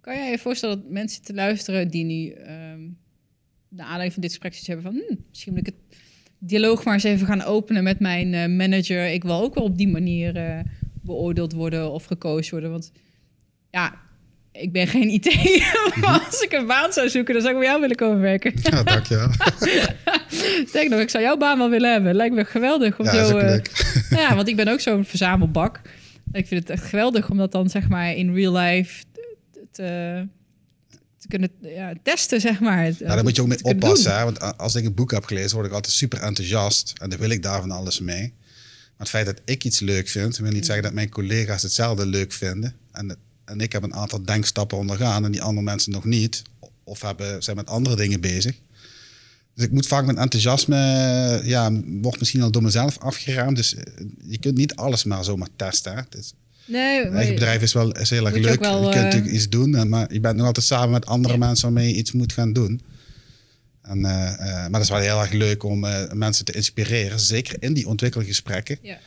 Kan jij je voorstellen dat mensen te luisteren die nu ehm naar aanleiding van dit gesprek zoiets hebben van hm, misschien moet ik het dialoog maar eens even gaan openen met mijn eh, manager. Ik wil ook wel op die manier eh, beoordeeld worden of gecoacht worden. Want ja, ik ben geen IT. maar als ik een baan zou zoeken, dan zou ik bij jou willen komen werken. Ja, dankjewel. Sterk nog, ik zou jouw baan wel willen hebben. Lijkt me geweldig om Ja, zo. eh, ja, want ik ben ook zo'n verzamelbak. Ik vind het echt geweldig om dat dan zeg maar in real life te kunnen ja, testen, zeg maar. Ja, daar moet je ook mee oppassen. Hè? Want als ik een boek heb gelezen, word ik altijd super enthousiast. En dan wil ik daar van alles mee. Maar het feit dat ik iets leuk vind, wil niet zeggen dat mijn collega's hetzelfde leuk vinden. En, en ik heb een aantal denkstappen ondergaan en die andere mensen nog niet. Of hebben, zijn met andere dingen bezig. Dus ik moet vaak met enthousiasme, ja, wordt misschien al door mezelf afgeraamd. Dus eh, je kunt niet alles maar zomaar testen. Hè? Het is, Nee, maar- eigen bedrijf is wel is heel erg je leuk. wel, je kunt eh, natuurlijk iets doen, eh, maar je bent nog altijd samen met andere Ja. mensen waarmee je iets moet gaan doen. En, eh, maar dat is wel heel erg leuk om mensen te inspireren, zeker in die ontwikkelgesprekken. Ja.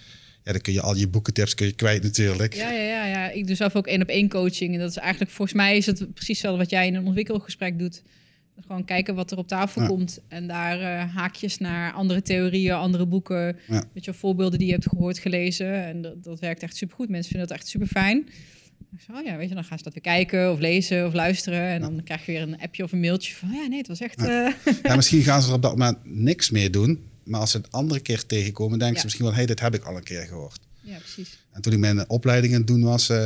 Ja, dan kun je al je boekentips kun je kwijt natuurlijk. Ja, ja, ja, ja. Ik doe zelf ook één op één coaching. En dat is eigenlijk, volgens mij is het precies wel wat jij in een ontwikkelgesprek doet. Gewoon kijken wat er op tafel Ja. komt. En daar eh, haakjes naar andere theorieën, andere boeken. Ja. Weet je, voorbeelden die je hebt gehoord, gelezen. En dat, dat werkt echt supergoed. Mensen vinden dat echt super fijn. Oh ja, weet je, dan gaan ze dat weer kijken of lezen of luisteren. En dan krijg je weer een appje of een mailtje van, oh ja, nee, het was echt... eh, Ja, misschien gaan ze er op dat moment niks meer doen. Maar als ze het andere keer tegenkomen, denken ze misschien wel... hé, hey, dit heb ik al een keer gehoord. Ja, precies. En toen ik mijn opleiding aan het doen was, eh,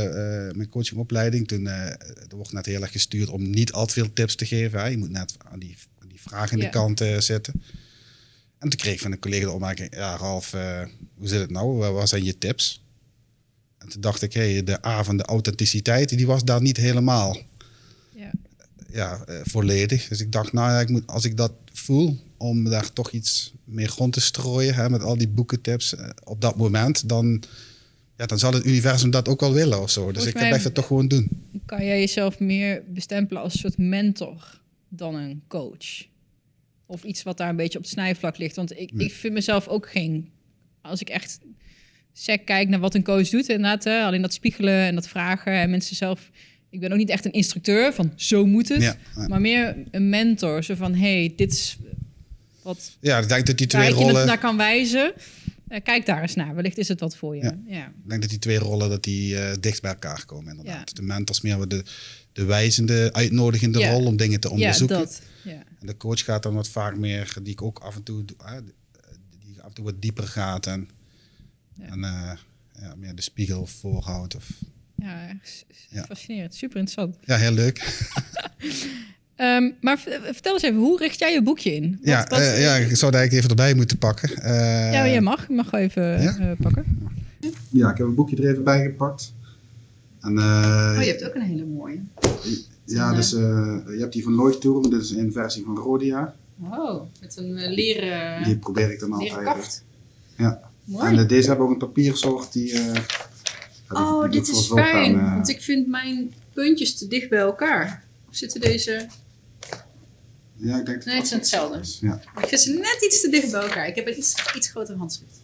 mijn coachingopleiding, toen er wordt net heel erg gestuurd om niet al te veel tips te geven. Hè. Je moet net aan die, aan die vraag in Ja. de kant zitten. En toen kreeg ik van een collega de opmerking, ja Ralf, hoe zit het nou? Wat zijn je tips? En toen dacht ik, hey, de A van de authenticiteit, die was daar niet helemaal Ja. ja, volledig. Dus ik dacht, nou ja, ik moet, als ik dat voel, om daar toch iets meer rond te strooien, hè, met al die boekentips eh, op dat moment, dan, ja, dan zal het universum dat ook wel willen of zo. Dus ik blijf dat toch gewoon doen. Kan jij jezelf meer bestempelen als een soort mentor dan een coach? Of iets wat daar een beetje op het snijvlak ligt? Want ik, ik vind mezelf ook geen... Als ik echt sec kijk naar wat een coach doet, inderdaad, hè, alleen dat spiegelen en dat vragen en mensen zelf... Ik ben ook niet echt een instructeur van zo moet het, Ja, ja. maar meer een mentor. Zo van, hey, dit is wat Ja, ik denk dat die twee rollen, naar kan wijzen. Eh, kijk daar eens naar, wellicht is het wat voor je. Ja. Ja. ik denk dat die twee rollen dat die eh, dicht bij elkaar komen inderdaad. Ja. De mentors meer de, de wijzende, uitnodigende Ja. rol om dingen te Ja, onderzoeken. dat. Ja. En de coach gaat dan wat vaak meer, die ik ook af en toe, doe, hè, die af en toe wat dieper gaat en, eh, meer de spiegel voorhoudt. Of, Ja. fascinerend. Super interessant. ja, heel leuk. Ehm, maar vertel eens even, hoe richt jij je boekje in? Wat- ja, wat- eh, ja, ik zou het eigenlijk even erbij moeten pakken. Eh, ja, jij mag. Je mag wel even Ja? eh, pakken. ja, ik heb een boekje er even bij gepakt. En, eh, Oh, hebt ook een hele mooie. ja, dus eh, je hebt die van Leuchtturm, dit is een versie van Rodia. Oh, met een leren, Die probeer ik dan altijd. Ja. Mooi. En deze hebben ook een papiersoort die... eh, oh, die dit is fijn. aan, Want ik vind mijn puntjes te dicht bij elkaar. Zitten deze... Ja, ik denk dat Nee, het zijn hetzelfde. is. Ja, Ik vind ze net iets te dicht bij elkaar. Ik heb een iets, iets groter handschrift.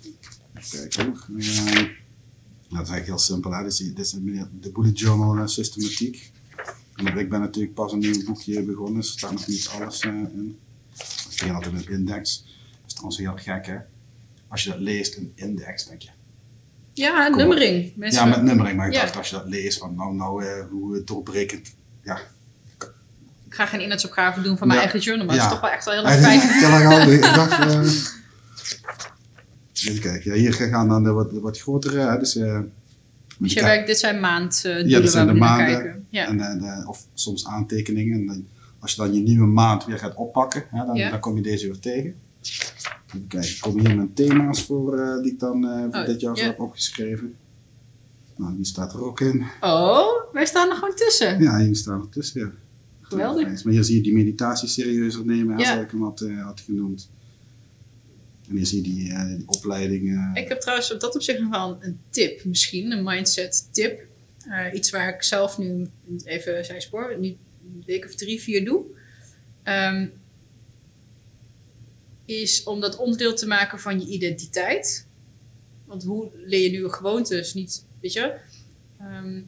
kijk. Eh, ja, dat is eigenlijk heel simpel. Hè? Dit is, dit is een- de bullet journal systematiek. En ik ben natuurlijk pas een nieuw boekje begonnen, dus er staat nog niet alles eh, in. Ik begin altijd met index. Dat is trouwens heel gek hè. Als je dat leest, een index, denk je. Ja, nummering. Mensen Ja, met nummering, maar ik Ja. dacht als je dat leest, van nou, nou eh, hoe doorbrekend. Ja, Ik ga geen inhoudsopgave doen van mijn Ja. eigen journal, maar Ja. het is toch wel echt wel heel erg fijn. Ik dacht. eh, even kijken, ja, hier gaan dan de wat, wat grotere. Dus, eh, Dus je werkt, dit zijn maanddoelen Ja, dit zijn waar we de maanden. kijken. Ja. en, eh, of soms aantekeningen. En als je dan je nieuwe maand weer gaat oppakken, hè, dan, Ja. dan kom je deze weer tegen. Even kijken, ik kom hier mijn thema's voor eh, die ik dan eh, voor Oh, dit jaar ja. heb opgeschreven. Nou, die staat er ook in. Oh, wij staan er gewoon tussen. Ja, hier staat er tussen, ja. Geweldig. Maar hier zie je die meditatie serieuzer nemen, Ja. zoals ik hem had, eh, had genoemd. En hier zie je die, eh, die opleidingen. Ik heb trouwens op dat opzicht nog wel een, tip misschien, een mindset tip. Eh, iets waar ik zelf nu even zijn spoor, nu een week of drie, vier doe. Ehm, is om dat onderdeel te maken van je identiteit. Want hoe leer je nieuwe gewoontes? Niet, weet je, ehm,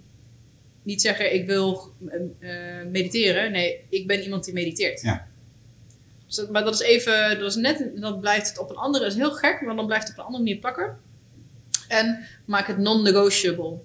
niet zeggen ik wil eh, eh, mediteren. Nee, ik ben iemand die mediteert. Ja. Dus dat- maar dat is even, dat is net, dan blijft het op een andere, dat is heel gek, maar dan blijft het op een andere manier plakken. En maak het non-negotiable.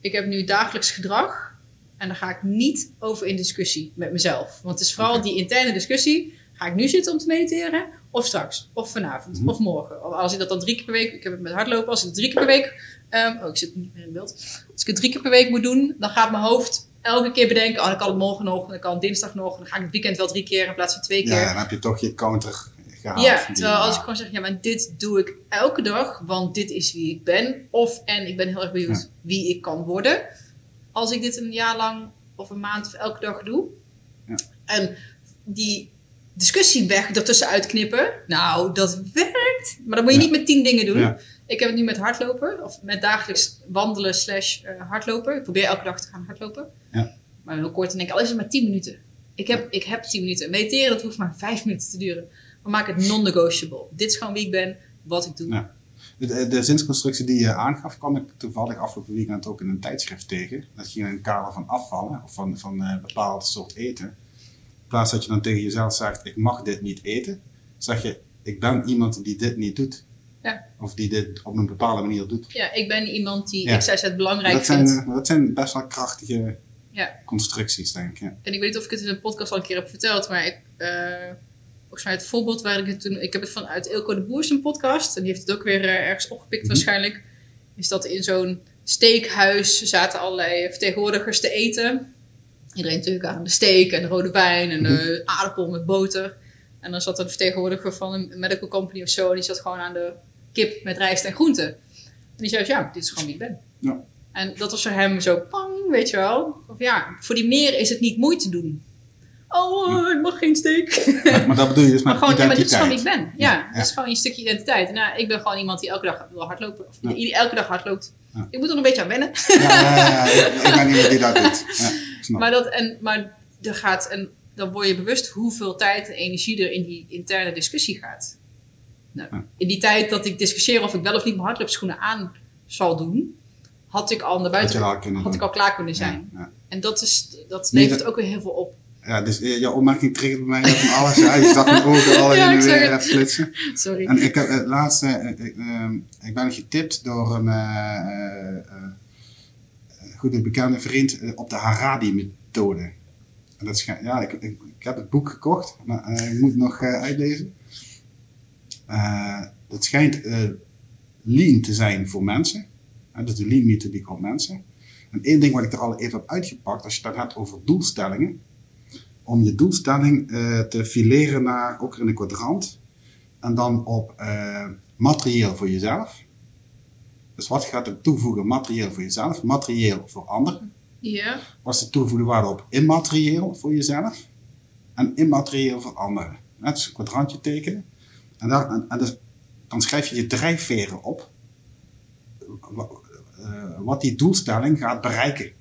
Ik heb nu dagelijks gedrag en daar ga ik niet over in discussie met mezelf. Want het is vooral die interne discussie. Ga ik nu zitten om te mediteren? Of straks? Of vanavond? Mhm. Of morgen? Of als ik dat dan drie keer per week... Ik heb het met hardlopen. Als ik het drie keer per week... ehm, oh, ik zit niet meer in beeld. Als ik het drie keer per week moet doen... dan gaat mijn hoofd elke keer bedenken... oh, dan kan het morgen nog. Dan kan het dinsdag nog. Dan ga ik het weekend wel drie keer in plaats van twee keer. Ja, dan heb je toch je counter gehaald. Ja, terwijl als ik gewoon zeg, ja, maar dit doe ik elke dag, want dit is wie ik ben. Of, en ik ben heel erg benieuwd Ja. wie ik kan worden. Als ik dit een jaar lang of een maand of elke dag doe. Ja. En die discussie weg ertussen uitknippen. Nou, dat werkt. Maar dat moet je Ja. niet met tien dingen doen. Ik heb het nu met hardlopen, of met dagelijks wandelen slash eh, hardlopen. Ik probeer elke dag te gaan hardlopen. Ja. Maar heel kort, dan denk ik, al is het maar 10 minuten. Ik heb, ik heb 10 minuten. Mediteren, dat hoeft maar 5 minuten te duren. Maar maak het non-negotiable. Dit is gewoon wie ik ben, wat ik doe. Ja. De, de zinsconstructie die je aangaf, kwam ik toevallig afgelopen weekend ook in een tijdschrift tegen. Dat ging in een kader van afvallen of van, van een bepaald soort eten. In plaats dat je dan tegen jezelf zegt, ik mag dit niet eten, zeg je, ik ben iemand die dit niet doet. Ja. Of die dit op een bepaalde manier doet. Ja, ik ben iemand die Ja. XYZ belangrijk Dat zijn, vindt. eh, dat zijn best wel krachtige Ja. constructies, denk ik. Ja. En ik weet niet of ik het in een podcast al een keer heb verteld, maar ik, eh, volgens mij het voorbeeld waar ik het toen... Ik heb het vanuit Ilko de Boer zijn podcast, en die heeft het ook weer eh, ergens opgepikt Mhm. waarschijnlijk. Is dat in zo'n steakhuis zaten allerlei vertegenwoordigers te eten. Iedereen natuurlijk aan de steak en de rode wijn en de aardappel met boter. En dan zat er een vertegenwoordiger van een medical company of zo, en die zat gewoon aan de kip met rijst en groenten. En die zei, ja, dit is gewoon wie ik ben. Ja. En dat was voor hem zo, pang, weet je wel. Of ja, voor die meer is het niet moeite doen. Oh, ik mag geen steak. Maar, maar dat bedoel je dus maar gewoon, ja, maar dit is gewoon wie ik ben. Ja, Ja, dit is gewoon een stukje identiteit. Nou, ik ben gewoon iemand die elke dag wil hardlopen. Of elke dag hardloopt. Ik moet er een beetje aan wennen. Ja, ja, ja, ja, ik, ben iemand die dat doet. Maar, dat, en, maar er gaat, en dan word je bewust hoeveel tijd en energie er in die interne discussie gaat. Nou. In die tijd dat ik discussieer of ik wel of niet mijn hardloopschoenen aan zal doen, had ik al naar buiten had ik al klaar kunnen zijn. Ja, ja. En dat, is, dat Nee, levert dat- ook weer heel veel op. Ja, dus eh, jouw opmerking triggert bij mij van alles. Ja, je zag mijn ogen al Ja, in de weer flitsen. Sorry. En ik heb het laatste, eh, ik, ehm, ik ben getipt door een eh, eh, eh, goede bekende vriend eh, op de Haradi-methode. En dat schijnt- ja, ik, ik, ik heb het boek gekocht, maar eh, ik moet het nog eh, uitlezen. Eh, het schijnt eh, lean te zijn voor mensen. Hè, dus de lean methodiek op mensen. En één ding wat ik er al even heb uitgepakt, als je het hebt over doelstellingen. Om je doelstelling eh, te fileren naar, ook in een kwadrant. En dan op eh, materieel voor jezelf. Dus wat gaat er toevoegen materieel voor jezelf, materieel voor anderen. Ja, Wat is de toegevoegde waarde op immaterieel voor jezelf en immaterieel voor anderen. Dat is een kwadrantje tekenen. En, daar, en, en dus, dan schrijf je je drijfveren op. Eh, Wat die doelstelling gaat bereiken.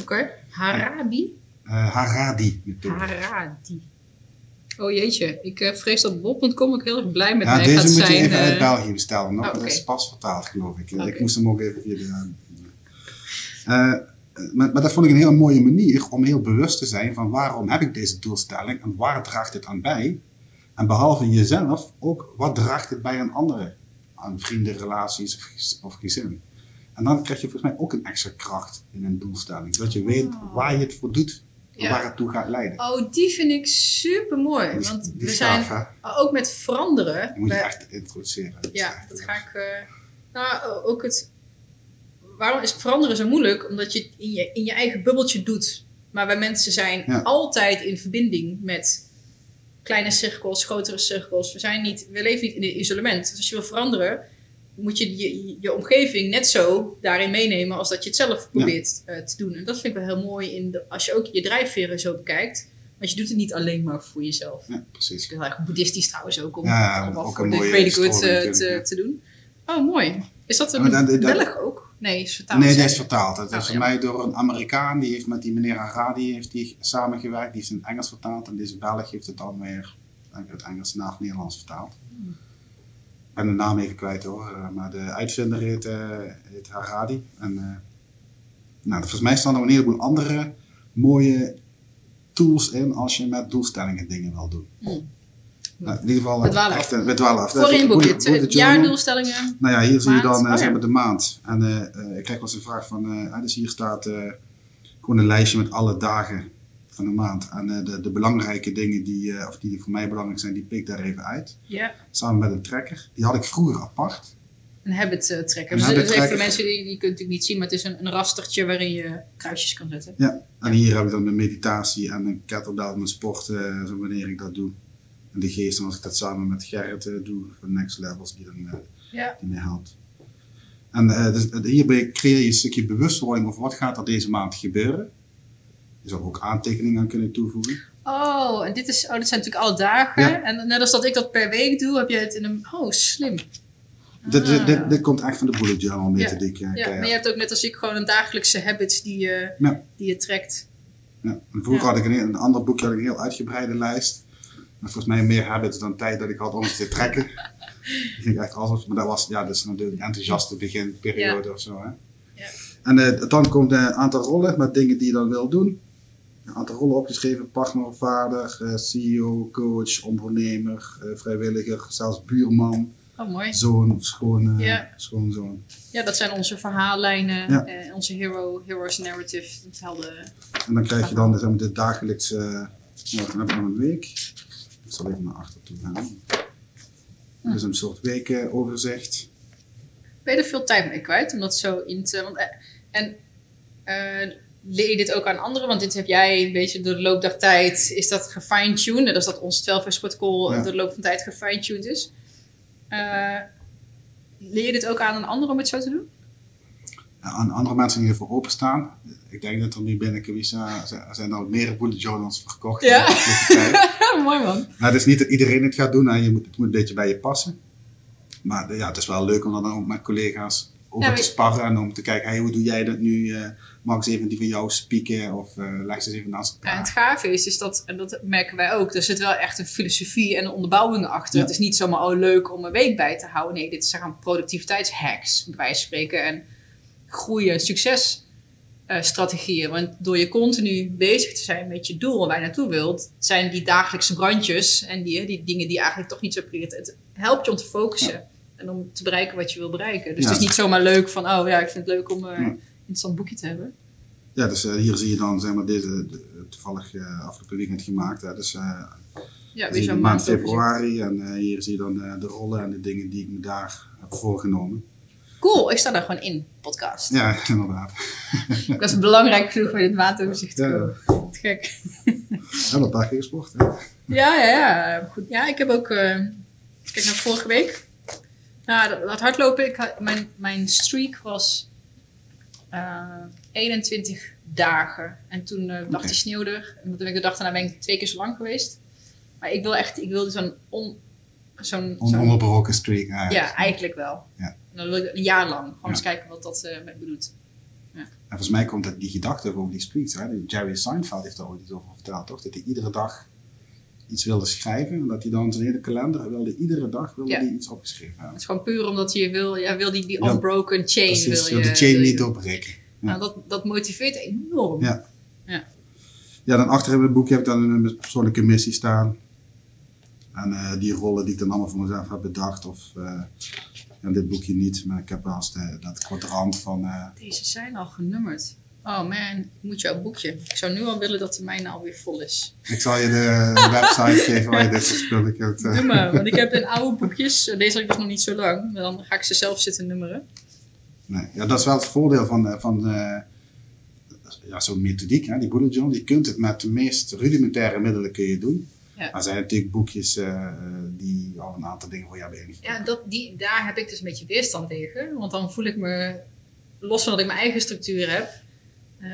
oké. Harabi? Eh Haradi-methode. Haradi. Oh jeetje, ik vrees dat bol.com ook heel erg blij met Ja, mij deze gaat moet je zijn. even uit. België bestellen. Nog. Oh. Dat is pas vertaald, geloof ik. Ik moest hem ook even via de... Maar, maar dat vond ik een hele mooie manier om heel bewust te zijn van waarom heb ik deze doelstelling en waar draagt het aan bij. En behalve jezelf ook wat draagt het bij aan anderen. Aan vrienden, relaties of, gez- of gezin. En dan krijg je volgens mij ook een extra kracht in een doelstelling. Zodat je weet Oh. waar je het voor doet en Ja. waar het toe gaat leiden. Oh, die vind ik super mooi. Want die we zijn hè? ook met veranderen. Moet je echt introduceren. Dat Ja, dat ga ik. eh, nou, ook het. Waarom is veranderen zo moeilijk? Omdat je het in je, in je eigen bubbeltje doet. Maar wij mensen zijn Ja. altijd in verbinding met kleine cirkels, grotere cirkels. We, zijn niet, we leven niet in een isolement. Dus als je wil veranderen, moet je je, je omgeving net zo daarin meenemen als dat je het zelf probeert eh, te doen. En dat vind ik wel heel mooi in de, als je ook je drijfveren zo bekijkt. Want je doet het niet alleen maar voor jezelf. Ja, precies. Ik heel erg boeddhistisch trouwens ook, om, Ja, om ook voor een de mooie greater good te, ja. te doen. Oh, mooi. Is dat een dan- dan- Belg ook? Nee, is vertaald. Nee, die is vertaald. Het is Oh, voor ja. mij door een Amerikaan, die heeft met die meneer Haradi heeft die samengewerkt. Die is in Engels vertaald. En deze Belg heeft het dan weer uit het Engels naar het Nederlands vertaald. Hmm. Ik ben de naam even kwijt hoor. eh, Maar de uitvinder heet, eh, heet Haradi. En eh, nou, volgens mij staan er een heleboel andere mooie tools in als je met doelstellingen dingen wil doen. Hmm. Nou, in ieder geval, We dwalen echt, eh, we dwalen af. Voor in je Bullet- boekje. bullet Het journal. jaardoelstellingen. Nou ja, hier zie je dan eh, Oh, zeg ja. maar de maand. En ik krijg wel eens een vraag van, ah, dus hier staat eh, gewoon een lijstje met alle dagen van de maand. En de, de belangrijke dingen die, of die voor mij belangrijk zijn, die pik ik daar even uit. Ja. Samen met een tracker. Die had ik vroeger apart. Een habit tracker. Een Dus habit is even voor mensen die, die kunt natuurlijk niet zien, maar het is een, een rastertje waarin je kruisjes kan zetten. Ja. En hier heb ik dan mijn meditatie en een kettlebell, mijn sport, zo wanneer ik dat doe. En de geest, als ik dat samen met Gerrit eh, doe, van Next Levels, die dan eh, Ja. die mij helpt. En eh, dus, hierbij creëer je een stukje bewustwording over wat gaat er deze maand gebeuren. Je zou er ook aantekeningen aan kunnen toevoegen. Oh, en dit, is, oh, dit zijn natuurlijk alle dagen. Ja. En net als dat ik dat per week doe, heb je het in een... Oh, slim. Dit, dit, Ah. dit, dit komt echt van de bullet journal methodiek. Ja. Ja, maar je hebt ook net als ik gewoon een dagelijkse habits die je, Ja. die je trekt. Ja. En vroeger had ik een, een ander boekje had ik een heel uitgebreide lijst. Maar volgens mij meer habits dan tijd dat ik had om het te trekken. Ging echt alles, maar dat was ja, dat is natuurlijk een enthousiaste beginperiode of zo. Hè? Ja. En eh, dan komt een aantal rollen met dingen die je dan wil doen. Een aantal rollen opgeschreven: partner, vader, eh, CEO, coach, ondernemer, eh, vrijwilliger, zelfs buurman, Oh, mooi. zoon, schoon, eh, Ja. schoonzoon. Ja, dat zijn onze verhaallijnen. Ja. onze hero, hero's narrative. Helden. En dan krijg je dan de dagelijkse, uh, dan heb je een week. Ik zal even naar achter toe gaan. Dus een soort wekenoverzicht. Ben je er veel tijd mee kwijt om dat zo in te... Want, eh, en eh, leer je dit ook aan anderen? Want dit heb jij een beetje door de loop der tijd... Is dat gefine-tuned? Net als dat ons 12 protocol Ja. door de loop van de tijd gefine-tuned is. Eh, leer je dit ook aan aan anderen om het zo te doen? Aan andere mensen die ervoor openstaan. Ik denk dat er nu binnen Kawisa zijn- zijn er meer bullet journals verkocht. Ja. Mooi man. Nou, het is niet dat iedereen het gaat doen. hè. Je moet, het moet een beetje bij je passen. Maar eh, ja, het is wel leuk om dan ook met collega's over Ja, te maar- sparren. En om te kijken, hey, hoe doe jij dat nu? eh mag eens even die van jou spieken? Of eh leg ze eens even naast Ja, en elkaar. het gave is, is dat, en dat merken wij ook, er zit wel echt een filosofie en een onderbouwing achter. Ja. Het is niet zomaar oh, leuk om een week bij te houden. Nee, dit zijn productiviteitshacks, bij wijze van spreken. En groeien, successtrategieën. Want door je continu bezig te zijn met je doel, waar je naartoe wilt, zijn die dagelijkse brandjes en die, die dingen die eigenlijk toch niet zo prioriteit. Het helpt je om te focussen. En om te bereiken wat je wil bereiken. Dus Ja. het is niet zomaar leuk van, oh ja, ik vind het leuk om eh, een interessant boekje te hebben. Ja, dus eh, hier zie je dan zeg maar, deze de- toevallig eh, afgelopen weekend gemaakt. Hè. Dus eh, Ja, weer zo'n maand februari en eh, hier zie je dan eh, de rollen en de dingen die ik me daar heb voorgenomen. Cool, ik sta daar gewoon in, podcast. Ja, inderdaad. Dat is belangrijk genoeg voor dit maandoverzicht te Ja. Wat Gek. En een paar keer gesport. Hè. Ja, ja, ja. Goed. Ja, ik heb ook... eh, kijk naar vorige week. Nou, dat, dat hardlopen, ik had, mijn, mijn streak was eh 21 dagen. En toen eh, lag Oké. die sneeuw er. En toen ben ik de dag daarna ben ik twee keer zo lang geweest. Maar ik wil echt, ik wilde zo'n on... Zo'n, On zo'n- ononderbroken streak. Ja. ja, eigenlijk wel. Ja. En dan wil ik een jaar lang. Gewoon Ja. eens kijken wat dat eh met me doet. En volgens mij komt dat die gedachte over die streaks. Hè. Jerry Seinfeld heeft daar ooit iets over verteld, toch? Dat hij iedere dag iets wilde schrijven. En dat hij dan zijn hele kalender wilde, iedere dag wilde Ja. hij iets opgeschreven Het hebben. is gewoon puur omdat je wil, ja, wil die, die Ja. unbroken chain Precies, wil je de chain wil je niet doen. doorbreken. Ja. Nou, dat, dat motiveert enorm. Ja. Ja, dan achter in het boekje heb ik dan een persoonlijke missie staan. En eh, die rollen die ik dan allemaal voor mezelf heb bedacht. Of eh, in dit boekje niet, maar ik heb wel eens de, dat kwadrant van. eh, Deze zijn al genummerd. Oh man, ik moet jouw boekje. Ik zou nu al willen dat de mijne alweer vol is. ik zal je de website geven waar je dit spullen kunt. Doe maar, want ik heb een oude boekjes. Deze heb ik dus nog niet zo lang. Maar dan ga ik ze zelf zitten nummeren. nee. Ja, dat is wel het voordeel van, van ja, zo'n methodiek, hè, die bullet journal. Je kunt het met de meest rudimentaire middelen kun je doen. Ja. Maar er zijn natuurlijk boekjes eh, die al een aantal dingen voor jou beëindigen. Ja, dat, die, daar heb ik dus een beetje weerstand tegen. Want dan voel ik me, los van dat ik mijn eigen structuur heb, eh,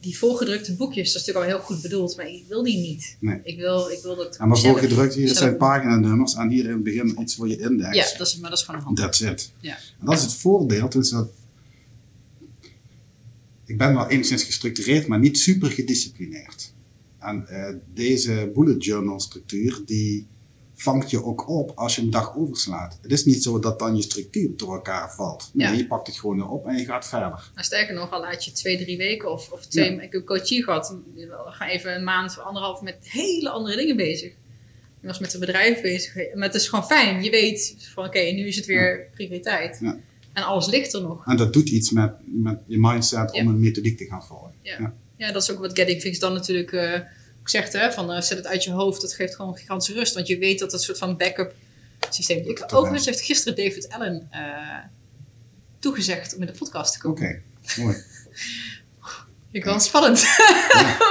die volgedrukte boekjes, dat is natuurlijk al heel goed bedoeld, maar ik wil die niet. Nee. Ik, wil, ik wil dat. Ja, maar zelf- voorgedrukt hier zelf zijn paginanummers en hier in het begin iets voor je index. Ja, dat is, maar dat is gewoon een hand. That's it. Ja. En dat is het voordeel. Dus dat ik ben wel enigszins gestructureerd, maar niet super gedisciplineerd. En eh, deze bullet journal structuur, die vangt je ook op als je een dag overslaat. Het is niet zo dat dan je structuur door elkaar valt. Nee, je pakt het gewoon op en je gaat verder. Maar sterker nog, al laat je twee, drie weken of, of twee. Ja. Ik heb een coachie gehad. Ga even een maand, anderhalf met hele andere dingen bezig. Ik was met een bedrijf bezig. Maar het is gewoon fijn. Je weet van oké, nu is het weer prioriteit. Ja. En alles ligt er nog. En dat doet iets met, met je mindset om een methodiek te gaan volgen. Ja. Ja, dat is ook wat Getting Fix dan natuurlijk ook zegt. Hè? Van, eh, zet het uit je hoofd. Dat geeft gewoon gigantische rust. Want je weet dat dat soort van backup systeem. Ik, overigens heeft gisteren David Allen eh, toegezegd om in de podcast te Oké, komen. mooi. Vind ik wel spannend.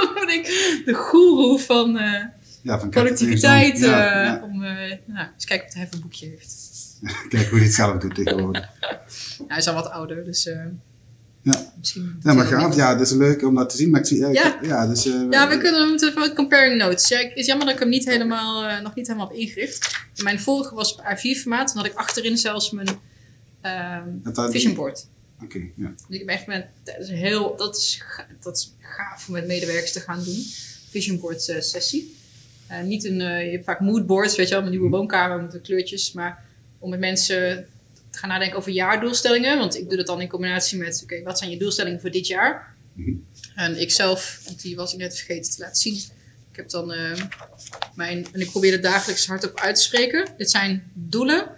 Omdat ik de goeroe van eh, Ja, van productiviteit. Ja, ja. Om, nou, eens kijken of hij voor een boekje heeft. Kijk hoe hij het zelf doet tegenwoordig. Ja, hij is al wat ouder, dus Ja. misschien... Ja, maar gaaf. Ja, het is leuk om dat te zien. Maar ik zie, eh, Ja. ja, dus, eh, Ja, we kunnen hem even comparing notes. Ja, het is jammer dat ik hem niet helemaal, eh, nog niet helemaal heb ingericht. Mijn vorige was op A4 formaat. Dan had ik achterin zelfs mijn had- vision board. Oké, ja. Dus ik ben echt met, dat is heel, dat is, dat is gaaf om met medewerkers te gaan doen. Vision board eh, sessie. Niet een, je hebt vaak moodboards, weet je wel, een nieuwe woonkamer met de kleurtjes. Maar om met mensen gaan nadenken over jaardoelstellingen. Want ik doe dat dan in combinatie met, oké, wat zijn je doelstellingen voor dit jaar? En ik zelf, want die was ik net vergeten te laten zien. Ik heb dan eh, mijn, en ik probeer het dagelijks hardop uit te spreken. Dit zijn doelen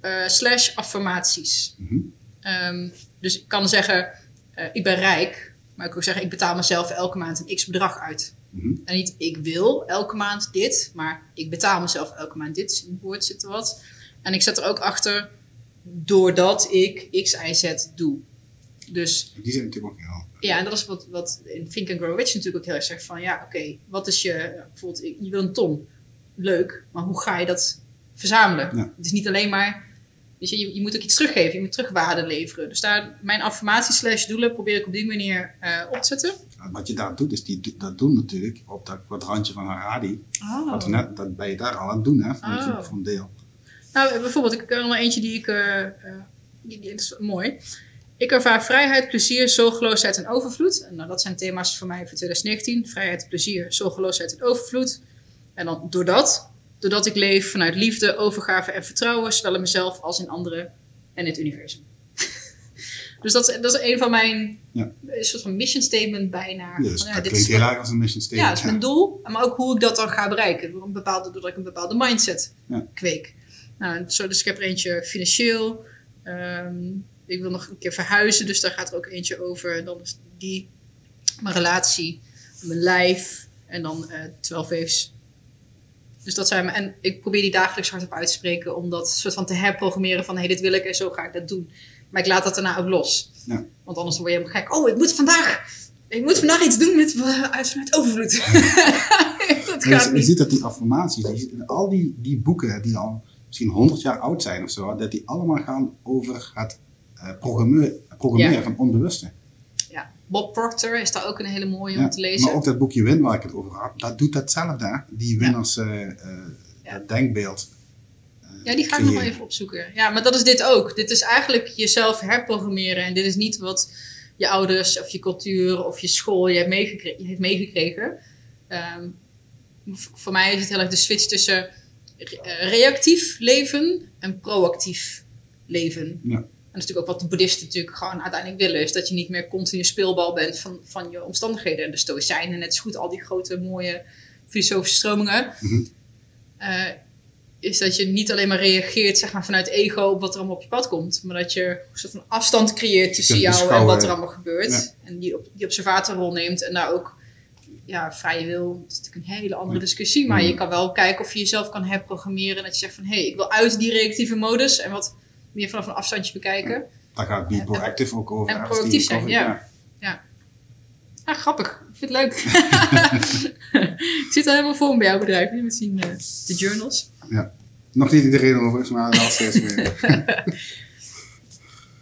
eh, slash affirmaties. Mhm. Ehm, dus ik kan zeggen, eh, ik ben rijk. Maar ik kan ook zeggen, ik betaal mezelf elke maand een x bedrag uit. Mhm. En niet, ik wil elke maand dit, maar ik betaal mezelf elke maand dit. In het woord zit er wat. En ik zet er ook achter, doordat ik x, y, z doe. Dus Die zijn natuurlijk ook heel. ja, en dat is wat, wat in Think and Grow Rich natuurlijk ook heel erg zegt van, ja, oké, wat is je, bijvoorbeeld, je wil een ton. Leuk, maar hoe ga je dat verzamelen? Ja. Het is niet alleen maar, je, je, moet ook iets teruggeven, je moet terugwaarde leveren. Dus daar, mijn affirmatie slash doelen probeer ik op die manier eh, op te zetten. Wat je daar doet, is die, dat doen natuurlijk op dat kwadrantje van Harari. Wat we net, dat ben je daar al aan het doen, hè? Voor, Oh. voor een deel. Nou, bijvoorbeeld, ik heb er nog eentje die ik, eh, die, die is mooi. Ik ervaar vrijheid, plezier, zorgeloosheid en overvloed. En nou, dat zijn thema's voor mij voor 2019. Vrijheid, plezier, zorgeloosheid en overvloed. En dan doordat, doordat ik leef vanuit liefde, overgave en vertrouwen, zowel in mezelf als in anderen en in het universum. dus dat is, dat is een van mijn, Ja. een soort van mission statement bijna. Ja, dus Van, ja, dat dit klinkt is heel erg als een mission ja, statement. dat is mijn doel. Maar ook hoe ik dat dan ga bereiken. Een bepaalde, doordat ik een bepaalde mindset Ja. kweek. Nou, zo, dus ik heb er eentje financieel. Ehm, ik wil nog een keer verhuizen. Dus daar gaat er ook eentje over. Dan is die. Mijn relatie. Mijn lijf. En dan eh 12 waves. Dus dat zijn mijn, en ik probeer die dagelijks hardop uit te spreken. Om dat soort van te herprogrammeren van... Hé, hey, dit wil ik en zo ga ik dat doen. Maar ik laat dat daarna ook los. Ja. Want anders word je helemaal gek. Oh, ik moet vandaag... Ik moet vandaag iets doen met, eh, vanuit overvloed. dat gaat je, je ziet dat die affirmaties, die, al die, die boeken die al misschien 100 jaar oud zijn of zo, dat die allemaal gaan over het eh, programmeren, van onbewuste. Ja. Bob Proctor is daar ook een hele mooie om te lezen. Maar ook dat boekje Win waar ik het over had, dat doet datzelfde. Die winners eh, eh, dat denkbeeld. Ja, die ga ik nog wel even opzoeken. Ja, maar dat is dit ook. Dit is eigenlijk jezelf herprogrammeren. En dit is niet wat je ouders of je cultuur of je school je hebt meegekre- je heeft meegekregen. Ehm, voor mij is het heel erg de switch tussen reactief leven en proactief leven. Ja. En dat is natuurlijk ook wat de boeddhisten natuurlijk gewoon uiteindelijk willen. Is dat je niet meer continu speelbal bent van, van je omstandigheden. En de stoïcijnen, net zo goed al die grote mooie filosofische stromingen. Mhm. eh, is dat je niet alleen maar reageert zeg maar, vanuit ego op wat er allemaal op je pad komt. Maar dat je een soort van afstand creëert tussen jou en wat er allemaal gebeurt. Ja. En die, op, die observatorrol neemt. En daar ook ja, vrije wil. Dat is natuurlijk een hele andere discussie. Maar je kan wel kijken of je jezelf kan herprogrammeren. En dat je zegt van hé, hey, ik wil uit die reactieve modus. En wat meer vanaf een afstandje bekijken. Daar gaat Be En- Proactive ook over. en proactief zijn, Covey, ja. Ah, grappig. Ik vind het leuk. ik zit er helemaal voor me bij jouw bedrijf. Moet zien uh, de journals. Nog niet iedereen overigens, maar wel steeds meer.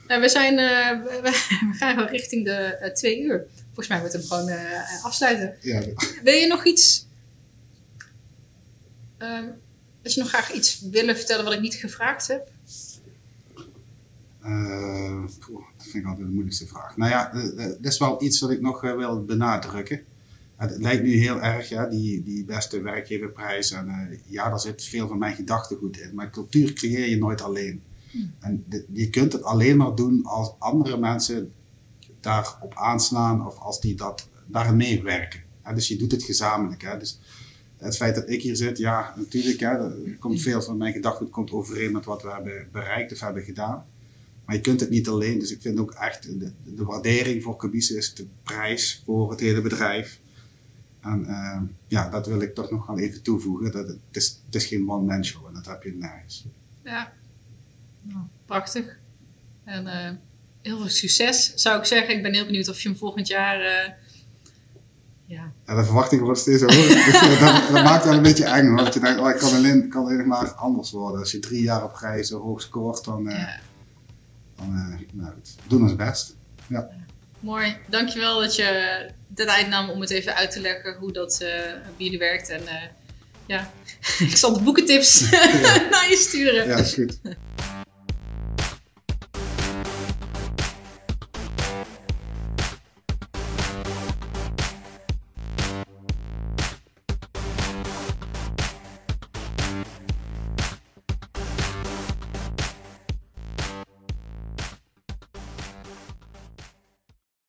Uh, we, zijn, uh, we, we, gaan gewoon richting de uh, twee uur. Volgens mij moeten we hem gewoon afsluiten. Ja. Wil je nog iets... Um, als je nog graag iets willen vertellen wat ik niet gevraagd heb? Poeh, dat vind ik altijd de moeilijkste vraag. Nou ja, dat is wel iets wat ik nog wil benadrukken. Het lijkt nu heel erg, ja, die, die beste werkgeverprijs. En ja, daar zit veel van mijn gedachtegoed in. Maar cultuur creëer je nooit alleen. En de, je kunt het alleen maar doen als andere mensen daarop aanslaan of als die dat, daarin meewerken. Ja, dus je doet het gezamenlijk. Hè. Dus het feit dat ik hier zit, ja, natuurlijk, hè, er komt veel van mijn gedachtegoed komt overeen met wat we hebben bereikt of hebben gedaan. Maar je kunt het niet alleen. Dus ik vind ook echt de, de waardering voor Cabise is de prijs voor het hele bedrijf. En uh, ja, dat wil ik toch nog wel even toevoegen. Dat het, is, het is geen one-man show en dat heb je nergens. Ja, nou, prachtig. En uh, heel veel succes, zou ik zeggen. Ik ben heel benieuwd of je hem volgend jaar. Uh, ja. ja, de verwachting wordt steeds hoger. dat, dat, maakt wel een beetje eng. Want je denkt, oh, ik kan alleen, kan alleen maar anders worden. Als je drie jaar op rij zo hoog scoort, dan. Uh, ja. dan nou, doen ons best. Ja. Mooi, dankjewel dat je de tijd nam om het even uit te leggen hoe dat bij jullie werkt. En ja, ik zal de boekentips naar je sturen. Ja, is goed.